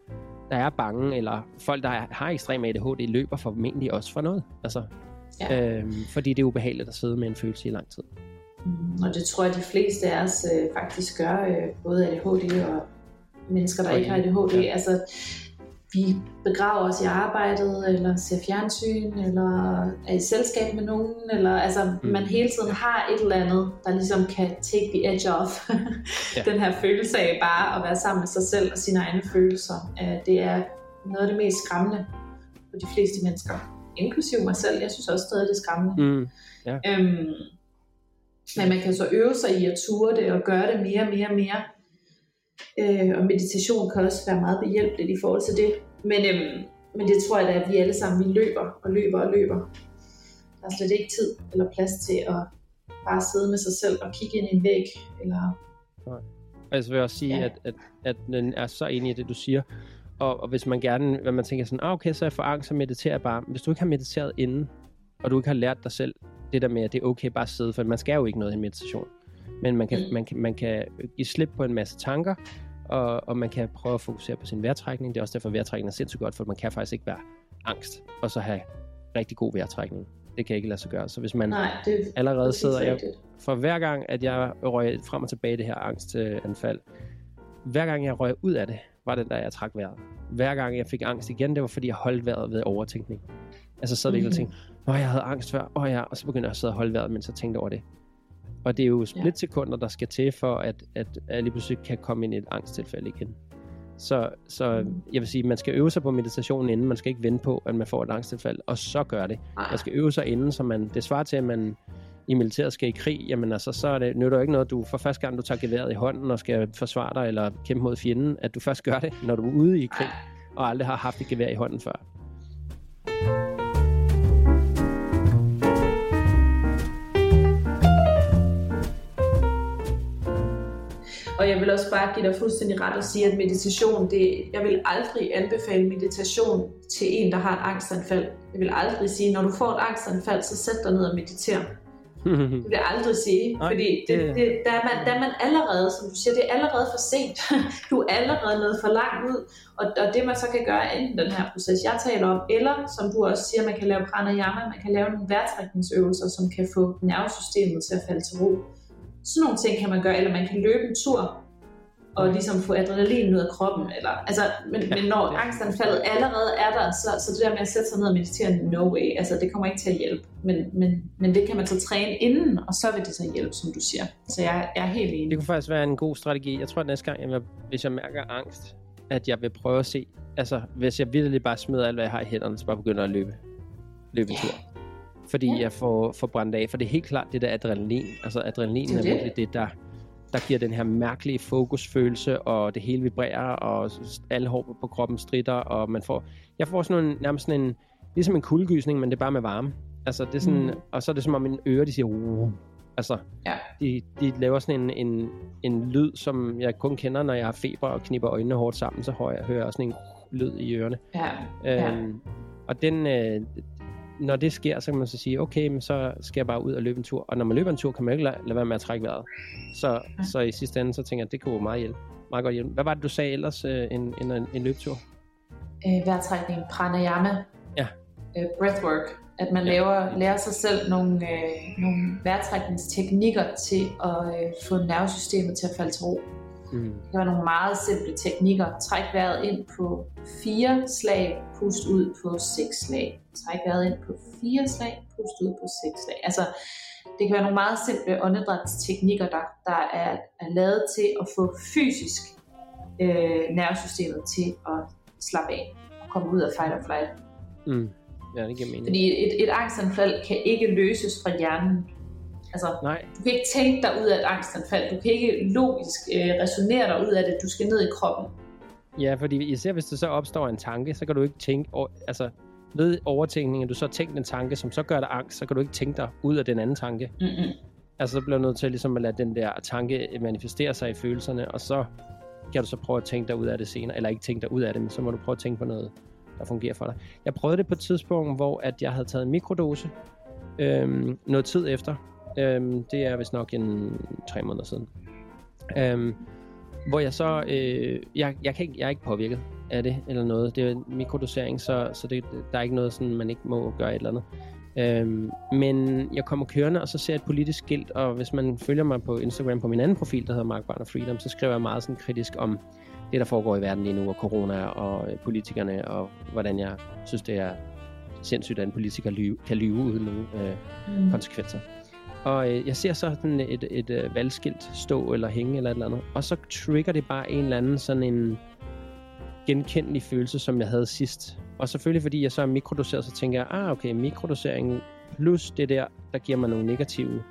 der er bange, eller folk, der er, har ekstrem ADHD, løber formentlig også for noget. Altså, Ja. øhm, fordi det er ubehageligt at sidde med en følelse i lang tid. Mm, Og det tror jeg, de fleste af os øh, faktisk gør, øh, både ADHD og mennesker, der Og ikke har ADHD. Ja. Altså, vi begraver os i arbejdet, eller ser fjernsyn, eller er i selskab med nogen, eller altså, Mm. man hele tiden har et eller andet, der ligesom kan take the edge off. Ja. [LAUGHS] Den her følelse af bare at være sammen med sig selv og sine egne følelser. Øh, Det er noget af det mest skræmmende for de fleste mennesker. Inklusive mig selv. Jeg synes også stadig, det er skræmmende. Mm. Øhm, men man kan så øve sig i at ture det og gøre det mere og mere og mere. Øh, og meditation kan også være meget behjælpeligt i forhold til det. Men, øhm, men det tror jeg da, at vi alle sammen vi løber og løber og løber. Der er slet ikke tid eller plads til at bare sidde med sig selv og kigge ind i en væg. Eller, Og jeg vil også sige, Ja. ja. at, at, at den er så enig i det, du siger. Og, og hvis man gerne, hvad man tænker sådan, ah, okay, så er jeg for angst, så mediterer jeg bare. Hvis du ikke har mediteret inden, og du ikke har lært dig selv det der med, at det er okay bare at sidde, for man skal jo ikke noget i en meditation. Men man kan, Mm. man kan, man kan give slip på en masse tanker, og, og man kan prøve at fokusere på sin vejrtrækning. Det er også derfor, at vejrtrækning er sindssygt godt, for man kan faktisk ikke være angst, og så have rigtig god vejrtrækning. Det kan ikke lade sig gøre. Så hvis man Nej, det er allerede præcis sidder jeg, for hver gang, at jeg røg frem og tilbage i det her angstanfald, hver gang jeg røg ud af det, var det, da jeg trak vejret. Hver gang jeg fik angst igen, det var fordi, jeg holdt vejret ved overtænkning. Altså så er det ikke Mhm. at tænke, åh, jeg havde angst før, åh ja, og så begynder jeg at sidde og holde vejret, mens jeg tænkte over det. Og det er jo splitsekunder, der skal til for, at, at jeg lige pludselig kan komme ind i et angsttilfælde igen. Så, så Mhm. jeg vil sige, man skal øve sig på meditationen inden. Man skal ikke vente på, at man får et angsttilfælde, og så gør det. Nej. Man skal øve sig inden, så man, det svarer til, at man i militæret skal i krig, jamen altså, så er det, nytter jo ikke noget, du for første gang, du tager geværet i hånden og skal forsvare dig eller kæmpe mod fjenden, at du først gør det, når du er ude i krig, og aldrig har haft et gevær i hånden før. Og jeg vil også bare give dig fuldstændig ret og sige, at meditation, det, jeg vil aldrig anbefale meditation til en, der har et angstanfald. Jeg vil aldrig sige, når du får et angstanfald, så sæt dig ned og mediter. [LAUGHS] Det vil jeg aldrig sige, Nej, fordi det, det- der, er man, der er man allerede, som du siger, det er allerede for sent. [LAUGHS] Du er allerede nået for langt ud, og, og det man så kan gøre, enten den her proces, jeg taler om, eller som du også siger, man kan lave pranayama, man kan lave nogle vejrtrækningsøvelser, som kan få nervesystemet til at falde til ro. Sådan nogle ting kan man gøre, eller man kan løbe en tur, og ligesom få adrenalin ud af kroppen. Eller, altså, men, men når det- angstanfaldet allerede er der, så, så det der med at sætte sig ned og meditere, no way, altså det kommer ikke til at hjælpe. Men, men, men det kan man så træne inden, og så vil det så hjælpe, som du siger. Så jeg, jeg er helt enig. Det kunne faktisk være en god strategi. Jeg tror, at næste gang, jeg vil, hvis jeg mærker angst, at jeg vil prøve at se, altså hvis jeg virkelig bare smider alt, hvad jeg har i hænderne, så bare begynder at løbe, løbe en tur. Fordi Ja. jeg får, får brændt af. For det er helt klart det der adrenalin. Altså adrenalin Det er, er det. virkelig det, der, der giver den her mærkelige fokusfølelse, og det hele vibrerer, og alle hår på kroppen stritter, og man får... Jeg får sådan en, nærmest sådan en... Ligesom en kuldegysning, men det er bare med varme. Altså, det er sådan, Mm. Og så er det som om mine ører, de siger... "Uh." Altså, Ja. de, de laver sådan en, en, en lyd, som jeg kun kender, når jeg har feber og knipper øjnene hårdt sammen, så hører jeg, hører jeg også sådan en lyd i ørerne. Ja, ja. Øhm, og den, øh, når det sker, så kan man så sige, okay, men så skal jeg bare ud og løbe en tur. Og når man løber en tur, kan man ikke lade, lade være med at trække vejret. Så, så i sidste ende, så tænker jeg, at det kunne meget hjælpe. Meget godt hjælpe. Hvad var det, du sagde ellers, øh, en, en, en, en løbetur? øh, vejrtrækning, pranayama, Ja. øh, breathwork, at man Ja. ja. laver, lærer sig selv nogle, øh, nogle vejrtrækningsteknikker til at øh, få nervesystemet til at falde til ro. Mm. Det var nogle meget simple teknikker. Træk vejret ind på fire slag, pust ud på seks slag. Træk vejret ind på fire slag, pust ud på seks slag. Altså, det kan være nogle meget simple åndedrætsteknikker, der, der er, er lavet til at få fysisk øh, nervesystemet til at slappe af og komme ud af fight or flight. Mm. Ja, det giver mening. Fordi et, et angstanfald kan ikke løses fra hjernen. Altså, Nej, du kan ikke tænke dig ud af et angstanfald. Du kan ikke logisk øh, resonere dig ud af det. Du skal ned i kroppen. Ja, fordi især hvis der så opstår en tanke, så kan du ikke tænke, over, altså ved overtænkning, at du så har tænkt en tanke, som så gør dig angst, så kan du ikke tænke dig ud af den anden tanke. Mm-mm. Altså så bliver du nødt til ligesom at lade den der tanke manifestere sig i følelserne, og så kan du så prøve at tænke dig ud af det senere, eller ikke tænke dig ud af det, men så må du prøve at tænke på noget, der fungerer for dig. Jeg prøvede det på et tidspunkt, hvor at jeg havde taget en mikrodose, øhm, noget tid efter. Øhm, det er vist nok en tre måneder siden. Øhm, hvor jeg så, øh, jeg, jeg, kan ikke, jeg er ikke påvirket af det eller noget. Det er mikrodosering, så, så det, der er ikke noget sådan, man ikke må gøre et eller andet. Øhm, men jeg kommer kørende, og så ser jeg et politisk skilt, og hvis man følger mig på Instagram på min anden profil, der hedder Mark Barner Freedom, så skriver jeg meget sådan kritisk om det, der foregår i verden lige nu, og corona og øh, politikerne, og hvordan jeg synes, det er sindssygt, at en politiker lyve, kan lyve uden nogen øh, Mm. konsekvenser. Og øh, jeg ser så sådan et, et, et øh, valgskilt stå eller hænge eller et eller andet, og så trigger det bare en eller anden sådan en genkendelig følelse, som jeg havde sidst. Og selvfølgelig fordi jeg så er mikrodoseret, så tænker jeg, ah okay, mikrodosering plus det der, der giver mig nogle negative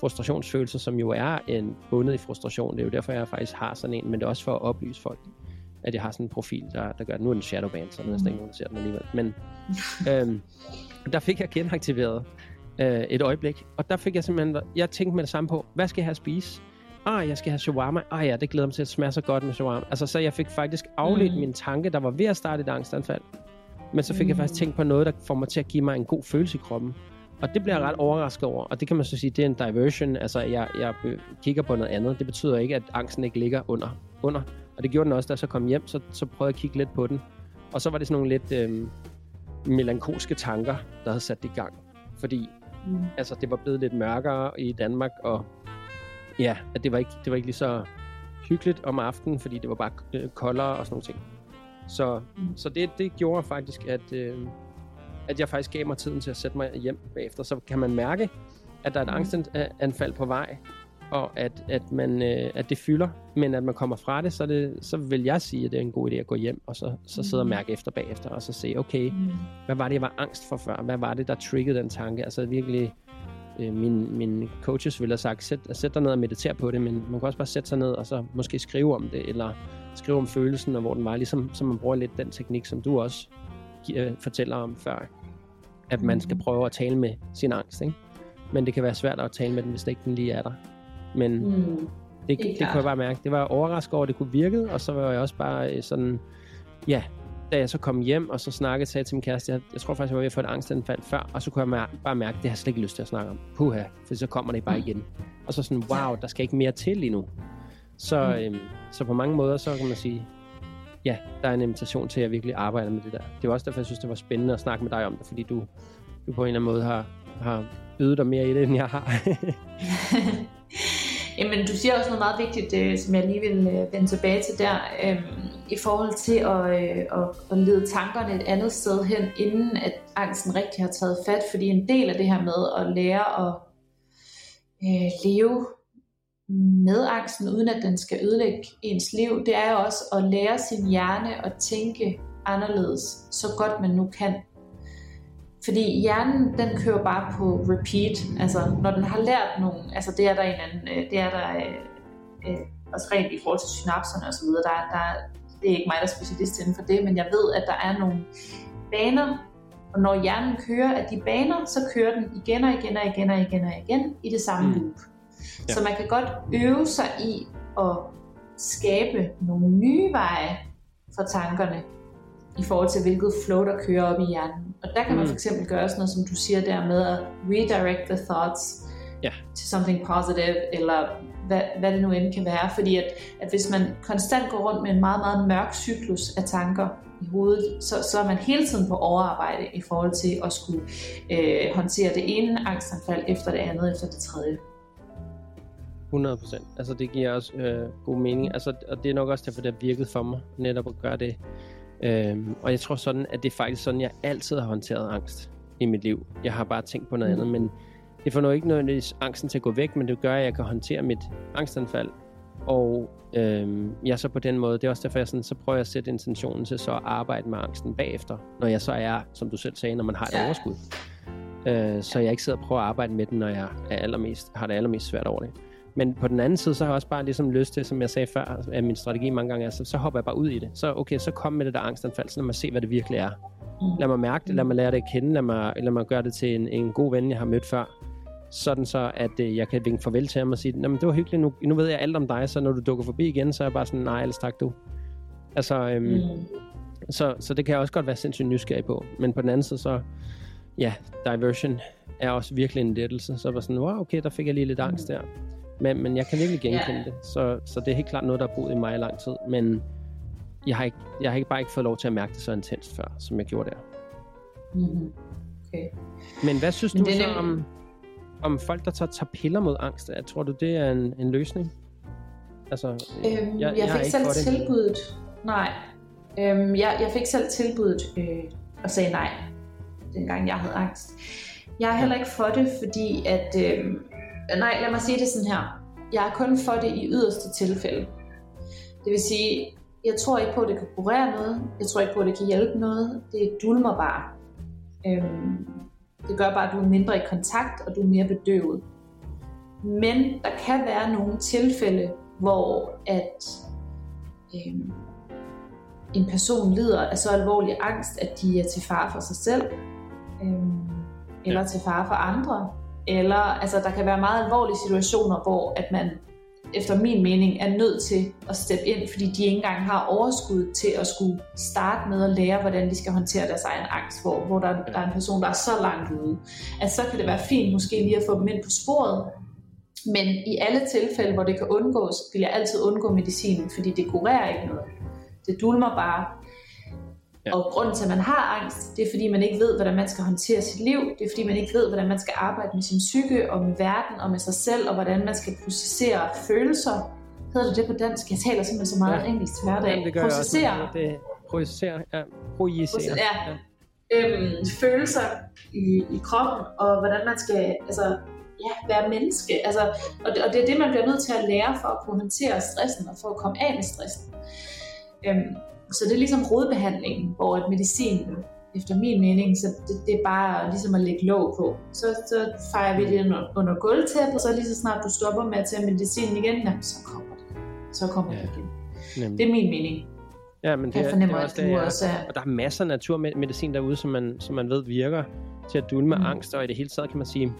frustrationsfølelser, som jo er en bundet i frustration. Det er jo derfor, jeg faktisk har sådan en, men det er også for at oplyse folk, at jeg har sådan en profil, der, der gør. Nu er den shadowban, så der er næsten ikke nogen, der ser den alligevel. Men [LAUGHS] øhm, der fik jeg genaktiveret øh, et øjeblik, og der fik jeg simpelthen, jeg tænkte med det samme på, hvad skal jeg have at spise? Ah, jeg skal have shawarma. Ah ja, det glæder mig til at smage så godt med shawarma. Altså, så jeg fik faktisk afledt mm. Mm. min tanke, der var ved at starte et angstanfald. Men så fik mm. jeg Mm. faktisk tænkt på noget, der får mig til at give mig en god følelse i kroppen. Og det bliver jeg ret overrasket over. Og det kan man så sige, det er en diversion. Altså, jeg, jeg øh, kigger på noget andet. Det betyder ikke, at angsten ikke ligger under. under. Og det gjorde den også, da jeg så kom hjem. Så, så prøvede jeg at kigge lidt på den. Og så var det sådan nogle lidt... Øh, melankolske tanker, der havde sat det i gang. Fordi Mm. altså, det var blevet lidt mørkere i Danmark, og ja, at det var ikke, det var ikke lige så hyggeligt om aftenen, fordi det var bare øh, koldere og sådan nogle ting. Så, Mm. så det, det gjorde faktisk, at, øh, at jeg faktisk gav mig tiden til at sætte mig hjem bagefter. Så kan man mærke, at der er et Mm. angstanfald på vej, og at, at, man, øh, at det fylder, men at man kommer fra det, så, det, så vil jeg sige, at det er en god idé at gå hjem, og så, så sidde og Mm. mærke efter bagefter, og så se, okay, Mm. hvad var det, jeg var angst for før? Hvad var det, der triggede den tanke? Altså virkelig, øh, min, min coaches ville have sagt, sæt, sæt dig ned og meditere på det, men man kan også bare sætte sig ned og så måske skrive om det, eller skrive om følelsen, og hvor den var, ligesom så man bruger lidt den teknik, som du også øh, fortæller om før, at man skal prøve at tale med sin angst, ikke? Men det kan være svært at tale med den, hvis det ikke den lige er der. Men Mm. det, det Helt kunne jeg bare mærke. Det var overrasket over, at det kunne virke, og så var jeg også bare øh, sådan, ja, da jeg så kom hjem, og så snakkede, sagde jeg til min kæreste, jeg, jeg tror faktisk, jeg var ved at få et angstanfald før, og så kunne jeg mærke, bare mærke, det har jeg slet ikke lyst til at snakke om. Puha, for så kommer det bare igen. Og så sådan, wow, der skal ikke mere til lige nu. Så, Mm. øhm, så på mange måder, så kan man sige, ja, der er en invitation til at virkelig arbejde med det der. Det var også derfor, jeg synes, det var spændende at snakke med dig om det, fordi du, du på en eller anden måde har, har ydet dig mere i det, end jeg har. [LAUGHS] [LAUGHS] Jamen, du siger også noget meget vigtigt, øh, som jeg lige vil øh, vende tilbage til der, øh, i forhold til at, øh, at, at lede tankerne et andet sted hen, inden at angsten rigtig har taget fat. Fordi en del af det her med at lære at øh, leve med angsten, uden at den skal ødelægge ens liv, det er jo også at lære sin hjerne at tænke anderledes, så godt man nu kan. Fordi hjernen, den kører bare på repeat. Altså, når den har lært nogle... Altså, det er der en anden... øh, Det er der... Øh, øh, også rent i forhold til synapserne osv. Der, der, det er ikke mig, der er specialist inden for det, men jeg ved, at der er nogle baner, og når hjernen kører af de baner, så kører den igen og igen og igen og igen og igen i det samme Mm. loop. Ja. Så man kan godt øve sig i at skabe nogle nye veje for tankerne, i forhold til hvilket flow, der kører op i hjernen. Og der kan man Mm. for eksempel gøre sådan noget, som du siger der med at redirect the thoughts Ja. til something positive, eller hvad, hvad det nu end kan være. Fordi at, at hvis man konstant går rundt med en meget, meget mørk cyklus af tanker i hovedet, så, så er man hele tiden på overarbejde i forhold til at skulle øh, håndtere det ene angstanfald efter det andet, efter det tredje. 100 procent. Altså, det giver også øh, god mening. Altså, og det er nok også derfor, det har virket for mig, netop at gøre det. Øhm, og jeg tror sådan, at det er faktisk sådan, jeg altid har håndteret angst i mit liv. Jeg har bare tænkt på noget Mm. andet, men det får nu ikke nødvendigvis angsten til at gå væk, men det gør, at jeg kan håndtere mit angstanfald. Og øhm, ja, så på den måde, det er også derfor, jeg sådan, så prøver jeg at sætte intentionen til så at arbejde med angsten bagefter, når jeg så er, som du selv sagde, når man har et overskud. Øh, så jeg ikke sidder og prøver at arbejde med den, når jeg er allermest, har det allermest svært over det. Men på den anden side, så har jeg også bare ligesom lyst til, som jeg sagde før, at min strategi mange gange er, så, så hopper jeg bare ud i det. Så okay, så kom med det der angstanfald, så lad mig se, hvad det virkelig er. Mm. Lad mig mærke det, lad mig lære det at kende, lad mig, lad mig gøre det til en, en god ven, jeg har mødt før. Sådan så, at øh, jeg kan vinke farvel til ham og sige, men det var hyggeligt, nu, nu ved jeg alt om dig, så når du dukker forbi igen, så er jeg bare sådan, nej, ellers tak du. Altså, øhm, Mm. så, så det kan jeg også godt være sindssygt nysgerrig på. Men på den anden side, så ja, diversion er også virkelig en lettelse. Så jeg var sådan, wow, okay, der fik jeg lige lidt angst der. Men, men jeg kan virkelig genkende Ja. det. Så, så det er helt klart noget, der har boet i mig i lang tid. Men jeg har, ikke, jeg har ikke bare ikke fået lov til at mærke det så intenst før, som jeg gjorde der. Mm-hmm. Okay. Men hvad synes Men du så om, om folk, der tager, tager piller mod angst? Jeg tror du, det er en, en løsning? Altså, Øhm, jeg, jeg er fik ikke selv tilbuddet. Nej. Øhm, jeg, jeg fik selv tilbuddet øh, og sagde nej, dengang jeg havde angst. Jeg er heller ikke for det, fordi at... Øh, nej, lad mig sige det sådan her. Jeg er kun for det i yderste tilfælde. Det vil sige, jeg tror ikke på, at det kan kurere noget. Jeg tror ikke på, at det kan hjælpe noget. Det dulmer bare. Øhm, det gør bare, at du er mindre i kontakt, og du er mere bedøvet. Men der kan være nogle tilfælde, hvor at øhm, en person lider af så alvorlig angst, at de er til fare for sig selv, øhm, eller til fare for andre. Eller altså, der kan være meget alvorlige situationer, hvor at man efter min mening er nødt til at steppe ind, fordi de ikke engang har overskud til at skulle starte med at lære, hvordan de skal håndtere deres egen angst, hvor, hvor der, der er en person, der er så langt ude. At så kan det være fint måske lige at få dem ind på sporet, men i alle tilfælde, hvor det kan undgås, vil jeg altid undgå medicinen, fordi det kurerer ikke noget. Det dulmer bare. Ja. Og grunden til, at man har angst, det er, fordi man ikke ved, hvordan man skal håndtere sit liv. Det er, fordi man ikke ved, hvordan man skal arbejde med sin psyke og med verden og med sig selv, og hvordan man skal processere følelser. Hedder det det på dansk? Jeg taler simpelthen så meget ja. engelsk hverdag. Ja, det gør processere. jeg også. Det, processere, ja. Projicere. Ja. ja. Øhm, følelser i, i kroppen, og hvordan man skal altså, ja, være menneske. Altså, og, det, og det er det, man bliver nødt til at lære for at kunne håndtere stressen og for at komme af med stressen. Øhm, så det er ligesom rodbehandlingen, hvor at medicin, efter min mening, så det, det er bare ligesom at lægge låg på. Så, så fejrer vi det under, under gulvtæppet, og så lige så snart du stopper med at tage medicin igen, jamen, så kommer det. Så kommer ja. det igen. Nemlig. Det er min mening. Ja, men det, jeg fornemmer, det er også, at du det, også er... Og der er masser af naturmedicin derude, som man, som man ved virker til at dulme mm. angst, og i det hele taget kan man sige,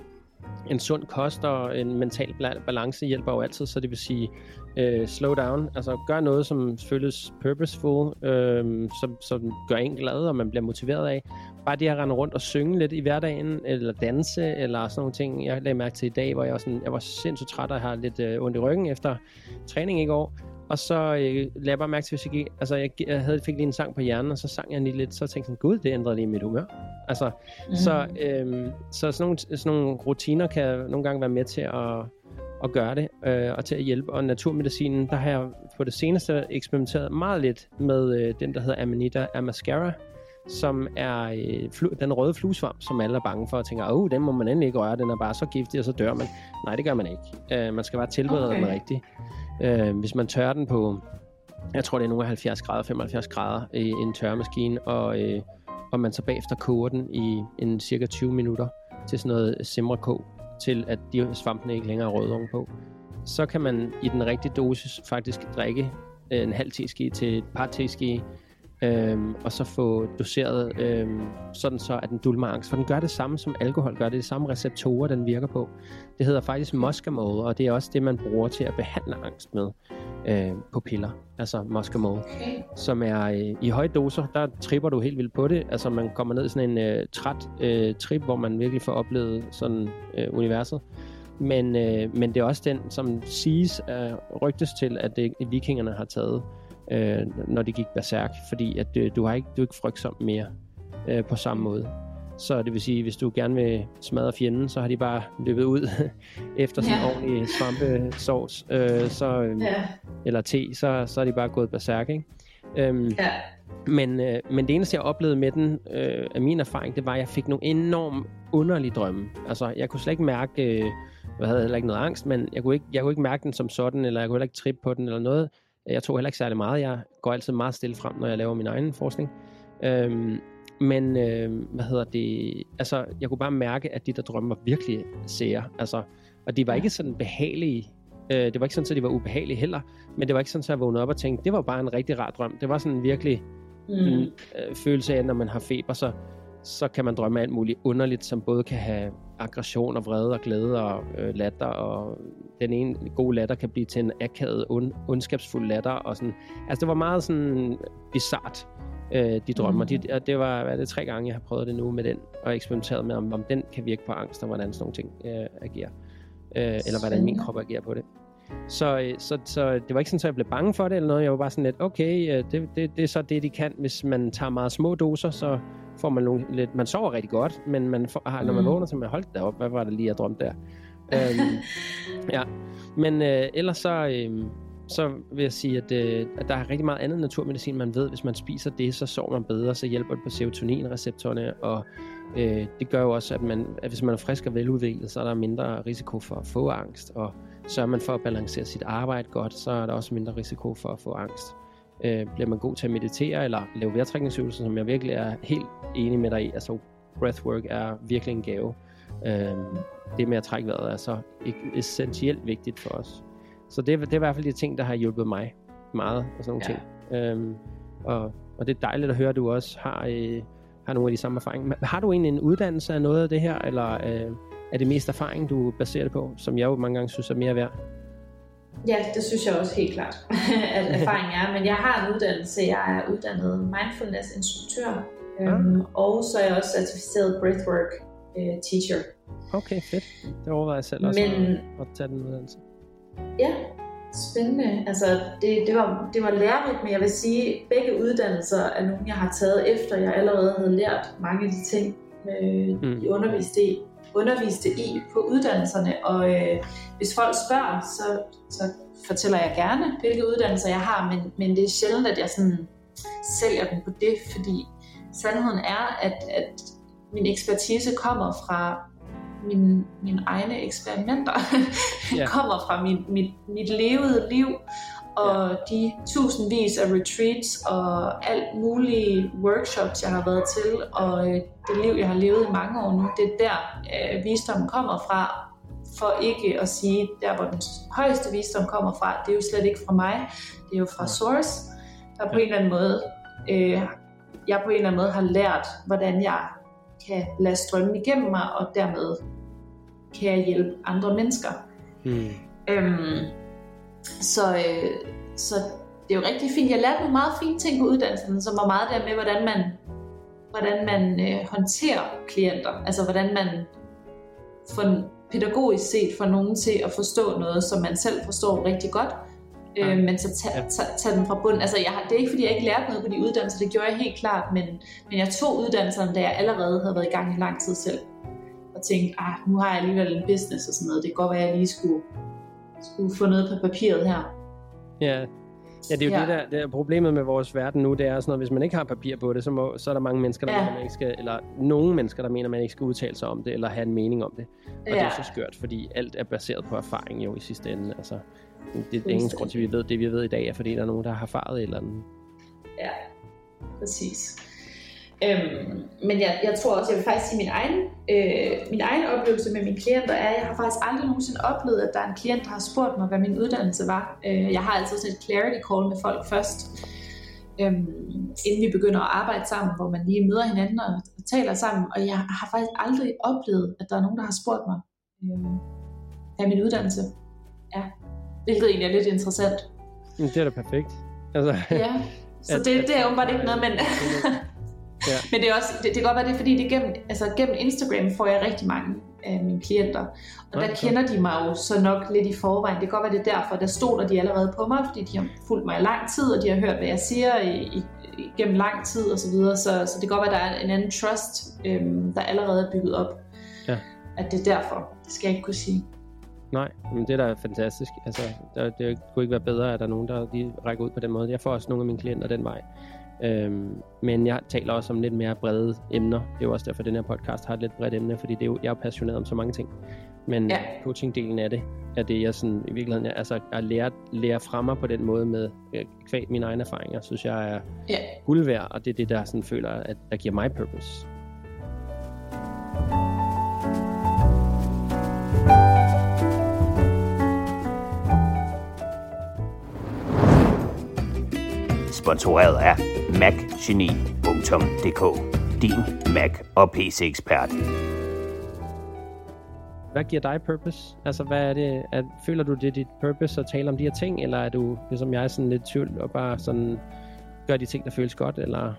en sund kost og en mental balance hjælper jo altid, så det vil sige øh, slow down, altså gør noget, som føles purposeful, øh, som, som gør en glad, og man bliver motiveret af. Bare det at rende rundt og synge lidt i hverdagen, eller danse, eller sådan nogle ting. Jeg lagde mærke til i dag, hvor jeg var, sådan, jeg var sindssygt træt og har lidt øh, ondt i ryggen efter træning i går. Og så øh, lagde jeg bare mærke til, hvis jeg gik, altså jeg, jeg havde, fik lige en sang på hjernen, og så sang jeg lige lidt, så tænkte jeg, gud, det ændrede lige mit humør. Altså, mm. så, øh, så sådan nogle, sådan nogle rutiner kan nogle gange være med til at, at gøre det, øh, og til at hjælpe. Og naturmedicinen, der har jeg på det seneste eksperimenteret meget lidt med øh, den, der hedder Amanita Amascara, som er øh, flu, den røde fluesvamp, som alle er bange for, og tænker, åh, oh, den må man endelig ikke røre, den er bare så giftig, og så dør man. Nej, det gør man ikke. Øh, man skal bare tilberede okay. den rigtigt. Øh, hvis man tørrer den på, jeg tror det er nogle 70 grader, 75 grader i en tørremaskine, og, øh, og man så bagefter koger den i en cirka 20 minutter til sådan noget simrekog, til at de svampene ikke længere er røde på. Så kan man i den rigtige dosis faktisk drikke øh, en halv teske til et par teske øhm, og så få doseret øhm, sådan så, at den dulmer angst. For den gør det samme som alkohol gør, det er de samme receptorer, den virker på. Det hedder faktisk moskamode, og det er også det, man bruger til at behandle angst med øh, på piller, altså Muscamol, okay. som er øh, i høje doser, der tripper du helt vildt på det. Altså man kommer ned i sådan en øh, træt øh, trip, hvor man virkelig får oplevet sådan øh, universet. Men, øh, men det er også den, som siges, øh, rygtes til, at det, vikingerne har taget øh, når de gik berserk, fordi at øh, du har ikke du er ikke frygtsom mere øh, på samme måde. Så det vil sige, hvis du gerne vil smadre fjenden, så har de bare løbet ud [LAUGHS] efter sådan en ja. ordentlig svampesovs, øh, så, øh, ja. eller te, så, så er de bare gået berserk, ikke? Øhm, ja. Men, øh, men det eneste, jeg oplevede med den, øh, af min erfaring, det var, at jeg fik nogle enormt underlige drømme. Altså, jeg kunne slet ikke mærke, øh, jeg havde heller ikke noget angst, men jeg kunne ikke, jeg kunne ikke mærke den som sådan, eller jeg kunne heller ikke trippe på den, eller noget. Jeg tror heller ikke særlig meget. Jeg går altid meget stille frem, når jeg laver min egen forskning. Øhm, men øh, hvad hedder det? Altså, jeg kunne bare mærke, at de der drømme var virkelig sære. Altså, og de var ikke sådan behagelige. Øh, det var ikke sådan, at de var ubehagelige heller. Men det var ikke sådan, at jeg vågnede op og tænkte, det var bare en rigtig rar drøm. Det var sådan virkelig mm. en øh, følelse af, når man har feber, så så kan man drømme alt muligt underligt, som både kan have aggression og vrede og glæde og øh, latter, og den ene gode latter kan blive til en akavet, ond, ondskabsfuld latter, og sådan. Altså, det var meget sådan bizart, øh, de drømmer. Mm. De, og det var, hvad det, tre gange, jeg har prøvet det nu med den, og eksperimenteret med, om, om den kan virke på angst, og hvordan sådan nogle ting øh, agerer. Øh, eller hvordan min krop agerer på det. Så, øh, så, så det var ikke sådan, at jeg blev bange for det eller noget. Jeg var bare sådan lidt, okay, øh, det, det, det er så det, de kan. Hvis man tager meget små doser, så får man nogle, lidt, man sover rigtig godt, men man får, har, når man mm. vågner, så man holdt det op, hvad var det lige, jeg drømte der? øhm, [LAUGHS] ja, men øh, ellers så, øh, så vil jeg sige, at, øh, at der er rigtig meget andet naturmedicin, man ved, hvis man spiser det, så sover man bedre, så hjælper det på serotoninreceptorerne, og øh, det gør jo også, at, man, at hvis man er frisk og veludviklet, så er der mindre risiko for at få angst, og sørger man for at balancere sit arbejde godt, så er der også mindre risiko for at få angst. Øh, bliver man god til at meditere eller lave vejrtrækningsøvelser, som jeg virkelig er helt enig med dig i. Altså breathwork er virkelig en gave. Øh, det med at trække vejret er så e- essentielt vigtigt for os. Så det, det er i hvert fald de ting, der har hjulpet mig meget og sådan nogle ja. ting. Øh, og, og det er dejligt at høre, at du også har, øh, har nogle af de samme erfaringer. Har du egentlig en uddannelse af noget af det her, eller øh, er det mest erfaring, du baserer det på, som jeg jo mange gange synes er mere værd? Ja, det synes jeg også helt klart, [LAUGHS] at erfaring er. Men jeg har en uddannelse. Jeg er uddannet mindfulness-instruktør. Ja. Øhm, og så er jeg også certificeret breathwork uh, teacher. Okay, fedt. Det overvejer jeg selv også Men, at, at tage den uddannelse. Ja, Spændende. Altså, det, det, var, det var lærerigt, men jeg vil sige, at begge uddannelser er nogle, jeg har taget efter, jeg allerede havde lært mange af de ting, øh, Mm. de underviste i, underviste i på uddannelserne. Og øh, hvis folk spørger, så, så fortæller jeg gerne, hvilke uddannelser jeg har, men, men det er sjældent, at jeg sådan sælger den på det, fordi sandheden er, at, at min ekspertise kommer fra mine, mine egne eksperimenter. Ja. ja. [LAUGHS] kommer fra mit, mit, mit levede liv, og ja. de tusindvis af retreats og alt mulige workshops, jeg har været til, og øh, det liv, jeg har levet i mange år nu, det er der, øh, visdommen kommer fra. For ikke at sige, der hvor den højeste visdom kommer fra, det er jo slet ikke fra mig, det er jo fra Source, der på en eller anden måde, øh, jeg på en eller anden måde har lært, hvordan jeg kan lade strømme igennem mig, og dermed kan jeg hjælpe andre mennesker. Mm. Øhm, så, øh, så det er jo rigtig fint. Jeg lærte nogle meget fine ting på uddannelsen, som var meget der med, hvordan man, hvordan man øh, håndterer klienter. Altså hvordan man får, pædagogisk set får nogen til at forstå noget, som man selv forstår rigtig godt. Ja. Øh, men så tage Ja. ta, ta den fra bunden. Altså, jeg har, det er ikke, fordi jeg ikke lærte noget på de uddannelser, det gjorde jeg helt klart, men, men jeg tog uddannelserne, da jeg allerede havde været i gang i lang tid selv. Tænkte, ah, nu har jeg alligevel en business og sådan noget. Det kan godt være, at jeg lige skulle, skulle få noget på papiret her. Ja. Ja, det er jo Ja. det, der, det er problemet med vores verden nu, det er sådan noget, hvis man ikke har papir på det, så, må, så er der mange mennesker, der Ja. mener, man ikke skal, eller nogle mennesker, der mener, man ikke skal udtale sig om det, eller have en mening om det. Og det er Ja. så skørt, fordi alt er baseret på erfaring jo i sidste ende. Altså, det, det er ingen grund til, at vi ved det, vi ved i dag, er fordi der er nogen, der har erfaret et eller andet. Ja, præcis. Øhm, men jeg, jeg tror også, jeg vil faktisk sige, min egen, øh, min egen oplevelse med mine klienter er, at jeg har faktisk aldrig nogensinde oplevet, at der er en klient, der har spurgt mig, hvad min uddannelse var. Øh, jeg har altid sådan et clarity call med folk først, øhm, inden vi begynder at arbejde sammen, hvor man lige møder hinanden og, og taler sammen. Og jeg har faktisk aldrig oplevet, at der er nogen, der har spurgt mig, øh, hvad min uddannelse er. Hvilket egentlig er lidt interessant. Det er da perfekt. Altså, Ja, så [LAUGHS] At- det, at- det er åbenbart ikke noget, men... [LAUGHS] Ja. [LAUGHS] Men det er også, det, det kan godt være, det er, fordi det er gennem, altså gennem Instagram får jeg rigtig mange af mine klienter. Og Nå, der kender de mig jo så nok lidt i forvejen. Det kan godt være, det er derfor, der stoler de allerede på mig, fordi de har fulgt mig i lang tid, og de har hørt, hvad jeg siger i, i, i- gennem lang tid og så videre. Så, så det kan godt være, der er en anden trust, øhm, der allerede er bygget op. Ja. At det er derfor. Det skal jeg ikke kunne sige. nej, men det er da fantastisk. Altså, der, det kunne ikke være bedre, at der er nogen, der lige rækker ud på den måde. Jeg får også nogle af mine klienter den vej. Øhm, men jeg taler også om lidt mere brede emner. Det er jo også derfor, at den her podcast har et lidt bredt emne, fordi det er jo, jeg er jo passioneret om så mange ting. Men Ja. coaching-delen af det, er det, jeg sådan, i virkeligheden, altså at lære, lære fra mig på den måde med øh, kvæg mine egne erfaringer, synes jeg er Ja. guld værd, og det er det, der sådan føler, at der giver mig purpose. Sponsoreret af macgeni.dk Din Mac og PC-ekspert. Hvad giver dig purpose? Altså, hvad er det? At, føler du, det er dit purpose at tale om de her ting, eller er du, ligesom jeg, sådan lidt tvivl og bare sådan gør de ting, der føles godt, eller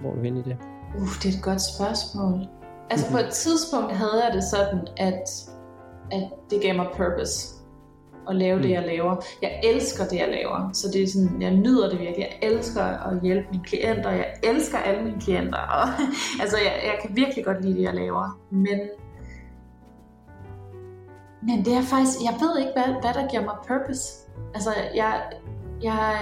hvor er du henne i det? Uh, det er et godt spørgsmål. Altså på et tidspunkt havde jeg det sådan, at, at det gav mig purpose at lave mm. det, Mm. jeg laver. Jeg elsker det, jeg laver. Så det er sådan, jeg nyder det virkelig. Jeg elsker at hjælpe mine klienter. Jeg elsker alle mine klienter. Og, [LAUGHS] altså, jeg, jeg kan virkelig godt lide det, jeg laver. Men, men det er faktisk, jeg ved ikke, hvad, hvad der giver mig purpose. Altså, jeg, jeg,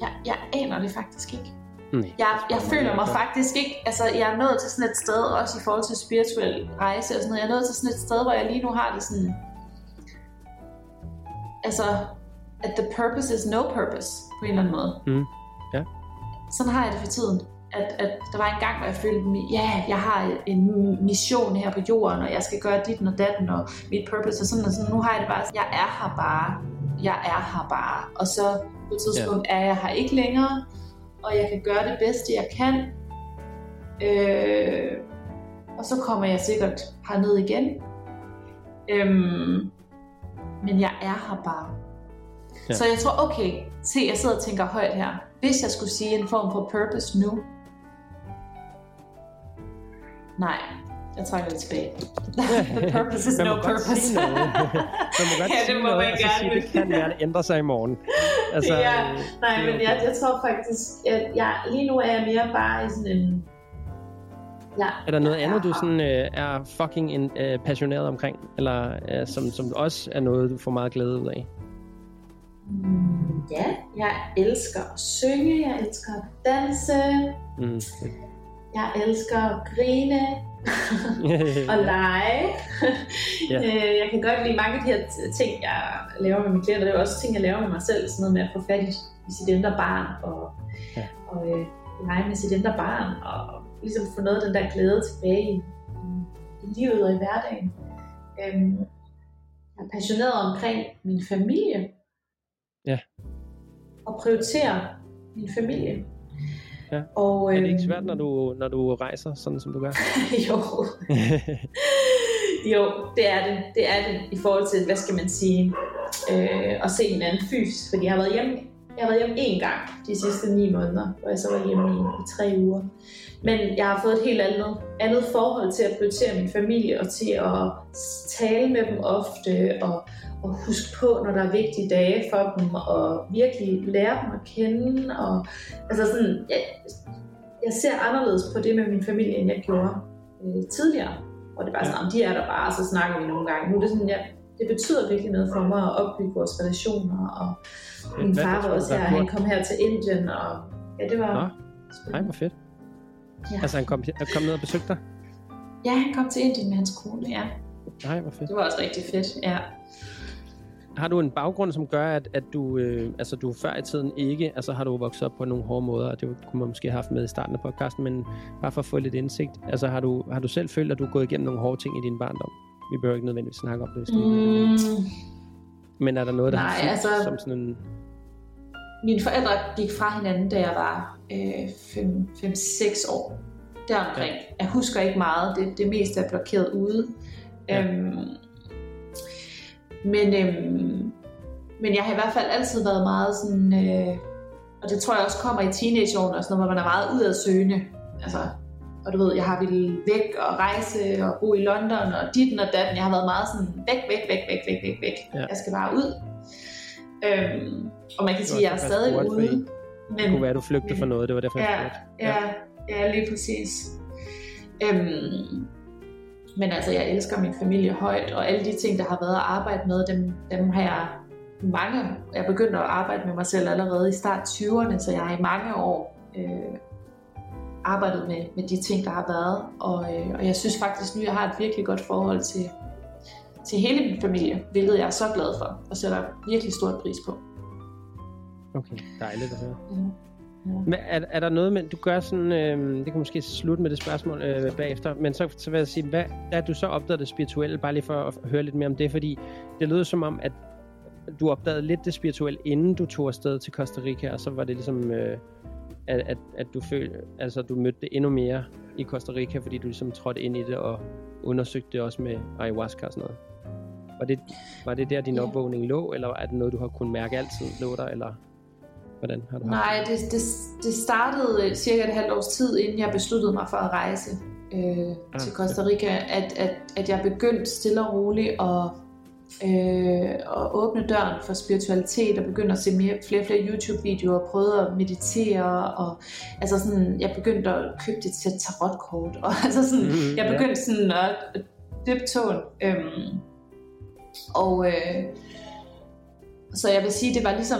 jeg, jeg aner det faktisk ikke. Nej. Jeg, jeg føler mig faktisk ikke, altså jeg er nået til sådan et sted, også i forhold til spirituel rejse og sådan noget, jeg er nået til sådan et sted, hvor jeg lige nu har det sådan, altså, at the purpose is no purpose, på en eller anden måde. Mm. Ja. Sådan har jeg det for tiden. At, at der var en gang, hvor jeg følte, ja, jeg har en mission her på jorden, og jeg skal gøre dit og datten, og mit purpose og sådan og sådan. Nu har jeg det bare, jeg er her bare, jeg er her bare. Og så på et tidspunkt er jeg her ikke længere, og jeg kan gøre det bedste, jeg kan. Øh, og så kommer jeg sikkert herned igen. Øhm, men jeg er her bare. Ja. Så jeg tror, okay, se, jeg sidder og tænker højt her. Hvis jeg skulle sige en form for purpose nu, nej. jeg trækker det tilbage. [LAUGHS] The purpose is no purpose. Man må godt [LAUGHS] Ja, det må noget, man og så sige, gerne. det kan være, det ændrer sig i morgen. Altså, ja, øh, nej, men jeg, jeg tror faktisk, at jeg, lige nu er jeg mere bare i sådan en... Ja, Er der noget jeg andet, du sådan, øh, er fucking in, øh, passioneret omkring? Eller øh, som, som også er noget, du får meget glæde ud af? Mm, ja, jeg elsker at synge, jeg elsker at danse, Mm. jeg elsker at grine [LAUGHS] og lege. [LAUGHS] Ja. Øh, jeg kan godt lide mange af de her ting, jeg laver med mine klienter. Det er også ting, jeg laver med mig selv. Sådan noget med at få fat i, i sit indre barn og, Ja. ja. og øh, lege med sit indre barn og ligesom få noget af den der glæde tilbage i, livet og i hverdagen. Øhm, jeg er passioneret omkring min familie. Ja. Og prioritere min familie. Ja. Og, Er det ikke øhm, svært, når du, når du rejser, sådan som du gør? [LAUGHS] jo, [LAUGHS] jo, det er det. Det er det i forhold til, hvad skal man sige, øh, at se hinanden fysisk. Fordi jeg har været hjemme, jeg har været hjemme én gang de sidste ni måneder, hvor jeg så var hjemme i, i tre uger. Men jeg har fået et helt andet, andet forhold til at prioritere min familie og til at tale med dem ofte og, og huske på, når der er vigtige dage for dem og virkelig lære dem at kende. Og, altså sådan, jeg, jeg ser anderledes på det med min familie, end jeg gjorde øh, tidligere. Hvor det bare sådan, om de er der bare, og så snakker vi nogle gange. Nu er det sådan, ja, det betyder virkelig noget for mig at opbygge vores relationer. Og min far var også her, er han kom her til Indien, og ja, det var... Nå. Nej, hvor fedt. Ja. Altså, han kom, han kom ned og besøgte dig? ja, han kom til Indien med hans kone, ja. Nej, hvor fedt. Det var også rigtig fedt, ja. Har du en baggrund, som gør, at, at du, øh, altså, du før i tiden ikke, altså har du vokset op på nogle hårde måder, og det kunne man måske have haft med i starten af podcasten, men bare for at få lidt indsigt, altså har du, har du selv følt, at du er gået igennem nogle hårde ting i din barndom? Vi behøver ikke nødvendigvis snakke om det, hvis. Mm, Men er der noget, der Nej, har altså- som sådan en... mine forældre gik fra hinanden, da jeg var 5-6 år. Deromkring. Ja. Jeg husker ikke meget. Det, det meste er blokeret ude. Ja. Øhm, men, øhm, men jeg har i hvert fald altid været meget sådan... Øh, og det tror jeg også kommer i teenageårene og sådan noget, hvor man er meget udadsøgende. Altså, og du ved, jeg har ville væk og rejse og bo i London og ditten og datten. Jeg har været meget sådan væk, væk, væk, væk, væk, væk, væk. Ja. Jeg skal bare ud. Øhm, og man kan sige, at jeg er stadig ude. fordi Det kunne være, at du flygtede fra noget, det var derfor, jeg Ja, spurgte. ja, ja, lige præcis. Øhm, men altså, jeg elsker min familie højt, og alle de ting, der har været at arbejde med, dem, dem har jeg mange... Jeg begyndte at arbejde med mig selv allerede i start 20'erne, så jeg har i mange år øh, arbejdet med, med de ting, der har været. Og, øh, og jeg synes faktisk nu, jeg har et virkelig godt forhold til, til hele min familie, hvilket jeg er så glad for, og sætter virkelig stort pris på. Okay, dejligt at høre. Mm. Men er, er der noget med, du gør sådan, øh, det kan måske slutte med det spørgsmål øh, bagefter, men så, så vil jeg sige, hvad er du så opdaget det spirituelle, bare lige for at høre lidt mere om det, fordi det lød som om, at du opdagede lidt det spirituelle, inden du tog afsted til Costa Rica, og så var det ligesom, øh, at, at, at du følte, altså du mødte det endnu mere i Costa Rica, fordi du ligesom trådte ind i det og undersøgte det også med ayahuasca og sådan noget. Var det, var det der, din Ja. opvågning lå, eller er det noget, du har kunnet mærke altid lå der, eller hvordan har du Nej, det, det, det startede øh, cirka et halvt års tid, inden jeg besluttede mig for at rejse øh, Ah, til Costa Rica, at, at, at jeg begyndte stille og roligt at, øh, at åbne døren for spiritualitet og begyndte at se mere, flere og flere YouTube-videoer og prøvede at meditere. Og, altså sådan, jeg begyndte at købe et sæt tarotkort. [LAUGHS] Og, altså sådan, Mhm, jeg ja. begyndte sådan at, at dyppe tåen. Øhm, og øh, så jeg vil sige, det var ligesom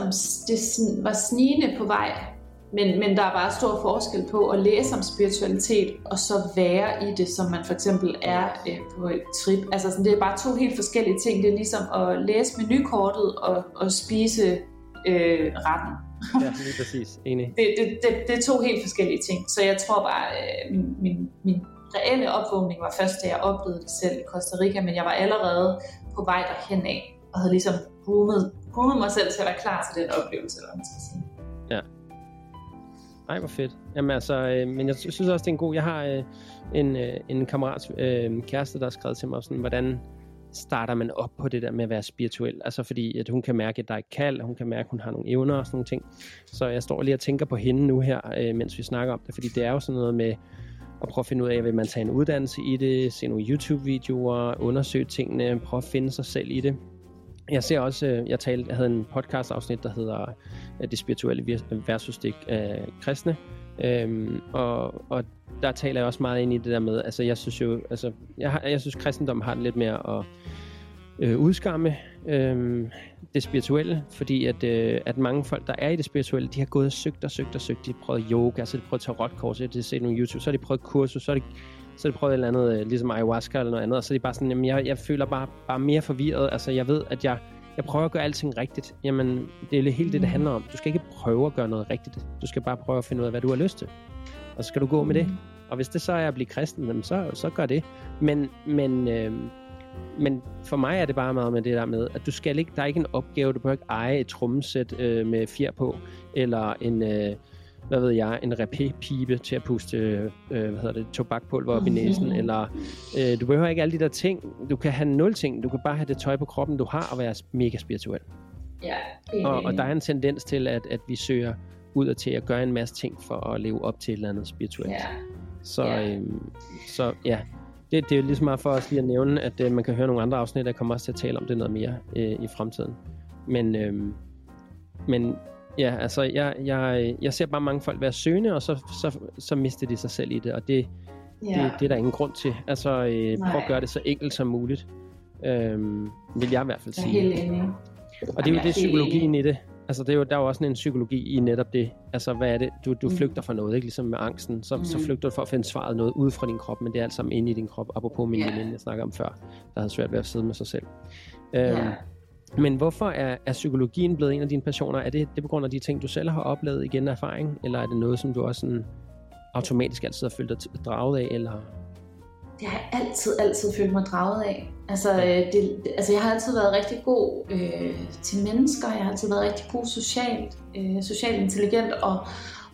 det var snigende på vej. Men, men der er bare stor forskel på at læse om spiritualitet, og så være i det, som man for eksempel er øh, på et trip. Altså sådan, det er bare to helt forskellige ting. Det er ligesom at læse menukortet og, og spise øh, retten. Ja, lige præcis. Enig. Det, det, det, det er to helt forskellige ting. Så jeg tror bare, øh, min, min, min reelle opvågning var først, da jeg oplevede det selv i Costa Rica, men jeg var allerede på vej derhen af, og havde ligesom groomet, groomet mig selv til at være klar til den oplevelse, eller man skal sige. Ej, hvor fedt. Jamen altså, øh, men jeg synes også, det er en god... Jeg har øh, en, øh, en kammerats øh, kæreste, der har skrevet til mig sådan, hvordan starter man op på det der med at være spirituel? Altså fordi, at hun kan mærke, at der er et kald, og hun kan mærke, at hun har nogle evner og sådan nogle ting. Så jeg står lige og tænker på hende nu her, øh, mens vi snakker om det, fordi det er jo sådan noget med og prøve at finde ud af, vil man tage en uddannelse i det, se nogle YouTube-videoer, undersøge tingene, prøve at finde sig selv i det. Jeg ser også, øh, jeg, talte, jeg havde en podcast-afsnit, der hedder øh, Det spirituelle versus det øh, kristne, øhm, og, og der taler jeg også meget ind i det der med, altså jeg synes jo, altså jeg, har, jeg synes kristendom har det lidt mere at øh, udskamme øh, det spirituelle, fordi at, øh, at mange folk, der er i det spirituelle, de har gået og søgt og søgt og søgt. De har prøvet yoga, så har de prøvet tarotkort, så har de set nogle YouTube, så har de prøvet kursus, så har de, så har de prøvet et eller andet, øh, ligesom ayahuasca eller noget andet, og så er de bare sådan, jamen jeg, jeg føler bare, bare mere forvirret. Altså jeg ved, at jeg, jeg prøver at gøre alting rigtigt. Jamen, det er helt det, det handler om. Du skal ikke prøve at gøre noget rigtigt. Du skal bare prøve at finde ud af, hvad du har lyst til. Og så skal du gå med det. Og hvis det så er at blive kristen, så, så gør det. Men, men øh, men for mig er det bare meget med det der med, at du skal ikke, der er ikke en opgave, du behøver ikke eje et trommesæt øh, med fjer på, eller en, øh, hvad ved jeg, en rapé-pibe til at puste, øh, hvad hedder det, tobakpulver op i [LAUGHS] næsen, eller øh, du behøver ikke alle de der ting. Du kan have nul ting, du kan bare have det tøj på kroppen, du har, og være mega spirituel. Ja, og, og der er en tendens til, at, at vi søger ud og til at gøre en masse ting for at leve op til et eller andet spirituelt. Ja. Så, ja. Øhm, så ja, det, det er jo ligesom meget for os lige at nævne, at øh, man kan høre nogle andre afsnit, der kommer også til at tale om det noget mere øh, i fremtiden. Men, øh, men ja, altså, jeg, jeg, jeg ser bare mange folk være søgende, og så, så, så mister de sig selv i det, og det, ja. det, det er der ingen grund til. Altså, øh, prøv at gøre det så enkelt som muligt, øh, vil jeg i hvert fald sige. Jeg er helt enig. Og det er jo det psykologien i det. Altså, det er jo, der er jo også en psykologi i netop det. Altså, hvad er det? Du, du mm. flygter fra noget, ikke? Ligesom med angsten. Så, mm. så flygter du for at finde svaret noget ud fra din krop, men det er alt sammen inde i din krop. Apropos min yeah. veninde, jeg snakker om før, der havde svært ved at sidde med sig selv. Øhm, yeah. Men hvorfor er, er psykologien blevet en af dine passioner? Er det, det på grund af de ting, du selv har oplevet igen af erfaring? Eller er det noget, som du også sådan automatisk altid har følt dig draget af? Eller det har jeg altid, altid følt mig draget af. Altså, øh, det, altså jeg har altid været rigtig god øh, til mennesker, jeg har altid været rigtig god socialt, øh, socialt intelligent, og,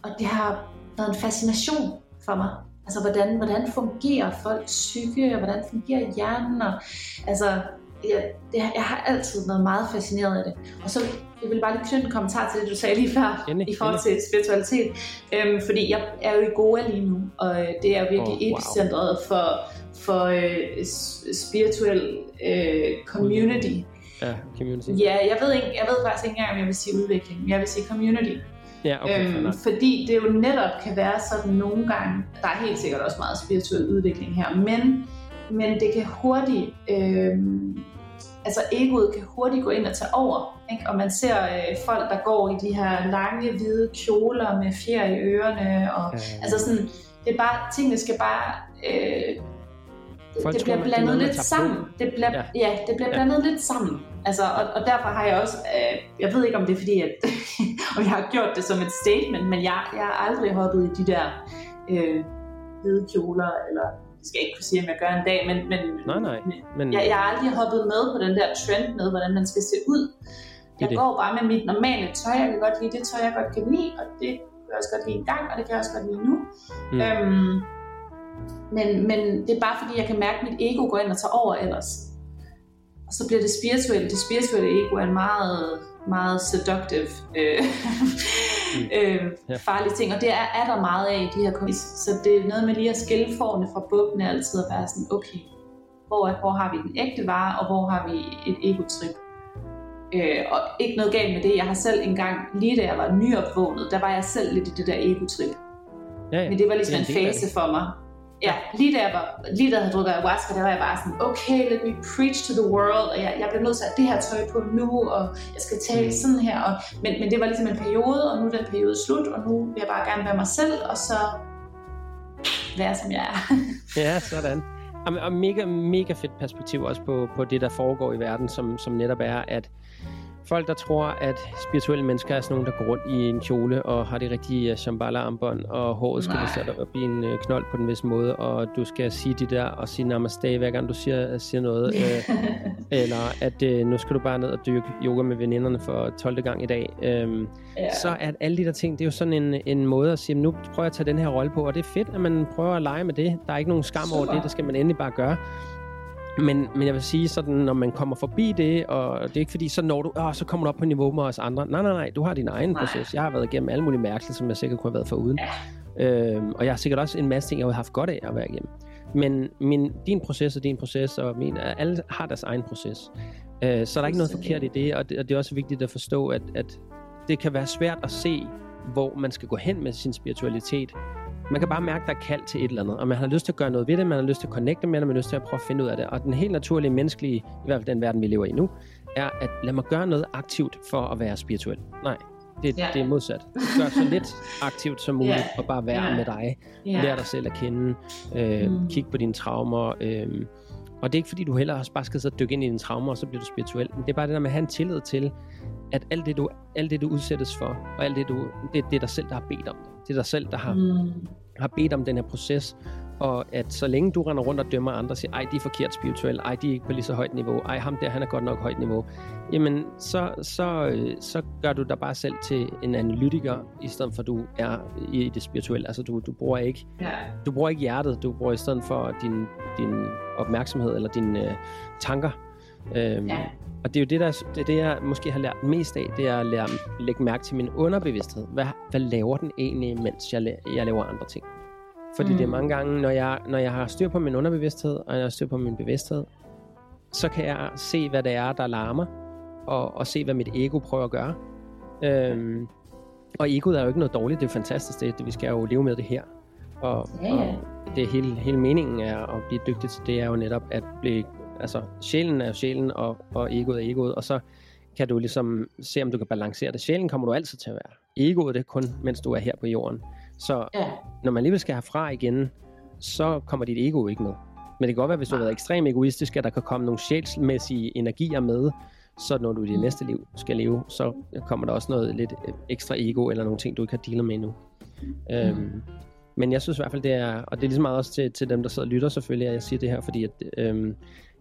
og det har været en fascination for mig. Altså, hvordan, hvordan fungerer folks psyke, og hvordan fungerer hjernen, og altså, jeg, det, jeg har altid været meget fascineret af det. Og så jeg vil bare lige knytte en kommentar til det, du sagde lige før, Inde, i forhold til spiritualitet. Øhm, fordi jeg er jo i Goa lige nu, og det er jo virkelig oh, wow. epicentret for, for uh, spiritual uh, community. Ja, community. Ja, jeg ved, ikke, jeg ved faktisk ikke engang, om jeg vil sige udvikling, men jeg vil sige community. Ja, okay, øhm, fordi det jo netop kan være sådan nogle gange, der er helt sikkert også meget spirituel udvikling her, men, men det kan hurtigt øhm, altså egoet kan hurtigt gå ind og tage over. Ikke? Og man ser øh, folk, der går i de her lange, hvide kjoler med fjer i ørerne. Og, øh. Altså sådan, det er bare, tingene skal bare... Øh, det, det bliver blandet lidt sammen. Det bliver, ja. ja, det bliver blandet ja. lidt sammen. Altså, og, og derfor har jeg også, øh, jeg ved ikke om det er fordi, at, [LAUGHS] og jeg har gjort det som et statement, men jeg, jeg har aldrig hoppet i de der øh, hvide kjoler, eller det skal jeg ikke kunne sige, om jeg gør en dag, men, men, nej, nej, men... Jeg, jeg har aldrig hoppet med på den der trend med, hvordan man skal se ud. Jeg det. går bare med mit normale tøj, jeg kan godt lide det tøj, jeg godt kan lide, og det kan jeg også godt lide en gang, og det kan jeg også godt lide nu. Mm. Øhm, men, men det er bare fordi, jeg kan mærke, at mit ego går ind og tager over ellers. Og så bliver det spirituelle. Det spirituelle ego er en meget meget seductive, øh, mm. [LAUGHS] øh, ja. farlige ting. Og det er, er der meget af i de her komedier. Så det er noget med lige at skille forne fra bukkene altid og være sådan, okay, hvor, hvor har vi den ægte vare, og hvor har vi et ego-trip. Øh, og ikke noget galt med det. Jeg har selv engang, lige da jeg var nyopvågnet, der var jeg selv lidt i det der ego-trip. Ja, ja. Men det var ligesom det en fase for mig ja, lige da jeg, var, lige da jeg havde drukket ayahuasca, der var jeg bare sådan, okay, let me preach to the world, og jeg, jeg bliver nødt til at have det her tøj på nu, og jeg skal tale mm. sådan her. Og, men, men det var ligesom en periode, og nu er den periode slut, og nu vil jeg bare gerne være mig selv, og så være som jeg er. [LAUGHS] ja, sådan. Og mega, mega fedt perspektiv også på, på det, der foregår i verden, som, som netop er, at folk, der tror, at spirituelle mennesker er sådan nogle, der går rundt i en kjole og har de rigtige shambhala-armbånd, og håret skal sætte op i en øh, knold på den visse måde, og du skal sige de der og sige namaste, hver gang du siger, siger noget. [LAUGHS] øh, eller at øh, nu skal du bare ned og dyrke yoga med veninderne for 12. gang i dag. Øh, ja. Så at alle de der ting, det er jo sådan en, en måde at sige, nu prøver jeg at tage den her rolle på, og det er fedt, at man prøver at lege med det. Der er ikke nogen skam Super. over det, det skal man endelig bare gøre. Men, men jeg vil sige sådan, når man kommer forbi det, og det er ikke fordi, så når du, åh, så kommer du op på niveau med os andre. Nej, nej, nej, du har din egen nej. proces. Jeg har været igennem alle mulige mærkelige, som jeg sikkert kunne have været for uden. Ja. Øhm, og jeg har sikkert også en masse ting, jeg har haft godt af at være igennem. Men min, din proces og din proces, og min, alle har deres egen proces. Øh, så er der ikke noget forkert i det, og det, og det er også vigtigt at forstå, at, at det kan være svært at se, hvor man skal gå hen med sin spiritualitet. Man kan bare mærke, at der er kald til et eller andet, og man har lyst til at gøre noget ved det, man har lyst til at connecte med det, man har lyst til at prøve at finde ud af det. Og den helt naturlige menneskelige, i hvert fald den verden, vi lever i nu, er at lad mig gøre noget aktivt for at være spirituel. Nej, det, Ja. det er modsat. Gør så lidt aktivt som [LAUGHS] muligt, Ja. og bare være Ja. med dig. Ja. Lær dig selv at kende, øh, Mm. kig på dine traumer. Øh, og det er ikke fordi, du heller også bare skal og dykke ind i dine traumer, og så bliver du spirituel. Men det er bare det der med at have en tillid til, at alt det, du, alt det, du udsættes for, og alt det, du, det, det er dig selv, der har bedt om det. Det er dig selv, der har, Mm. har bedt om den her proces, og at så længe du render rundt og dømmer andre og siger, ej, de er forkert spirituelle, ej, de er ikke på lige så højt niveau, ej, ham der, han er godt nok højt niveau, jamen, så, så, øh, så gør du dig bare selv til en analytiker, i stedet for at du er i det spirituelle. Altså, du, du bruger ikke Ja. du bruger ikke hjertet, du bruger i stedet for din, din opmærksomhed eller dine øh, tanker. Øhm, Ja. Og det er jo det, der, det, det, jeg måske har lært mest af, det er at lære, lægge mærke til min underbevidsthed. Hvad, hvad laver den egentlig, mens jeg, jeg laver andre ting? Fordi mm. det er Mm. mange gange, når jeg, når jeg har styr på min underbevidsthed, og jeg har styr på min bevidsthed, så kan jeg se, hvad det er, der larmer, og, og se, hvad mit ego prøver at gøre. Øhm, og egoet er jo ikke noget dårligt, det er fantastisk, det, vi skal jo leve med det her. Og, Ja, ja. og det er hele, hele meningen er at blive dygtig til det, er jo netop at blive, altså sjælen er jo sjælen, og, og egoet er egoet, og så kan du ligesom se, om du kan balancere det. Sjælen kommer du altid til at være. Egoet det er kun, mens du er her på jorden. Så Ja. når man alligevel skal herfra igen, så kommer dit ego ikke med. Men det kan godt være, hvis du har været ekstremt egoistisk, at der kan komme nogle sjælsmæssige energier med, så når du i det næste liv skal leve, så kommer der også noget lidt øh, ekstra ego, eller nogle ting, du ikke har dealet med endnu. Øhm, men jeg synes i hvert fald, det er, og det er ligesom meget også til, til dem, der sidder og lytter selvfølgelig, at jeg siger det her, fordi at, øhm,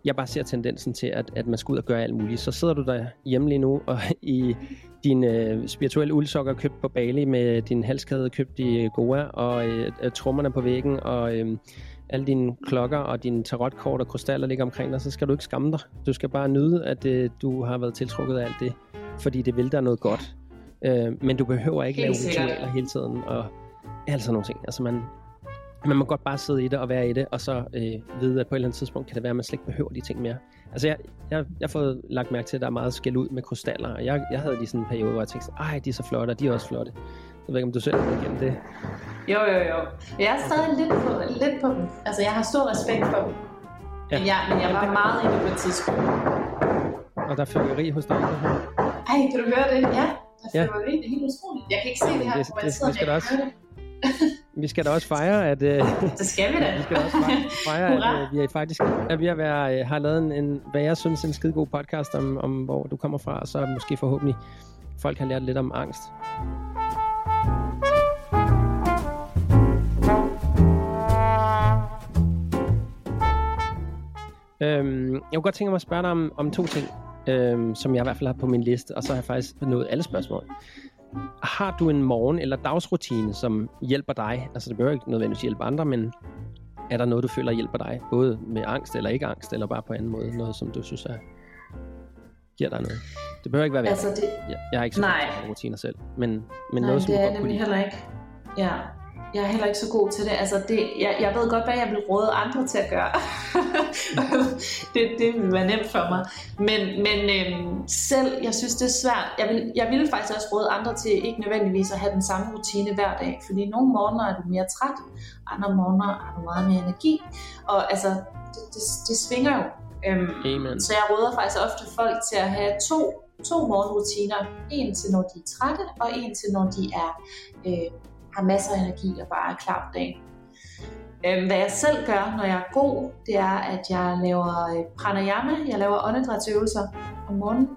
jeg bare ser tendensen til, at, at man skal ud og gøre alt muligt. Så sidder du der hjemme lige nu, og [LAUGHS] i din øh, spirituelle uldsokker købt på Bali, med din halskæde købt i Goa, og øh, øh, trommerne på væggen, og øh, alle dine klokker og dine tarotkort og krystaller ligger omkring dig, så skal du ikke skamme dig. Du skal bare nyde, at øh, du har været tiltrukket af alt det, fordi det vil dig noget godt. Øh, men du behøver ikke Helt lave ritualer hele tiden, og alt sådan nogle ting. Altså man, man må godt bare sidde i det og være i det, og så øh, vide, at på et eller andet tidspunkt kan det være, at man slet ikke behøver de ting mere. Altså jeg, jeg, jeg har fået lagt mærke til, at der er meget skæld ud med krystaller, og jeg, jeg havde lige sådan en periode, hvor jeg tænkte, ej, de er så flotte, og de er også flotte. Jeg ved ikke, om du selv har igennem det. Jo, jo, jo. Jeg er stadig lidt på, lidt på dem. Altså, jeg har stor respekt for dem. Ja. Men, jeg, men jeg var meget inde på et tidspunkt. Og der er fyrværkeri hos dig. Ej, kan du høre det? Ja, der Ja. ja. det er helt utroligt. Jeg kan ikke se det her, Det- hvor jeg det- sidder det skal med. også. Vi skal da også fejre, at, øh, [LAUGHS] Det skal vi da. [LAUGHS] vi skal da også fejre, fejre at øh, vi er faktisk er ved at øh, har lavet en, en, hvad jeg synes, en skide god podcast om, om, hvor du kommer fra, og så måske forhåbentlig folk har lært lidt om angst. Øhm, jeg kunne godt tænke mig at spørge dig om, om to ting, øhm, som jeg i hvert fald har på min liste, og så har jeg faktisk nået alle spørgsmål. Har du en morgen- eller dagsrutine, som hjælper dig? Altså det behøver ikke nødvendigvis hjælpe andre, men er der noget, du føler hjælper dig? Både med angst eller ikke angst, eller bare på anden måde? Noget, som du synes er, giver dig noget? Det behøver ikke være Altså, altså, det, jeg, jeg er ikke så nej. rutiner selv, men, men Nej, noget, som det er nemlig heller ikke. Ja, jeg er heller ikke så god til det. Altså, det, jeg, jeg ved godt, hvad jeg vil råde andre til at gøre. [LAUGHS] det, det vil være nemt for mig. Men, men øhm, selv, jeg synes, det er svært. Jeg vil, jeg ville faktisk også råde andre til ikke nødvendigvis at have den samme rutine hver dag. Fordi nogle morgener er du mere træt, andre morgener har du meget mere energi. Og altså, det, det, det svinger jo. Øhm, Amen. så jeg råder faktisk ofte folk til at have to, to morgenrutiner. En til når de er trætte, og en til når de er, øh, har masser af energi og bare er klar på dagen. Øhm, hvad jeg selv gør, når jeg er god, det er, at jeg laver øh, pranayama. Jeg laver åndedrætsøvelser om morgenen.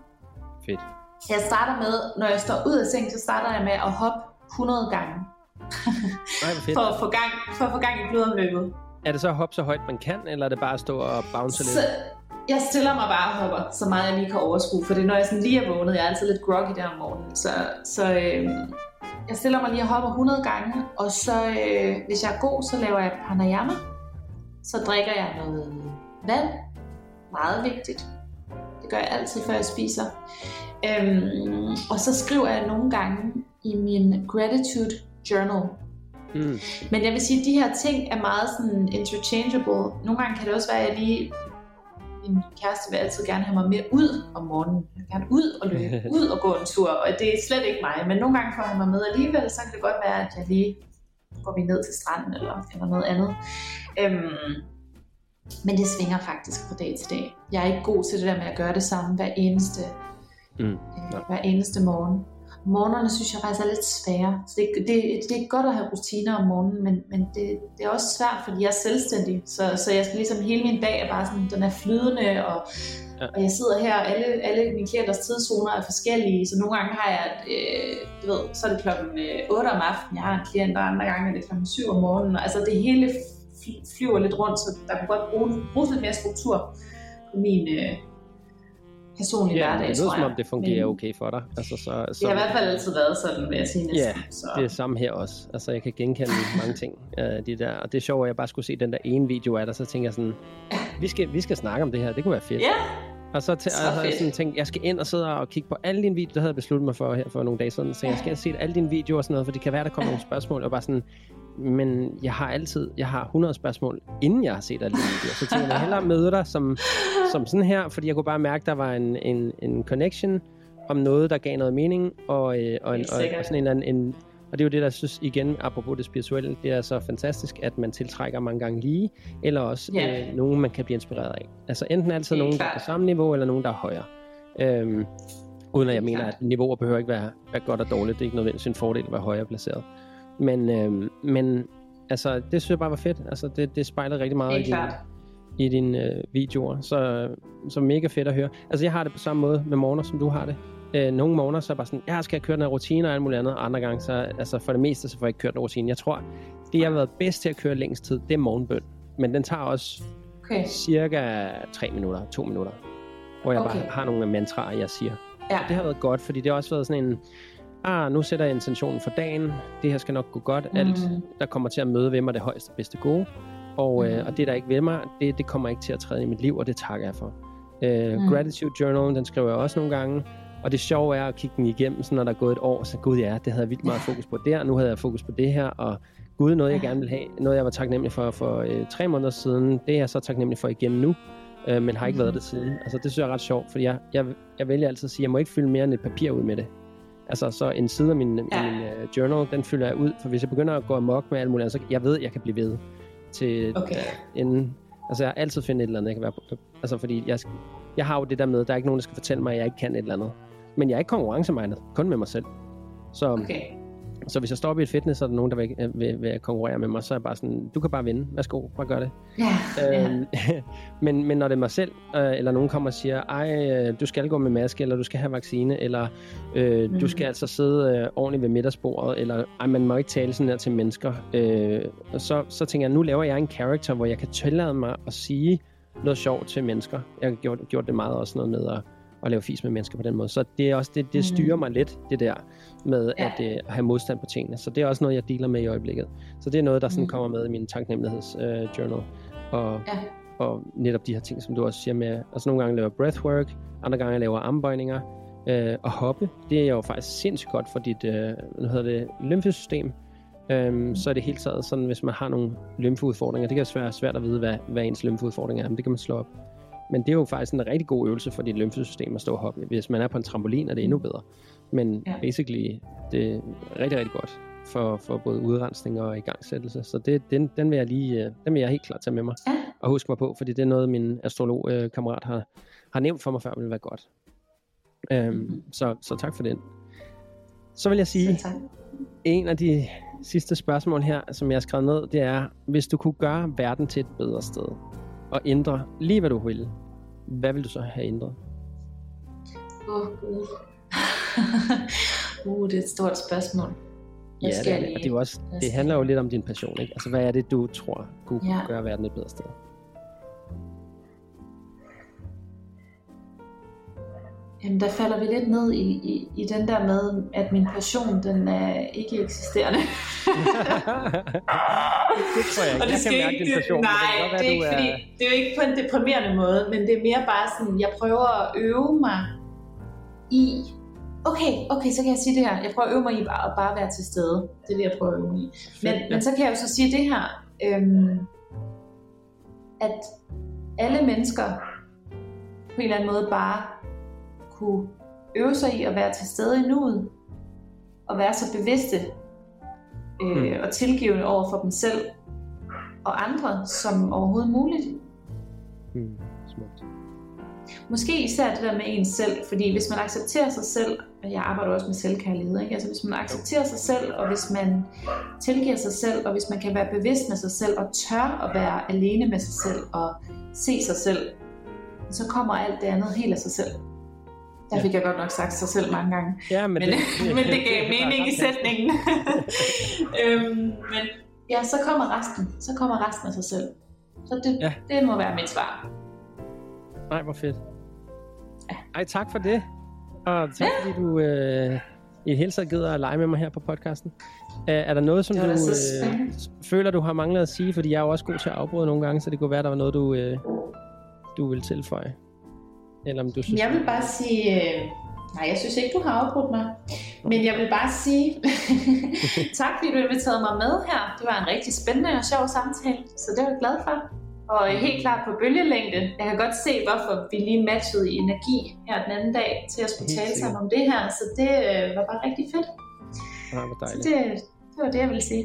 Fedt. Jeg starter med, når jeg står ud af sengen, så starter jeg med at hoppe 100 gange. Nej, fedt. For at få gang, for at få gang i blodomløbet. Er det så at hoppe så højt, man kan, eller er det bare at stå og bounce Så lidt? jeg stiller mig bare og hopper, så meget jeg lige kan overskue. For det er, når jeg sådan lige er vågnet, jeg er altid lidt groggy der om morgenen. Så, så øh, jeg stiller mig lige og hopper 100 gange. Og så, øh, hvis jeg er god, så laver jeg pranayama. Så drikker jeg noget vand. Meget vigtigt. Det gør jeg altid, før jeg spiser. Øhm, og så skriver jeg nogle gange i min gratitude journal. Mm. Men jeg vil sige, at de her ting er meget sådan interchangeable. Nogle gange kan det også være, at jeg lige min kæreste vil altid gerne have mig mere ud om morgenen. Jeg vil gerne ud og løbe, [LAUGHS] ud og gå en tur, og det er slet ikke mig. Men nogle gange får han mig med alligevel, så kan det godt være, at jeg lige går vi ned til stranden eller, eller noget andet. Øhm, men det svinger faktisk fra dag til dag. Jeg er ikke god til det der med at gøre det samme hver eneste, Mm. øh, Ja. hver eneste morgen. Morgenerne synes jeg faktisk er lidt svære. Så det, det, det er godt at have rutiner om morgenen, men, men det, det er også svært, fordi jeg er selvstændig. Så, så jeg skal ligesom hele min dag er bare sådan, den er flydende, og, Ja. og jeg sidder her, og alle, alle mine klienters tidszoner er forskellige, så nogle gange har jeg, øh, du ved, så er det klokken øh, 8 om aftenen, jeg har en klient, og andre gange er det klokken 7 om morgenen. Altså det hele fly- flyver lidt rundt, så der kunne godt bruge, bruge lidt mere struktur på min øh, personlige Ja, hverdag, det lyder tror som jeg. om det fungerer Men okay for dig. Altså, så, Det så, har i hvert fald altid været sådan, vil jeg sige næsten. Ja, så. det er samme her også. Altså, jeg kan genkende [LAUGHS] mange ting. Uh, de der. Og det er sjovt, at jeg bare skulle se den der ene video af dig, så tænker jeg sådan, vi skal, vi skal snakke om det her, det kunne være fedt. Ja, Og så, Så og så har jeg sådan tænkt, jeg skal ind og sidde og kigge på alle dine videoer. Det havde jeg besluttet mig for her for nogle dage siden. Så jeg skal ind og se alle dine videoer og sådan noget, for det kan være, der kommer nogle spørgsmål. Og bare sådan, men jeg har altid, jeg har 100 spørgsmål, inden jeg har set alle dine videoer. Så tænker jeg, jeg hellere møde dig som, som sådan her, fordi jeg kunne bare mærke, der var en, en, en connection om noget, der gav noget mening, og, øh, og, en, og, og sådan en, eller anden- en, og det er jo det, der synes igen, apropos det spirituelle, det er så fantastisk, at man tiltrækker mange gange lige, eller også Ja. øh, nogen, man kan blive inspireret af. Altså enten altid nogen, der er klart. på samme niveau, eller nogen, der er højere. Øhm, uden at jeg mener, klart. at niveauer behøver ikke være, være godt og dårligt. Det er ikke nødvendigvis en fordel at være højere placeret. Men, øhm, men altså, det synes jeg bare var fedt. Altså, det, det spejler rigtig meget i din, i dine øh, videoer. Så, så mega fedt at høre. Altså, jeg har det på samme måde med morgener, som du har det. Øh, nogle morgener, så er jeg bare sådan, jeg skal have kørt en rutine og alt muligt andet. Andre gange, så altså for det meste, så får jeg ikke kørt en rutine. Jeg tror, det jeg har været bedst til at køre længst tid, det er morgenbøn. Men den tager også Okay. cirka 3 minutter, 2 minutter. Hvor jeg Okay. bare har nogle mantraer, jeg siger. Ja. Det har været godt, fordi det har også været sådan en, ah, nu sætter jeg intentionen for dagen, det her skal nok gå godt, alt, Mhm. der kommer til at møde ved mig det højeste, bedste gode, og, øh, Mhm. og det, der ikke vil mig, det, det kommer ikke til at træde i mit liv, og det takker jeg for. Øh, Mhm. Gratitude Journal, den skriver jeg også nogle gange, og det sjove er at kigge den igennem, så når der er gået et år, så gud ja, det havde jeg vildt meget fokus på der, nu havde jeg fokus på det her, og gud, noget jeg gerne vil have, noget jeg var taknemmelig for for øh, tre måneder siden, det er jeg så taknemmelig for igen nu, øh, men har ikke Mhm. været det siden. Altså det synes jeg er ret sjovt, fordi jeg, jeg, jeg vælger altid at sige, at jeg må ikke fylde mere end et papir ud med det. Altså så en side af min, Ja. min uh, journal, den fylder jeg ud, for hvis jeg begynder at gå amok med alt muligt, så jeg ved, at jeg kan blive ved til Okay. uh, inden. Altså jeg har altid finde et eller andet, jeg kan være på. Altså fordi jeg, jeg har jo det der med, der er ikke nogen, der skal fortælle mig, at jeg ikke kan et eller andet. Men jeg er ikke konkurrencemindet, kun med mig selv. Så, Okay. Så hvis jeg står op i et fitness, så er der nogen, der vil, øh, vil, vil konkurrere med mig, så er jeg bare sådan, du kan bare vinde. Værsgo, bare gør det. Ja. ja. Øhm, [LAUGHS] men, men når det er mig selv, øh, eller nogen kommer og siger, ej, øh, du skal gå med maske, eller du skal have vaccine, eller øh, Mm. du skal altså sidde øh, ordentligt ved middagsbordet, eller ej, man må ikke tale sådan her til mennesker, øh, og så, så tænker jeg, nu laver jeg en character, hvor jeg kan tillade mig at sige noget sjovt til mennesker. Jeg har gjort, gjort det meget også noget med at, at lave fis med mennesker på den måde. Så det er også det, det Mm. styrer mig lidt, det der med Ja. at, øh, at have modstand på tingene. Så det er også noget, jeg dealer med i øjeblikket. Så det er noget, der sådan Mm. kommer med i min taknemmeligheds øh, journal. Og, Ja. og netop de her ting, som du også siger med, altså nogle gange laver breathwork, andre gange laver armbøjninger, øh, og hoppe, det er jo faktisk sindssygt godt for dit, øh, hvad hedder det, lymfesystem. Øhm, så er det helt taget sådan, hvis man har nogle lymfeudfordringer, det kan være svært at vide, hvad, hvad ens lymfeudfordring er, men det kan man slå op. Men det er jo faktisk en rigtig god øvelse for dit lymfesystem at stå og hoppe. Hvis man er på en trampolin, er det endnu bedre. Men Ja. basically, det er rigtig, rigtig godt for, for både udrensning og igangsættelse. Så det, den, den, vil jeg lige, øh, den vil jeg helt klart tage med mig Ja. og huske mig på, fordi det er noget, min astrolog-kammerat har, har nævnt for mig før, vil være godt. Øhm, Mhm. så, så tak for den. Så vil jeg sige, tak. en af de sidste spørgsmål her, som jeg har skrevet ned, det er, hvis du kunne gøre verden til et bedre sted, og ændre lige hvad du vil, hvad vil du så have ændret? Åh, oh, gud. [LAUGHS] uh, det er et stort spørgsmål. Ja, Hvad det, er jeg det. lige- Og det, er også, det handler jo lidt om din passion, ikke? Altså, hvad er det, du tror kunne Ja. gøre verden et bedre sted? Jamen, der falder vi lidt ned i, i, i den der med, at min passion, den er ikke eksisterende. [LAUGHS] det tror jeg ikke. Og det jeg skal mærke ikke, din passion. nej, det, godt det er være, ikke fordi, det er jo ikke på en deprimerende måde, men det er mere bare sådan, jeg prøver at øve mig i okay, okay, så kan jeg sige det her. Jeg prøver at øve mig i bare, at bare være til stede. Det er det, jeg prøver at øve mig i. Men, ja. men så kan jeg jo så sige det her, øhm, at alle mennesker på en eller anden måde bare kunne øve sig i at være til stede i nuet, og være så bevidste øh, Mm. og tilgivende over for dem selv og andre som overhovedet muligt. Hmm, smukt. Måske især det der med ens selv, fordi hvis man accepterer sig selv, og jeg arbejder også med selvkærlighed, ikke? Altså hvis man accepterer sig selv, og hvis man tilgiver sig selv, og hvis man kan være bevidst med sig selv, og tør at være alene med sig selv, og se sig selv, så kommer alt det andet helt af sig selv. Der fik jeg godt nok sagt sig selv mange gange. Ja, men, Men, det, [LAUGHS] men det gav [LAUGHS] mening i sætningen. [LAUGHS] øhm, men ja, så kommer resten. Så kommer resten af sig selv. Så det, Ja. ja. det må være mit svar. Nej, hvor fedt. Ja. Ej, tak for det. Og tak fordi du øh, i det hele taget gider at lege med mig her på podcasten. Er, er der noget, som du øh, føler, du har manglet at sige? Fordi jeg er jo også god til at afbryde nogle gange, så det kunne være, der var noget, du, øh, du vil tilføje. Eller om du synes... Jeg vil bare sige... Øh, nej, jeg synes ikke, du har afbrudt mig. Men jeg vil bare sige... [LAUGHS] tak, fordi du inviterede mig med her. Det var en rigtig spændende og sjov samtale, så det er jeg glad for. Og helt klart på bølgelængde. Jeg kan godt se, hvorfor vi lige matchede i energi her den anden dag til at skulle tale sammen om det her. Så det øh, var bare rigtig fedt. Nej, hvor Så dejligt. det, det var det, jeg ville sige.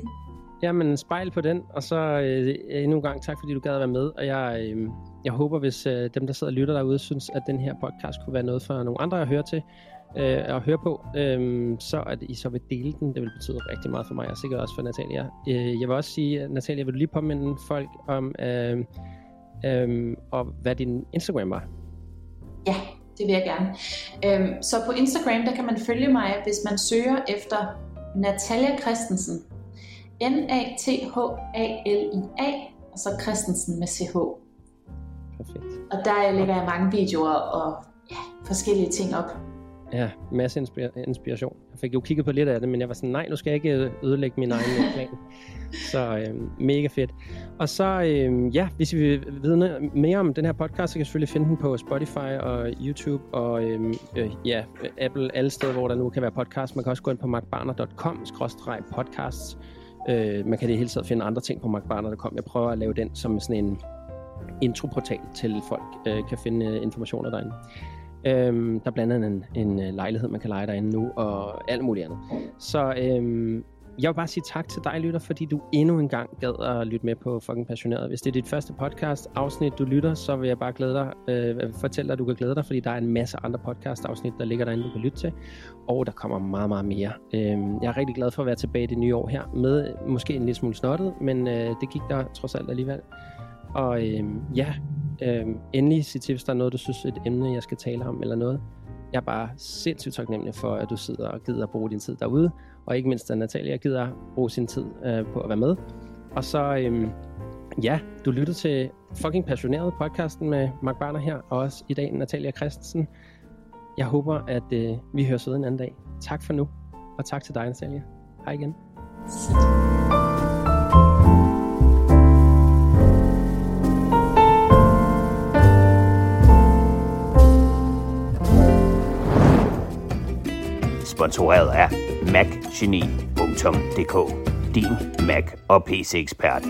Jamen, spejl på den, og så øh, endnu en gang tak, fordi du gad at være med. Og jeg, øh, jeg håber, hvis øh, dem, der sidder og lytter derude, synes, at den her podcast kunne være noget for nogle andre at høre til, øh, at høre på, øh, så at I så vil dele den. Det vil betyde rigtig meget for mig, og sikkert også for Natalia. Øh, jeg vil også sige, Natalia, vil du lige påminde folk om, øh, øh, og hvad din Instagram var? Ja, det vil jeg gerne. Øhm, så på Instagram, der kan man følge mig, hvis man søger efter Natalia Christensen. N-A-T-H-A-L-I-A, og så Christensen med CH. Perfekt. Og der lægger jeg mange videoer og ja, forskellige ting op. Ja, masse inspira- inspiration. Jeg fik jo kigget på lidt af det, men jeg var sådan, nej, nu skal jeg ikke øh, ødelægge min egen plan. [LAUGHS] Så øh, mega fedt. Og så, øh, ja, hvis I vil vide mere om den her podcast, så kan I selvfølgelig finde den på Spotify og YouTube og øh, øh, ja, Apple, alle steder, hvor der nu kan være podcast. Man kan også gå ind på markbarner.com, podcasts. Øh, man kan det hele taget finde andre ting på markbarner.com. Jeg prøver at lave den som sådan en introportal til folk øh, kan finde øh, informationer derinde. Øhm, der er blandt andet en, en øh, lejlighed, man kan lege derinde nu, og alt muligt andet. Så øhm, jeg vil bare sige tak til dig, lytter, fordi du endnu en gang gad at lytte med på Fucking Passioneret. Hvis det er dit første podcast afsnit, du lytter, så vil jeg bare glæde dig, øh, fortælle dig, at du kan glæde dig, fordi der er en masse andre podcast afsnit, der ligger derinde, du kan lytte til. Og der kommer meget, meget mere. Øhm, jeg er rigtig glad for at være tilbage i det nye år her, med måske en lille smule snottet, men øh, det gik der trods alt alligevel. Og øhm, ja, øhm, endelig sig til, hvis der er noget, du synes er et emne, jeg skal tale om, eller noget. Jeg er bare sindssygt taknemmelig for, at du sidder og gider at bruge din tid derude, og ikke mindst, at Natalia gider at bruge sin tid øh, på at være med. Og så, øhm, ja, du lytter til fucking passioneret podcasten med Mark Barner her, og også i dag Natalia Christensen. Jeg håber, at øh, vi høres ved en anden dag. Tak for nu, og tak til dig, Natalia. Hej igen. Så. Sponsoreret af macgeni.dk Din Mac og PC-ekspert.